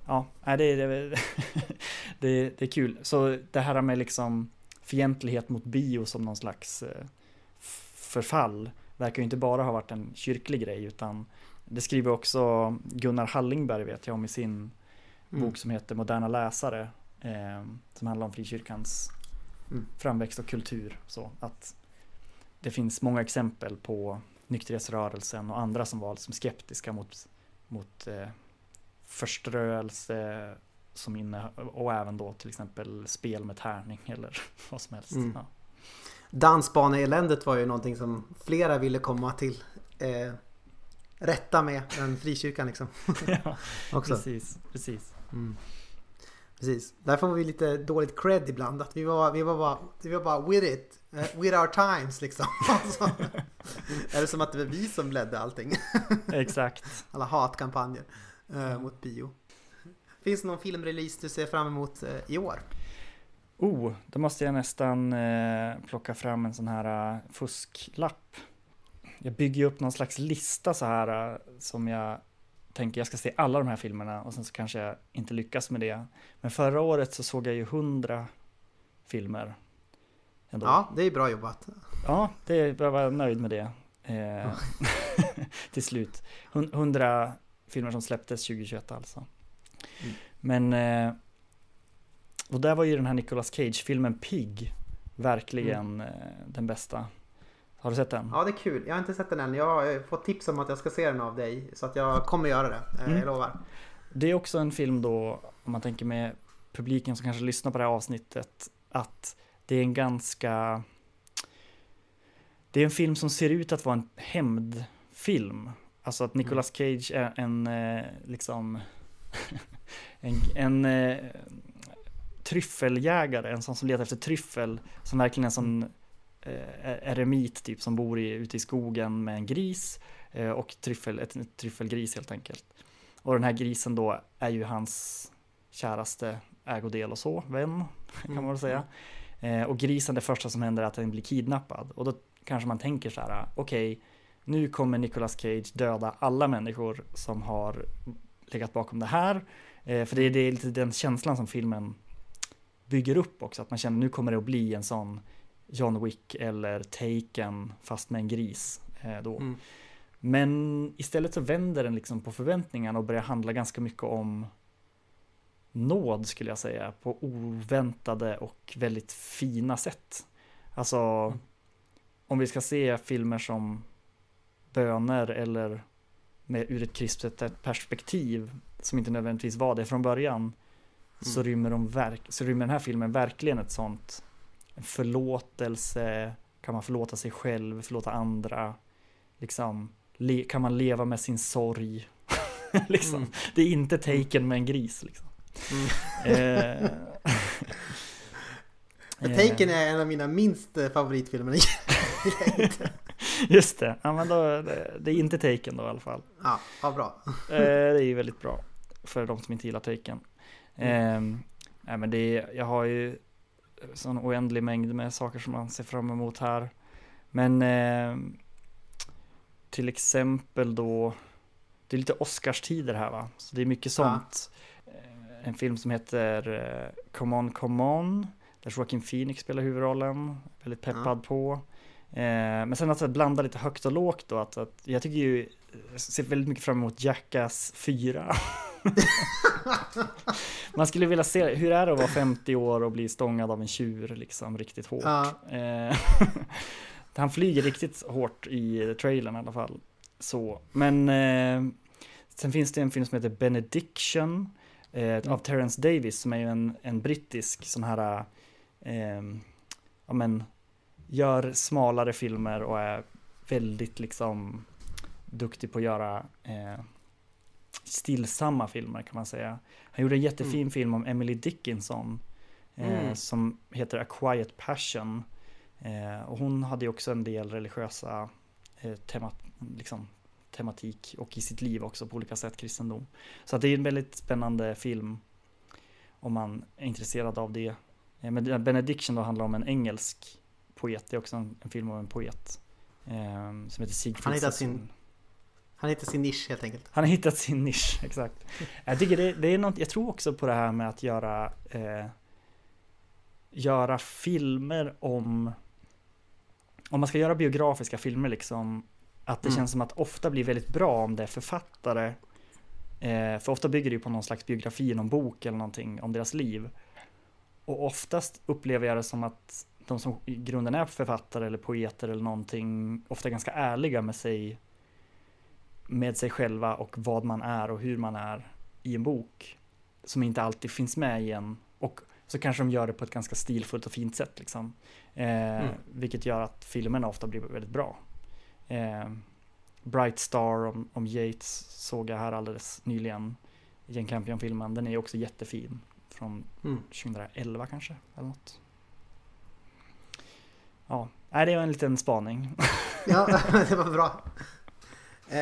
S3: ja, det, det, det, det är kul. Så det här med liksom fientlighet mot bio som någon slags eh, förfall verkar ju inte bara ha varit en kyrklig grej utan det skriver också Gunnar Hallingberg vet jag om i sin
S2: Mm.
S3: bok som heter Moderna läsare. Eh, som handlar om frikyrkans
S2: Mm.
S3: framväxt och kultur. Så att det finns många exempel på nykterhetsrörelsen och andra som var liksom skeptiska mot, mot eh, förströelse som inne och även då till exempel spel med tärning eller vad som helst.
S4: Mm.
S3: Ja.
S4: Dansbaneeländet var ju någonting som flera ville komma till eh, rätta med, den frikyrkan liksom.
S3: ja,
S4: Också.
S3: precis, precis.
S4: Mm. Precis. Där får vi lite dåligt cred ibland. Att vi var, vi var, bara, vi var bara with it. eh, with our times liksom. Så, är det som att det var vi som ledde allting.
S3: Exakt.
S4: Alla hatkampanjer eh, mot bio. Finns det någon filmrelease du ser fram emot eh, i år?
S3: Oh, då måste jag nästan eh, plocka fram en sån här eh, fusklapp. Jag bygger upp någon slags lista så här eh, som jag tänker jag ska se alla de här filmerna och sen så kanske jag inte lyckas med det. Men förra året så såg jag ju hundra filmer. Ändå.
S4: Ja, det är bra jobbat.
S3: Ja, det, jag var nöjd med det. Eh, till slut. Hun- 100 filmer som släpptes 2021 alltså.
S4: Mm.
S3: Men, eh, och där var ju den här Nicolas Cage-filmen Pig verkligen eh, den bästa. Har du sett den?
S4: Ja, det är kul. Jag har inte sett den än. Jag har eh, fått tips om att jag ska se den av dig. Så att jag kommer göra det. Eh,
S3: Mm.
S4: Jag lovar.
S3: Det är också en film då, om man tänker med publiken som kanske lyssnar på det här avsnittet, att det är en ganska... Det är en film som ser ut att vara en hämndfilm. Alltså att Nicolas Cage är en, eh, liksom, en, en tryffeljägare, en sån som letar efter tryffel, som verkligen är en sån eh, eremit typ som bor i, ute i skogen med en gris eh, och tryffel, ett, ett tryffelgris helt enkelt. Och den här grisen då är ju hans käraste ägodel och så, vän kan man väl säga. Eh, och grisen, det första som händer är att den blir kidnappad. Och då kanske man tänker så här, okej, nu kommer Nicolas Cage döda alla människor som har legat bakom det här. Eh, för det är, det är lite den känslan som filmen bygger upp också, att man känner nu kommer det att bli en sån John Wick eller Taken fast med en gris eh, då.
S4: Mm.
S3: Men istället så vänder den liksom på förväntningarna och börjar handla ganska mycket om nåd skulle jag säga, på oväntade och väldigt fina sätt. Alltså, om vi ska se filmer som böner eller med, ur ett kristet perspektiv som inte nödvändigtvis var det från början så, rymmer de verk, så rymmer den här filmen verkligen ett sånt förlåtelse, kan man förlåta sig själv, förlåta andra, liksom, le, kan man leva med sin sorg, liksom.
S4: Mm.
S3: Det är inte taken med en gris, liksom.
S4: Mm.
S3: Eh,
S4: Taken är en av mina minst eh, favoritfilmer.
S3: Just det, ja, men då, det, är inte Taken då i alla fall.
S4: ja, vad bra.
S3: Eh, det är ju väldigt bra för de som inte gillar Taken. Eh, nej, men det är, jag har ju sån oändlig mängd med saker som man ser fram emot här. Men eh, till exempel då, det är lite Oscarstider här va? Så det är mycket sånt. Eh, En film som heter eh, Come On Come On, där Joaquin Phoenix spelar huvudrollen. Väldigt peppad på. Eh, men sen att blanda lite högt och lågt då, att, att jag tycker ju, jag ser väldigt mycket fram emot Jackass 4. Man skulle vilja se, hur är det att vara 50 år och bli stångad av en tjur liksom riktigt hårt?
S4: Ja.
S3: Eh, han flyger riktigt hårt i trailern i alla fall. Så, men eh, sen finns det en film som heter Benediction eh, av Terence Davis som är ju en, en brittisk sån här, eh, ja men, gör smalare filmer och är väldigt liksom duktig på att göra eh, stillsamma filmer kan man säga. Han gjorde en jättefin
S4: Mm.
S3: film om Emily Dickinson eh,
S4: Mm.
S3: som heter A Quiet Passion. Eh, och hon hade ju också en del religiösa eh, tema, liksom, tematik och i sitt liv också på olika sätt kristendom. Så det är en väldigt spännande film om man är intresserad av det. Eh, men den- Benediction då handlar om en engelsk poet, det är också en, en film om en poet. Eh, som heter Sigfrid
S4: Han hittar sin- Han hittar sin nisch helt enkelt.
S3: Han har hittat sin nisch, exakt. Jag tycker det, det är något, jag tror också på det här med att göra eh, göra filmer om om man ska göra biografiska filmer liksom att det
S4: Mm.
S3: känns som att ofta blir väldigt bra om det är författare eh, för ofta bygger det ju på någon slags biografi, någon bok eller någonting om deras liv och oftast upplever jag det som att de som i grunden är författare eller poeter eller någonting ofta är ganska ärliga med sig med sig själva och vad man är och hur man är. i en bok som inte alltid finns med i en och så kanske de gör det på ett ganska stilfullt och fint sätt liksom. Eh,
S2: Mm.
S3: Vilket gör att filmerna ofta blir väldigt bra. Eh, Bright Star om, om Yates såg jag här alldeles nyligen. Jane Campion-filmen, den är också jättefin. Från
S2: Mm.
S3: 2011 kanske, eller något. Ja, nej, det var en liten spaning.
S4: Ja, det var bra. Eh,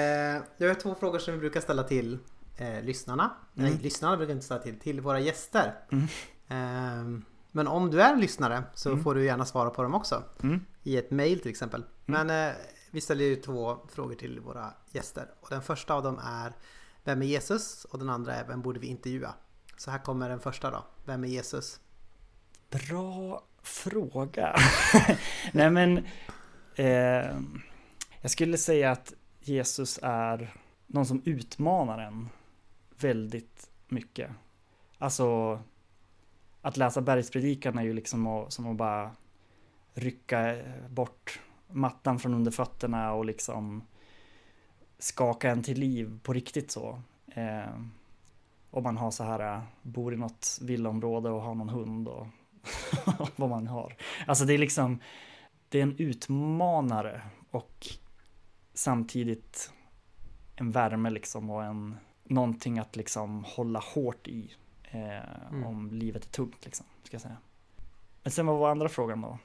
S4: jag har två frågor som vi brukar ställa till eh, lyssnarna. Nej,
S3: Mm.
S4: lyssnarna brukar inte ställa till, till våra gäster.
S3: Mm.
S4: Eh, men om du är en lyssnare så
S3: Mm.
S4: får du gärna svara på dem också.
S3: Mm.
S4: I ett mail till exempel.
S3: Mm.
S4: Men eh, vi ställer ju två frågor till våra gäster. Och den första av dem är Vem är Jesus? Och den andra är Vem borde vi intervjua? Så här kommer den första då. Vem är Jesus?
S3: Bra fråga. Nej men, eh, jag skulle säga att Jesus är någon som utmanar en väldigt mycket. Alltså, att läsa bergspredikan är ju liksom att, som att bara rycka bort mattan från under fötterna och liksom skaka en till liv på riktigt så. Eh, om man har så här, eh, bor i något villaområde och har någon hund och vad man har. Alltså det är liksom, det är en utmanare och samtidigt en värme liksom och en, någonting att liksom hålla hårt i eh,
S4: Mm.
S3: om livet är tungt liksom, ska jag säga. Men sen vad var andra frågan då?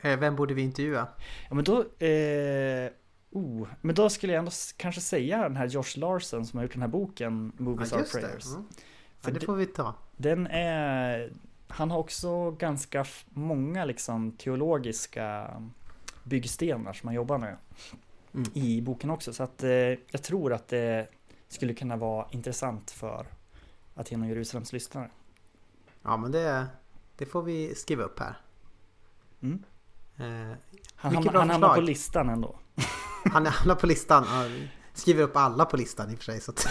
S4: Eh, vem borde vi intervjua?
S3: Ja men då, eh, oh, men då skulle jag ändå kanske säga den här Josh Larsen som har gjort den här boken Movies Are Prayers.
S4: Mm.
S3: För
S4: Ja, det
S3: det-
S4: får vi ta.
S3: Den är, han har också ganska många liksom teologiska byggstenar som han jobbar med
S4: Mm.
S3: i boken också. Så att eh, jag tror att det skulle kunna vara intressant för Aten och Jerusalems lyssnare.
S4: Ja men det, det får vi skriva upp här.
S3: Mm.
S4: Eh,
S3: Han, hamnar, han hamnar på listan ändå.
S4: han hamnar på listan. Skriver upp alla på listan i och för sig. Så att,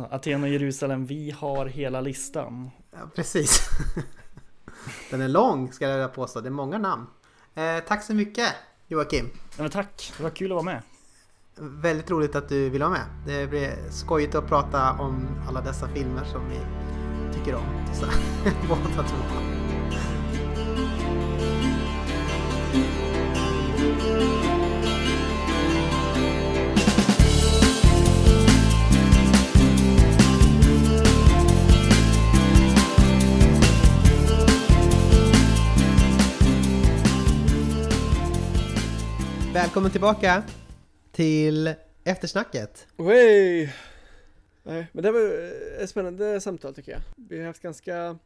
S3: Aten och Jerusalem, vi har hela listan.
S4: ja, precis. Den är lång ska jag vilja påstå. Det är många namn. Eh, tack så mycket Joakim.
S3: Ja, men tack, det var kul att vara med.
S4: Väldigt roligt att du vill vara med. Det blir skojigt att prata om alla dessa filmer som vi tycker om. Så, båda två. Välkommen tillbaka till eftersnacket.
S1: Wey! Nej, men det var eh, ett spännande samtal tycker jag. Vi har haft ganska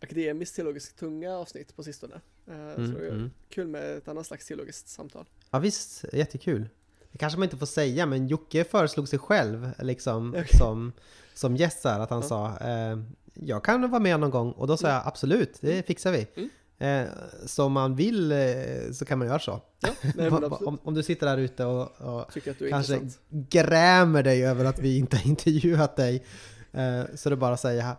S1: akademiskt teologiskt tunga avsnitt på sistone. Eh, Så det är kul med ett annat slags teologiskt samtal.
S2: Ja visst, jättekul. Det kanske man inte får säga, men Jocke föreslog sig själv liksom
S1: Okej.
S2: som, som gäst här, att han
S1: Ja.
S2: sa eh, Jag kan vara med någon gång och då sa jag absolut, det fixar vi. Eh, om man vill eh, så kan man göra så.
S1: Ja,
S2: om, om du sitter där ute och, och
S1: att är
S2: kanske
S1: intressant.
S2: grämer dig över att vi inte har intervjuat dig. Eh, så du bara säger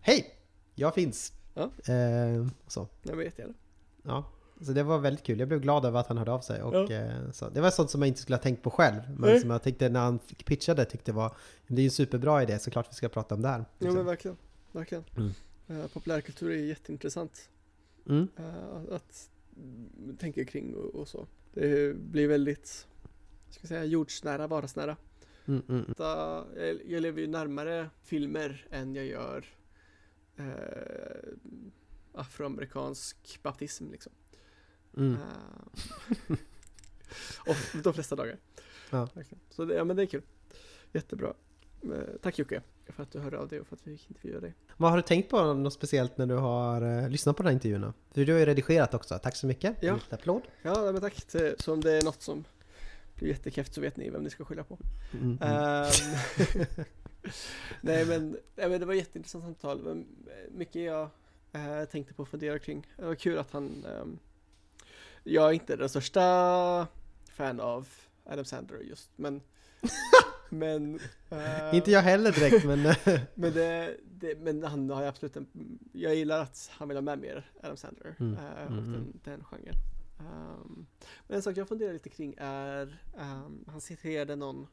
S2: Hej! Jag finns!
S1: Ja.
S2: Eh, så.
S1: Nej men jättegärna.
S2: Ja, så det var väldigt kul. Jag blev glad över att han hörde av sig. Och,
S1: Ja.
S2: eh, så, det var sånt som jag inte skulle ha tänkt på själv. Men
S1: Nej.
S2: som jag tyckte när han pitchade tyckte var det är en superbra idé, så klart vi ska prata om det här.
S1: Ja
S2: liksom.
S1: men verkligen. Verkligen.
S2: Mm.
S1: Eh, populärkultur är jätteintressant.
S2: Mm.
S1: eh, att tänka kring och, och så. Det blir väldigt, ska säga, jordsnära, vardagsnära.
S2: Mm, mm, mm.
S1: Jag, jag lever ju närmare filmer än jag gör eh, afroamerikansk baptism liksom.
S2: Mm.
S1: Eh, och de flesta dagar.
S2: Ja.
S1: Så det, ja, men det är kul. Jättebra. Eh, tack Jocke för att du hörde av dig och för att vi fick intervjua dig.
S2: Vad har du tänkt på något speciellt när du har eh, lyssnat på den här intervjun? För du har ju redigerat också. Tack så mycket.
S1: Ja.
S2: En liten applåd.
S1: Ja, men tack. Så om det är något som blir jättekräft så vet ni vem ni ska skylla på.
S2: Mm, mm.
S1: Ehm, nej, men, nej men det var ett jätteintressant samtal. Eh, mycket jag eh, tänkte på och funderade kring. Det var kul att han ehm, Jag är inte den största fan av Adam Sandler just men Men eh,
S2: Inte jag heller direkt, men... eh,
S1: Men, det, det, men han har ju absolut en Jag gillar att han vill ha med mer Adam Sandler
S2: Mm,
S1: eh, och
S2: mm,
S1: den, den genren Ehm, Men en sak jag funderar lite kring är ehm, Han citerade någon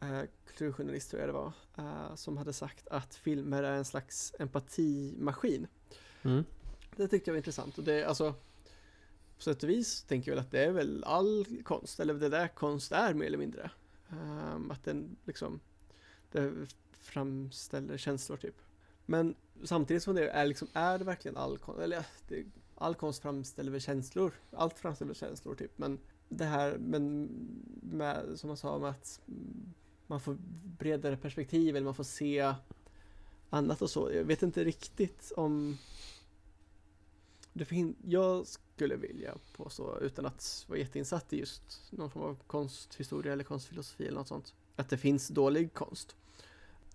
S1: eh, kulturjournalist tror jag det var, eh, som hade sagt att filmer är en slags empatimaskin.
S2: Mm.
S1: Det tyckte jag var intressant och det, alltså på sätt och vis tänker jag väl att det är väl all konst, eller det där konst är mer eller mindre. Um, att den liksom, det framställer känslor typ. Men samtidigt som det är liksom, är det verkligen all konst, eller det, all konst framställer väl känslor, allt framställer känslor typ, men det här, men med, som man sa, med att man får bredare perspektiv eller man får se annat och så. Jag vet inte riktigt om det fin- jag skulle vilja påstå, utan att vara jätteinsatt i just någon form av konsthistoria eller konstfilosofi eller något sånt, att det finns dålig konst.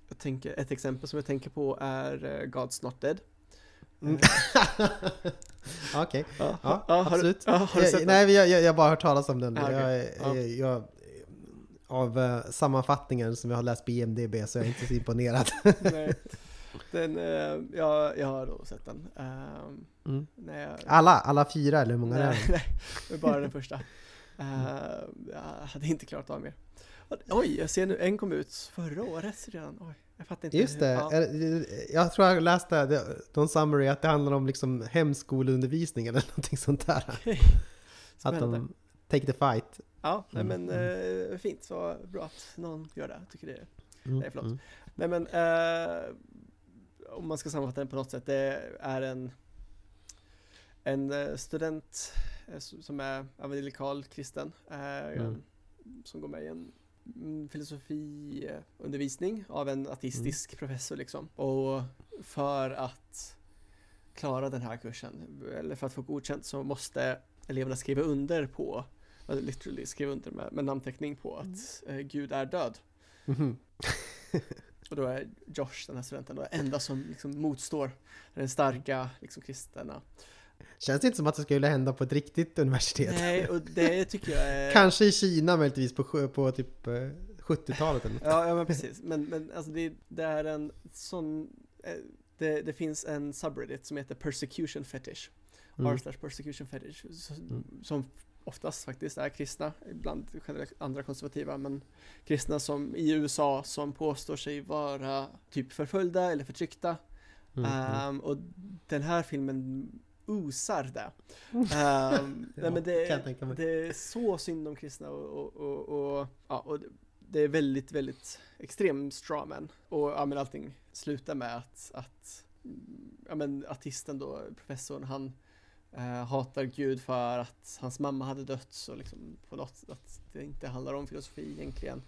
S1: Jag tänker, ett exempel som jag tänker på är eh, God's Not Dead.
S2: Mm. Okej,
S1: Ja,
S2: ja,
S1: har du-
S2: absolut.
S1: har du
S2: Jag-
S1: sett den?
S2: Nej, jag, jag, jag har bara hört talas om den.
S1: Ah, okej.
S2: jag,
S1: Ja.
S2: jag, jag, av eh, sammanfattningen som jag har läst på IMDB så är jag inte så imponerad.
S1: Nej. Den, eh, ja, jag har då sett den. Ehm,
S2: Mm.
S1: när jag,
S2: Alla, alla fyra eller hur många är
S1: nej,
S2: det?
S1: nej, är bara den första. Ehm, jag hade inte klarat av mer. Oj, jag ser nu, en kom ut förra året redan. Oj, jag fattar inte.
S2: Just
S1: hur-
S2: det,
S1: Ja,
S2: är det- jag tror jag läste någon summary att det handlar om liksom hemskoleundervisning eller någonting sånt där.
S1: okej.
S2: Att de take the fight.
S1: Ja, nej,
S2: Mm,
S1: men eh, fint. Så bra att någon gör det. Tycker det.
S2: Mm,
S1: Nej, förlåt.
S2: mm.
S1: Nej men, eh, om man ska sammanfatta den på något sätt, det är en, en eh, student eh, som är evangelikal kristen, eh,
S2: Mm.
S1: som går med i en mm, filosofiundervisning av en ateistisk professor liksom. Och för att klara den här kursen, eller för att få godkänt så måste eleverna skriva under på, literally skriva under med, med namnteckning på att eh, Gud är död.
S2: Mhm.
S1: Och då är Josh, den här studenten, då, enda som liksom motstår den starka liksom, kristna.
S2: Känns inte som att det skulle hända på ett riktigt universitet.
S1: Nej, och det tycker jag är...
S2: Kanske i Kina möjligtvis på, på typ eh, 70-talet eller något.
S1: Ja, ja men precis. Men, men alltså det, det är en sån... eh, Det, det finns en subreddit som heter Persecution Fetish.
S2: Mm.
S1: r slash persecution fetish.
S2: Mm.
S1: Som oftast faktiskt är kristna, ibland generellt andra konservativa, men kristna som i USA som påstår sig vara typ förföljda eller förtryckta.
S2: Mm.
S1: Ehm, och den här filmen osar det. Ehm, nej, men det, det är så synd om kristna och, och, och, och, ja, och det är väldigt, väldigt extrem strawman. Och ja, men allting slutar med att, att ja, men artisten då, professorn, han hatar Gud för att hans mamma hade dött så liksom på något att det inte handlar om filosofi egentligen.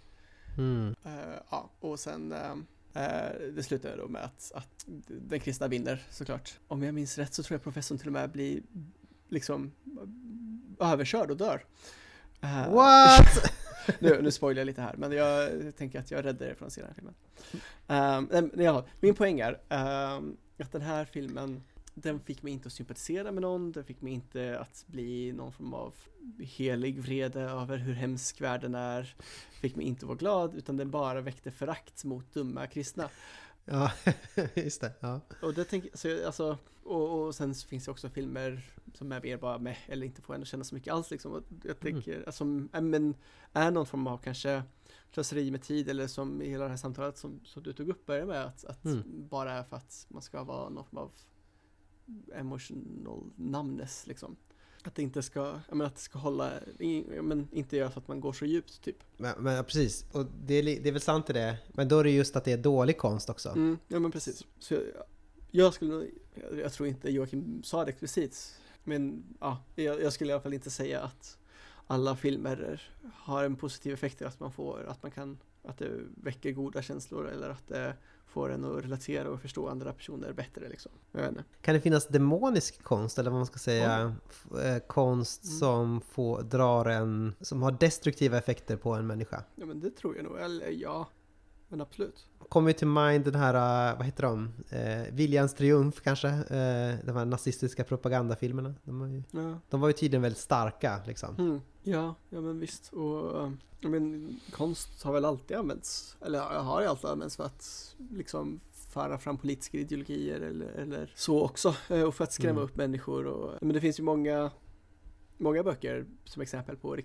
S2: Mm.
S1: Eh, ja, och sen eh, eh, det slutar då med att, att den kristna vinner såklart. Om jag minns rätt så tror jag professorn till och med blir liksom överkörd och dör. Eh,
S2: What?
S1: nu, nu spoilar jag lite här, men jag tänker att jag räddar det från senare filmen. Um, nej, men ja, min poäng är ehm, att den här filmen, den fick mig inte att sympatisera med någon, den fick mig inte att bli någon form av helig vrede över hur hemsk världen är, fick mig inte att vara glad, utan den bara väckte förakt mot dumma kristna.
S2: Ja, just det. Ja.
S1: Och det tänker så, alltså, och, och sen finns det också filmer som är mer bara med eller inte får en att känna så mycket alls liksom. Och Jag tänker, alltså, äh, men är någon form av kanske slöseri med tid eller som i hela det här samtalet som, som du tog upp börjar med att, att
S2: Mm.
S1: bara för att man ska vara någon form av emotional numbness liksom. Att det inte ska, jag menar, att det ska hålla, men inte göra så att man går så djupt typ.
S2: Men, men ja, precis, och det är, det är väl sant i det. Men då är det just att det är dålig konst också.
S1: Mm, ja men precis. Så jag, jag skulle jag, jag tror inte Joakim sa det explicit, men ja, jag, jag skulle i alla fall inte säga att alla filmer har en positiv effekt, att man får, att man kan, att det väcker goda känslor eller att det får en att relatera och förstå andra personer bättre liksom.
S2: Kan det finnas demonisk konst eller vad man ska säga? Eh, konst
S1: Mm.
S2: som får, drar en, som har destruktiva effekter på en människa.
S1: Ja men det tror jag nog, eller ja, men absolut.
S2: Kommer till mind den här, eh, vad heter de? Eh, Viljans triumf kanske? Eh, de här nazistiska propagandafilmerna. De, var ju,
S1: Ja.
S2: de var ju tydligen väldigt starka liksom.
S1: Mm. Ja, ja men visst. Och eh, jag men, konst har väl alltid använts, eller har ju alltid använts för att liksom föra fram politiska ideologier eller, eller så också. eh, Och för att skrämma
S2: Mm.
S1: upp människor. Och, men det finns ju många, många böcker som exempel på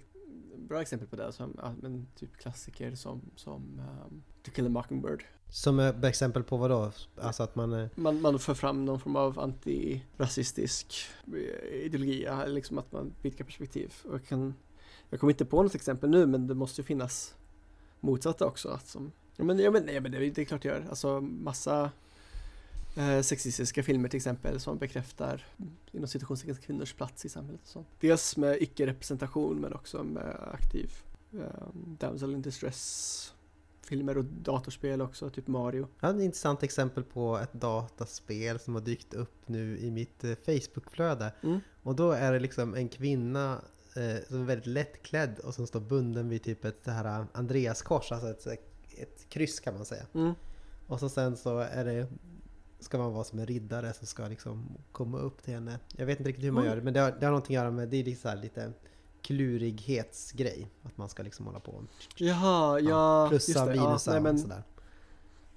S1: bra exempel på det, som, ja, men typ klassiker som, som um, To kill a Mockingbird.
S2: Som ett exempel på vad då? Alltså att man... eh,
S1: Man, man för fram någon form av antirasistisk eh, ideologi, liksom att man vidgar perspektiv. Och jag, kan, jag kommer inte på något exempel nu, men det måste ju finnas motsatta också. Att som, ja, men, ja, men, nej, men det, det är klart det gör. Alltså massa eh, sexistiska filmer till exempel som bekräftar inom situationstecken kvinnors plats i samhället. Och så. Dels med icke-representation men också med aktiv eh, damsel in distress filmer och datorspel också, typ Mario.
S2: Jag har ett intressant exempel på ett dataspel som har dykt upp nu i mitt eh, Facebookflöde.
S1: Mm.
S2: Och då är det liksom en kvinna eh, som är väldigt lättklädd och som står bunden vid typ ett det här Andreaskors, alltså ett, ett kryss kan man säga.
S1: Mm.
S2: Och så sen så är det ska man vara som en riddare som ska liksom komma upp till henne. Jag vet inte riktigt hur man
S1: Mm.
S2: gör det, men det har, det har någonting att göra med, det är liksom så här lite klurighetsgrej. Att man ska liksom hålla på
S1: Jaha, ja,
S2: plussa,
S1: det.
S2: minusa
S1: ja, nej,
S2: och sådär.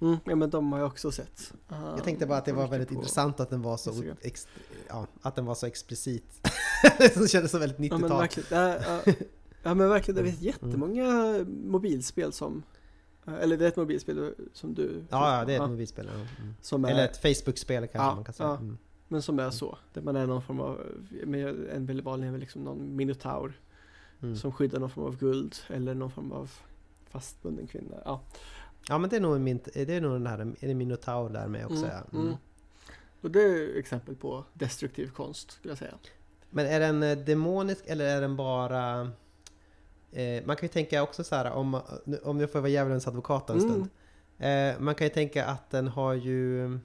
S1: mm, ja, men de har jag också sett.
S2: Jag tänkte bara att det var väldigt intressant att den var så, ex, ja, att den var så explicit. det kändes så väldigt
S1: Ja men
S2: 90-tal.
S1: verkligen, ja, ja, ja men verkligen, det
S2: Mm.
S1: finns jättemånga mobilspel som eller det är ett mobilspel som du
S2: ja, ja, det är ett mobilspel. Ja. Mm.
S1: är,
S2: Eller ett Facebook-spel kanske man kan säga. Mm.
S1: Men som är så, där man är någon form av, en vanlig är väl liksom någon minotaur
S2: Mm.
S1: som skyddar någon form av guld eller någon form av fastbunden kvinna. Ja,
S2: Ja men det är nog, min, det är nog den här, är det Minotaur där med också
S1: Mm,
S2: ja.
S1: mm. Och det är exempel på destruktiv konst skulle jag säga.
S2: Men är den eh, demonisk eller är den bara... Eh, man kan ju tänka också så här om, om jag får vara djävulens advokat en
S1: Mm.
S2: stund. Eh, man kan ju tänka att den har ju...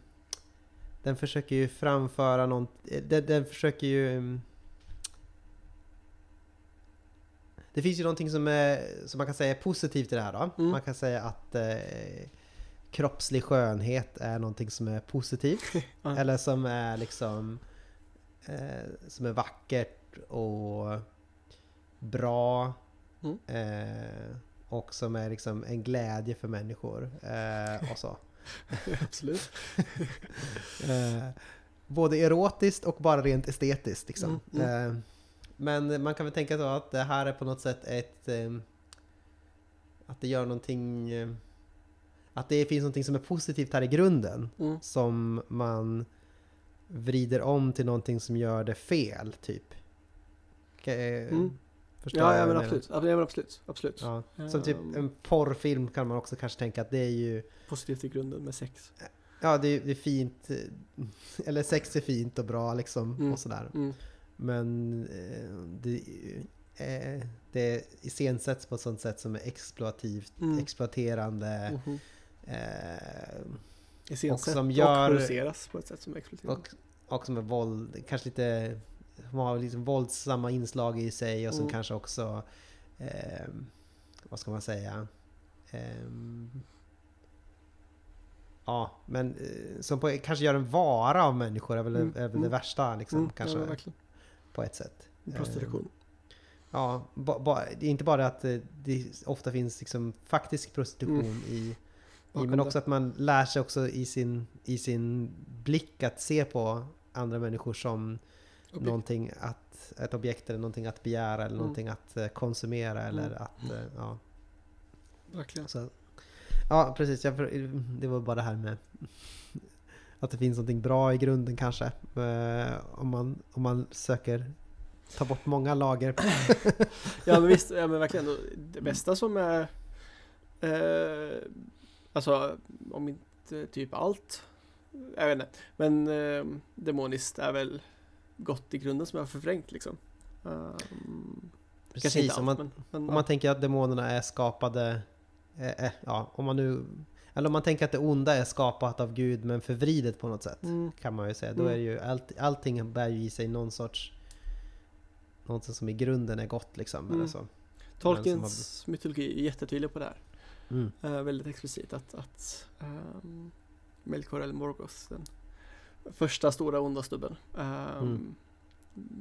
S2: Den försöker ju framföra någon... eh, Den, den försöker ju... mm, Det finns ju någonting som, är, som man kan säga är positivt i det här då.
S1: Mm.
S2: Man kan säga att eh, kroppslig skönhet är någonting som är positivt.
S1: Ja.
S2: Eller som är liksom eh, som är vackert och bra.
S1: Mm.
S2: Eh, och som är liksom en glädje för människor. Eh, och så.
S1: Absolut.
S2: Eh, både erotiskt och bara rent estetiskt liksom.
S1: Mm,
S2: Eh, men man kan väl tänka så att det här är på något sätt ett... Eh, att det gör någonting... Eh, att det finns någonting som är positivt här i grunden.
S1: Mm.
S2: Som man vrider om till någonting som gör det fel, typ. Ka- eh,
S1: Mm.
S2: Förstår
S1: Ja, ja men absolut. Ja, men absolut. absolut.
S2: Ja. Som typ en porrfilm kan man också kanske tänka att det är ju
S1: Positivt i grunden med sex.
S2: Ja, det är, det är fint eh, Eller sex är fint och bra liksom
S1: Mm.
S2: och sådär
S1: Mm.
S2: Men eh, det, eh, det iscensätts på ett sånt sätt som är exploativt,
S1: Mm.
S2: exploaterande
S1: Mhm.
S2: eh,
S1: Iscensätt
S2: som gör-
S1: och produceras på ett sätt som är exploaterande.
S2: och, och som är våld, kanske lite har liksom våldsamma inslag i sig och som
S1: Mm.
S2: kanske också eh, vad ska man säga Ehm, ja, men eh, som på, kanske gör en vara av människor är väl,
S1: Mm,
S2: är väl det
S1: mm.
S2: värsta liksom,
S1: Mm,
S2: kanske
S1: ja,
S2: på ett sätt.
S1: Prostitution.
S2: Ja, ba, ba, det är inte bara att eh, det ofta finns liksom faktisk prostitution i, i
S1: Mm. Bakom
S2: men också att man lär sig också i sin, i sin blick att se på andra människor som
S1: Objekt.
S2: någonting att, ett objekt eller någonting att begära eller
S1: Mm.
S2: någonting att eh, konsumera eller
S1: Mm.
S2: att, eh, ja.
S1: Verkligen.
S2: Så, ja, precis. Jag, det var bara det här med att det finns någonting bra i grunden kanske. Eh, om, man, om man söker ta bort många lager.
S1: Ja men visst, ja men verkligen. Det bästa som är eh, Alltså om inte typ allt Jag vet inte Men eh, demoniskt är väl gott i grunden som jag har förvrängt liksom um,
S2: Precis, om
S1: allt
S2: man,
S1: men, men
S2: om man tänker att demonerna är skapade, eh, eh, ja, om man nu, eller om man tänker att det onda är skapat av Gud men förvridet på något sätt.
S1: mm,
S2: Kan man ju säga. Då
S1: Mm.
S2: är ju allt, allting bär ju i sig någon sorts, något som i grunden är gott liksom.
S1: Mm.
S2: Eller så.
S1: Tolkiens mytologi är jättetydlig på det här
S2: Mm.
S1: Eh, väldigt explicit att, att um, Melkor eller Morgoth, den första stora onda stubben, ehm,
S2: Mm.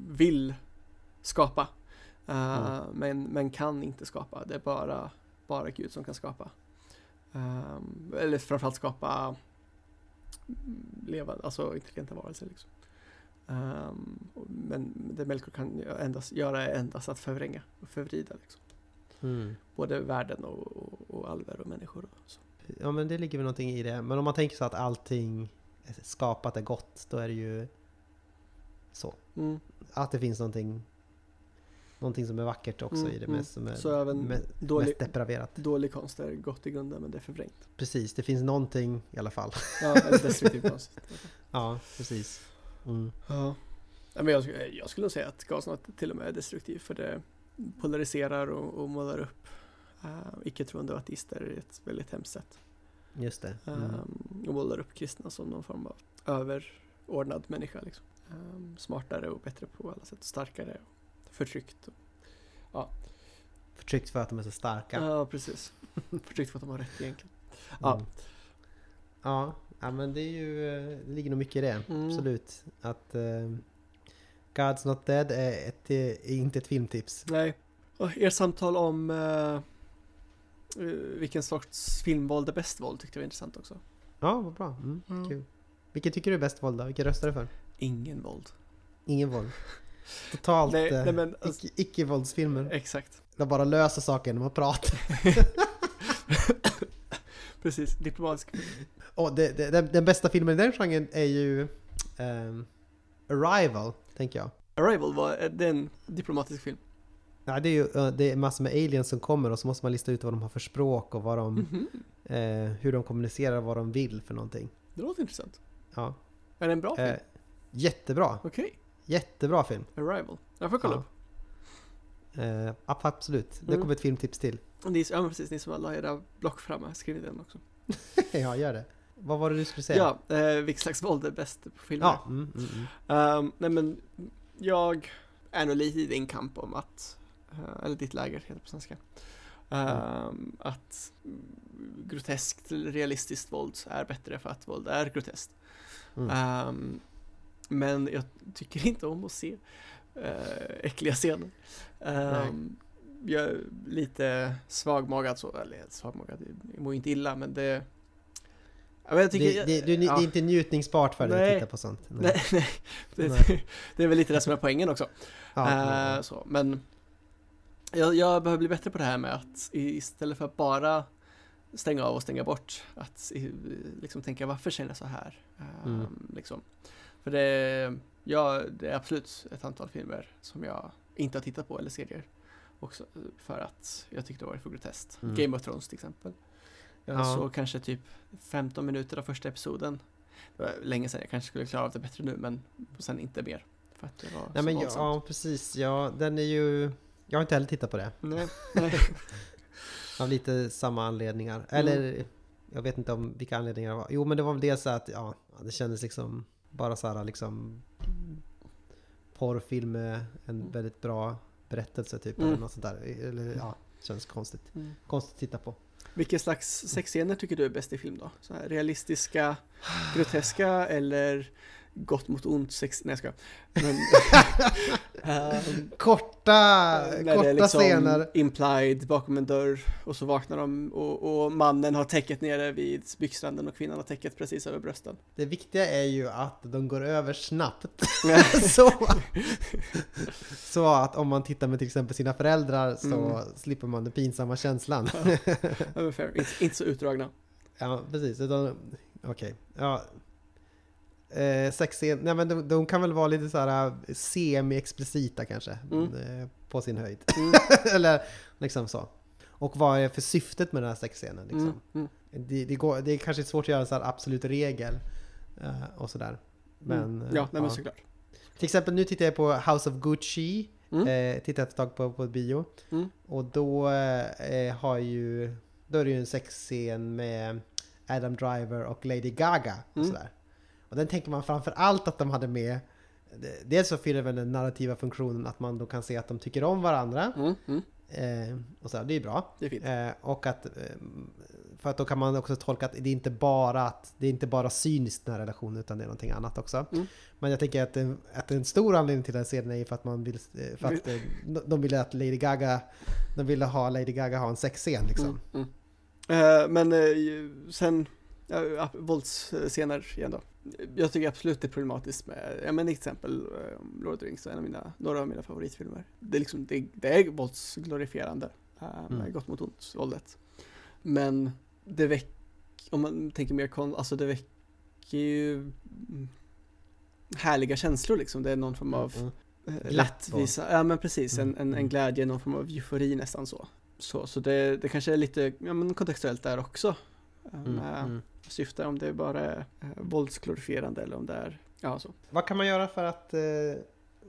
S1: vill skapa.
S2: Mm.
S1: men, men kan inte skapa. Det är bara, bara Gud som kan skapa. Ehm, eller framförallt skapa levande, alltså intelligenta varelser. Liksom. Ehm, och- men det Melkor kan endast, göra är endast att förvränga och förvrida. Liksom.
S2: Mm.
S1: både världen och, och, och alver och människor. Och så.
S2: Ja men det ligger väl någonting i det. Men om man tänker så att allting skapat är gott, då är det ju så.
S1: Mm.
S2: Att det finns någonting, någonting som är vackert också
S1: Mm,
S2: i det
S1: mm.
S2: mest, som är
S1: Så även
S2: me-
S1: dålig,
S2: mest depraverat.
S1: dålig konst är gott i grunden men det är förvrängt.
S2: Precis, det finns någonting i alla fall.
S1: Ja, destruktiv konst.
S2: Ja, precis. Mm.
S1: Ja. Men jag, jag skulle nog säga att Gasnat till och med är destruktiv för det polariserar och, och målar upp uh, icke-troende och ateister i ett väldigt hemskt sätt.
S2: Just det. Mm.
S1: Um, och målar upp kristna som någon form av överordnad människa. Liksom. Um, smartare och bättre på alla sätt, starkare och förtryckt. Och,
S2: Förtryckt för att de är så starka.
S1: ja, precis. Förtryckt för att de har rätt egentligen. Ja.
S2: Mm. Ja, ja men det är ju, eh, det ligger nog mycket i det.
S1: Mm.
S2: Absolut. Att eh, God's Not Dead är, ett, är inte ett filmtips.
S1: Nej. Och er samtal om uh, vilken sorts filmvåld är bäst våld tyckte jag var intressant också.
S2: Ja, vad bra. Mm,
S1: Mm.
S2: Kul. Vilken tycker du är bäst våld då? Vilken röstar du för?
S1: Ingen våld.
S2: Ingen våld. Totalt
S1: Nej,
S2: eh,
S1: nej, men alltså-
S2: icke, icke-våldsfilmer.
S1: Exakt.
S2: De bara löser saker genom att prata.
S1: Precis, diplomatisk.
S2: Och det, det, den, den bästa filmen i den genren är ju ehm, Arrival, tänker jag.
S1: Arrival var är det en diplomatisk film.
S2: Ja, det är ju eh, det är massor med aliens som kommer och så måste man lista ut vad de har för språk och vad de,
S1: Mhm.
S2: eh, hur de kommunicerar, vad de vill för någonting.
S1: Det låter intressant.
S2: Ja.
S1: Är det en bra film?
S2: Eh, jättebra,
S1: Okej,
S2: jättebra film.
S1: Arrival. Jag får kolla
S2: Ja. Eh, ab- absolut, det
S1: Mm.
S2: kommer ett filmtips till.
S1: upp. Ni, ja precis, ni som la era block framme, skriv den också.
S2: ja, gör det. Vad var det du skulle säga?
S1: Ja, eh, vilket slags våld är bäst på filmer?
S2: Ja, mm, mm, mm.
S1: Ehm, nej men, jag är nog lite i din kamp om att, eh, eller ditt läger heter det på svenska, Ehm, att mm, groteskt, realistiskt våld är bättre för att våld är groteskt.
S2: Mm.
S1: Ehm, men jag tycker inte om att se uh, äckliga scener. Um, jag är lite svagmagad så, eller svagmagad, jag mår inte illa men det... Men tycker,
S2: det, det, du,
S1: ja.
S2: det är inte njutningsbart för dig
S1: Nej.
S2: att titta på sånt.
S1: Nej, nej. Det,
S2: Nej.
S1: det är väl lite det som är poängen också.
S2: Ja,
S1: Eh,
S2: ja.
S1: så, men jag, jag behöver bli bättre på det här med att istället för att bara stänga av och stänga bort, att liksom tänka varför känner jag så här?
S2: Mm.
S1: liksom. För det, ja, det är absolut ett antal filmer som jag inte har tittat på eller serier. Också för att jag tyckte det var för groteskt.
S2: Mm.
S1: Game of Thrones till exempel. Jag
S2: Ja.
S1: såg kanske typ 15 minuter av första episoden. Det var länge sedan, jag kanske skulle klara av det bättre nu men sen inte mer. För att det var
S2: Nej
S1: så
S2: men
S1: våldsamt.
S2: ja, precis. Ja, den är ju... Jag har inte heller tittat på det.
S1: Nej, nej.
S2: Av lite samma anledningar.
S1: Mm.
S2: Eller jag vet inte om vilka anledningar det var. Jo men det var väl dels att ja, det kändes liksom bara så här liksom porrfilm med en
S1: Mm.
S2: väldigt bra berättelse typ.
S1: Mm.
S2: Eller något sånt där. Eller ja, känns konstigt.
S1: Mm.
S2: Konstigt att titta på.
S1: Vilken slags sexscener tycker du är bäst i film då? Så här realistiska, groteska eller gott mot ont sex... Nej jag skojar. Men... Ehm,
S2: Korta,
S1: när
S2: korta
S1: är liksom
S2: scener.
S1: implied bakom en dörr och så vaknar de och, och mannen har täcket nere vid byxranden och kvinnan har täcket precis över brösten.
S2: Det viktiga är ju att de går över snabbt. så, så att om man tittar med till exempel sina föräldrar så
S1: Mm.
S2: slipper man den pinsamma känslan.
S1: Ungefär, inte, inte så utdragna.
S2: Ja, precis. Utan, okej. Ja. Eh, sexscen, nej men de, de kan väl vara lite så här eh, semi-explicita kanske.
S1: Mm.
S2: Eh, på sin höjd.
S1: Mm,
S2: Eller liksom så. Och vad är för syftet med den här sexscenen liksom?
S1: mm, mm.
S2: Det, det, går, det är kanske svårt att göra en så här absolut regel. eh, och sådär. Men,
S1: mm.
S2: eh,
S1: Ja, nej men såklart.
S2: Till exempel nu tittar jag på House of Gucci.
S1: Mm.
S2: Eh, tittat ett tag på, på bio.
S1: Mm.
S2: Och då eh, har ju... Då är det ju en sexscen med Adam Driver och Lady Gaga. Och
S1: Mm.
S2: sådär. Och den tänker man framför allt att de hade med. det- Dels så fyller väl den narrativa funktionen att man då kan se att de tycker om varandra.
S1: Mm, mm.
S2: Eh, och så det är ju bra.
S1: Det är fint.
S2: Eh, och att... Eh, för att då kan man också tolka att det är inte bara att det är inte bara cyniskt den här relationen utan det är någonting annat också.
S1: Mm.
S2: Men jag tänker att, en, att en stor anledning till den scenen är för att man vill... eh, För att de- ville att Lady Gaga... De ville ha Lady Gaga ha en sexscen liksom.
S1: Mm, mm. Men eh, sen, ja, våldsscener igen då. Jag tycker absolut det är problematiskt med, ja men till exempel eh, Lord of the Rings, en av mina, några av mina favoritfilmer. Det är liksom, det, det är våldsglorifierande. eh,
S2: Mm.
S1: gott mot ont våldet. Men det väcker, om man tänker mer kon, alltså det väcker ju mm, härliga känslor liksom. Det är någon form av
S2: Mm.
S1: eh,
S2: Glatt och-
S1: rättvisa, ja men precis, en,
S2: Mm,
S1: en, en
S2: mm.
S1: glädje, någon form av eufori nästan så. Så, så det, det kanske är lite ja, men kontextuellt där också. Eh,
S2: Mm.
S1: Med
S2: Mm.
S1: syfte om det bara är eh, våldsglorifierande eller om det är, ja så.
S2: Vad kan man göra för att... Eh,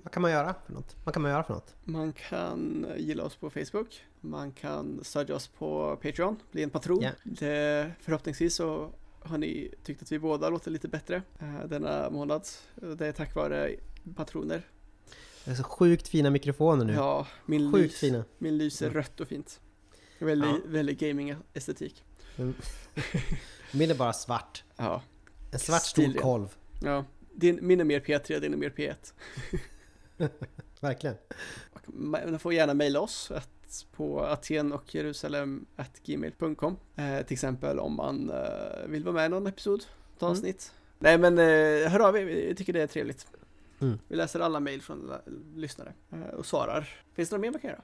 S2: vad kan man göra för något? Vad kan man göra för något?
S1: Man kan gilla oss på Facebook, man kan stödja oss på Patreon, bli en patron.
S2: Ja.
S1: Det, förhoppningsvis så har ni tyckt att vi båda låter lite bättre eh, denna månad. Det är tack vare patroner.
S2: Det är så sjukt fina mikrofoner nu.
S1: Ja, min,
S2: sjukt
S1: lys,
S2: fina.
S1: min lyser
S2: Mm.
S1: rött och fint. Väldigt,
S2: Ja.
S1: väldigt gaming-estetik.
S2: Min är bara svart.
S1: Ja,
S2: En svart stor kolv.
S1: ja. Din, min är mer P3, din är mer P1.
S2: Verkligen.
S1: Man får gärna mejla oss på Aten och Jerusalem gmail.com eh, Till exempel om man eh, vill vara med i någon episod, ta
S2: Mm.
S1: avsnitt. Nej men eh, hör av er, vi tycker det är trevligt.
S2: Mm.
S1: Vi läser alla mejl från lyssnare eh, och svarar. Finns det något mer man kan göra?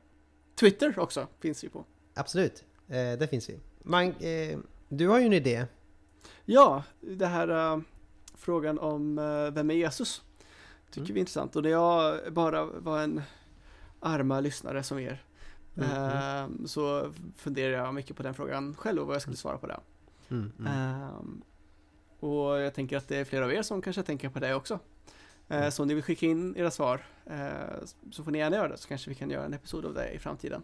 S1: Twitter också finns vi på.
S2: Absolut. Eh, det finns vi. Man, eh, du har ju en idé.
S1: Ja, det här eh, frågan om eh, vem är Jesus? Tycker
S2: Mm.
S1: vi är intressant och det jag bara var en arma lyssnare som er
S2: Mm, mm,
S1: Ehm, Så funderar jag mycket på den frågan själv och vad jag skulle svara på det.
S2: mm, mm.
S1: Ehm, och jag tänker att det är flera av er som kanske tänker på det också.
S2: Mm.
S1: Uh, så om ni vill skicka in era svar eh, så får ni gärna göra det så kanske vi kan göra en episod av det i framtiden.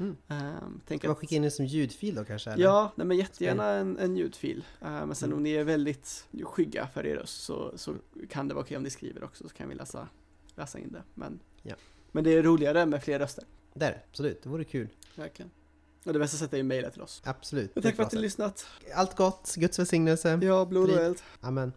S2: Mm.
S1: Um, tänk
S2: Kan man skicka in den som ljudfil då kanske? eller?
S1: Ja, nej, men jättegärna en, en ljudfil. Eh, men sen
S2: Mm.
S1: om ni är väldigt skygga för er röst så, så kan det vara okej om ni skriver också så kan vi läsa, läsa in det. Men,
S2: Ja.
S1: men det är roligare med fler röster.
S2: Det är det, absolut. Det vore kul.
S1: Verkligen. Och det bästa sättet är ju mejla till oss.
S2: Absolut.
S1: Och
S2: Det
S1: tack för att ni
S2: sätt.
S1: lyssnat.
S2: Allt gott, Guds välsignelse.
S1: Ja, blod och eld.
S2: Amen.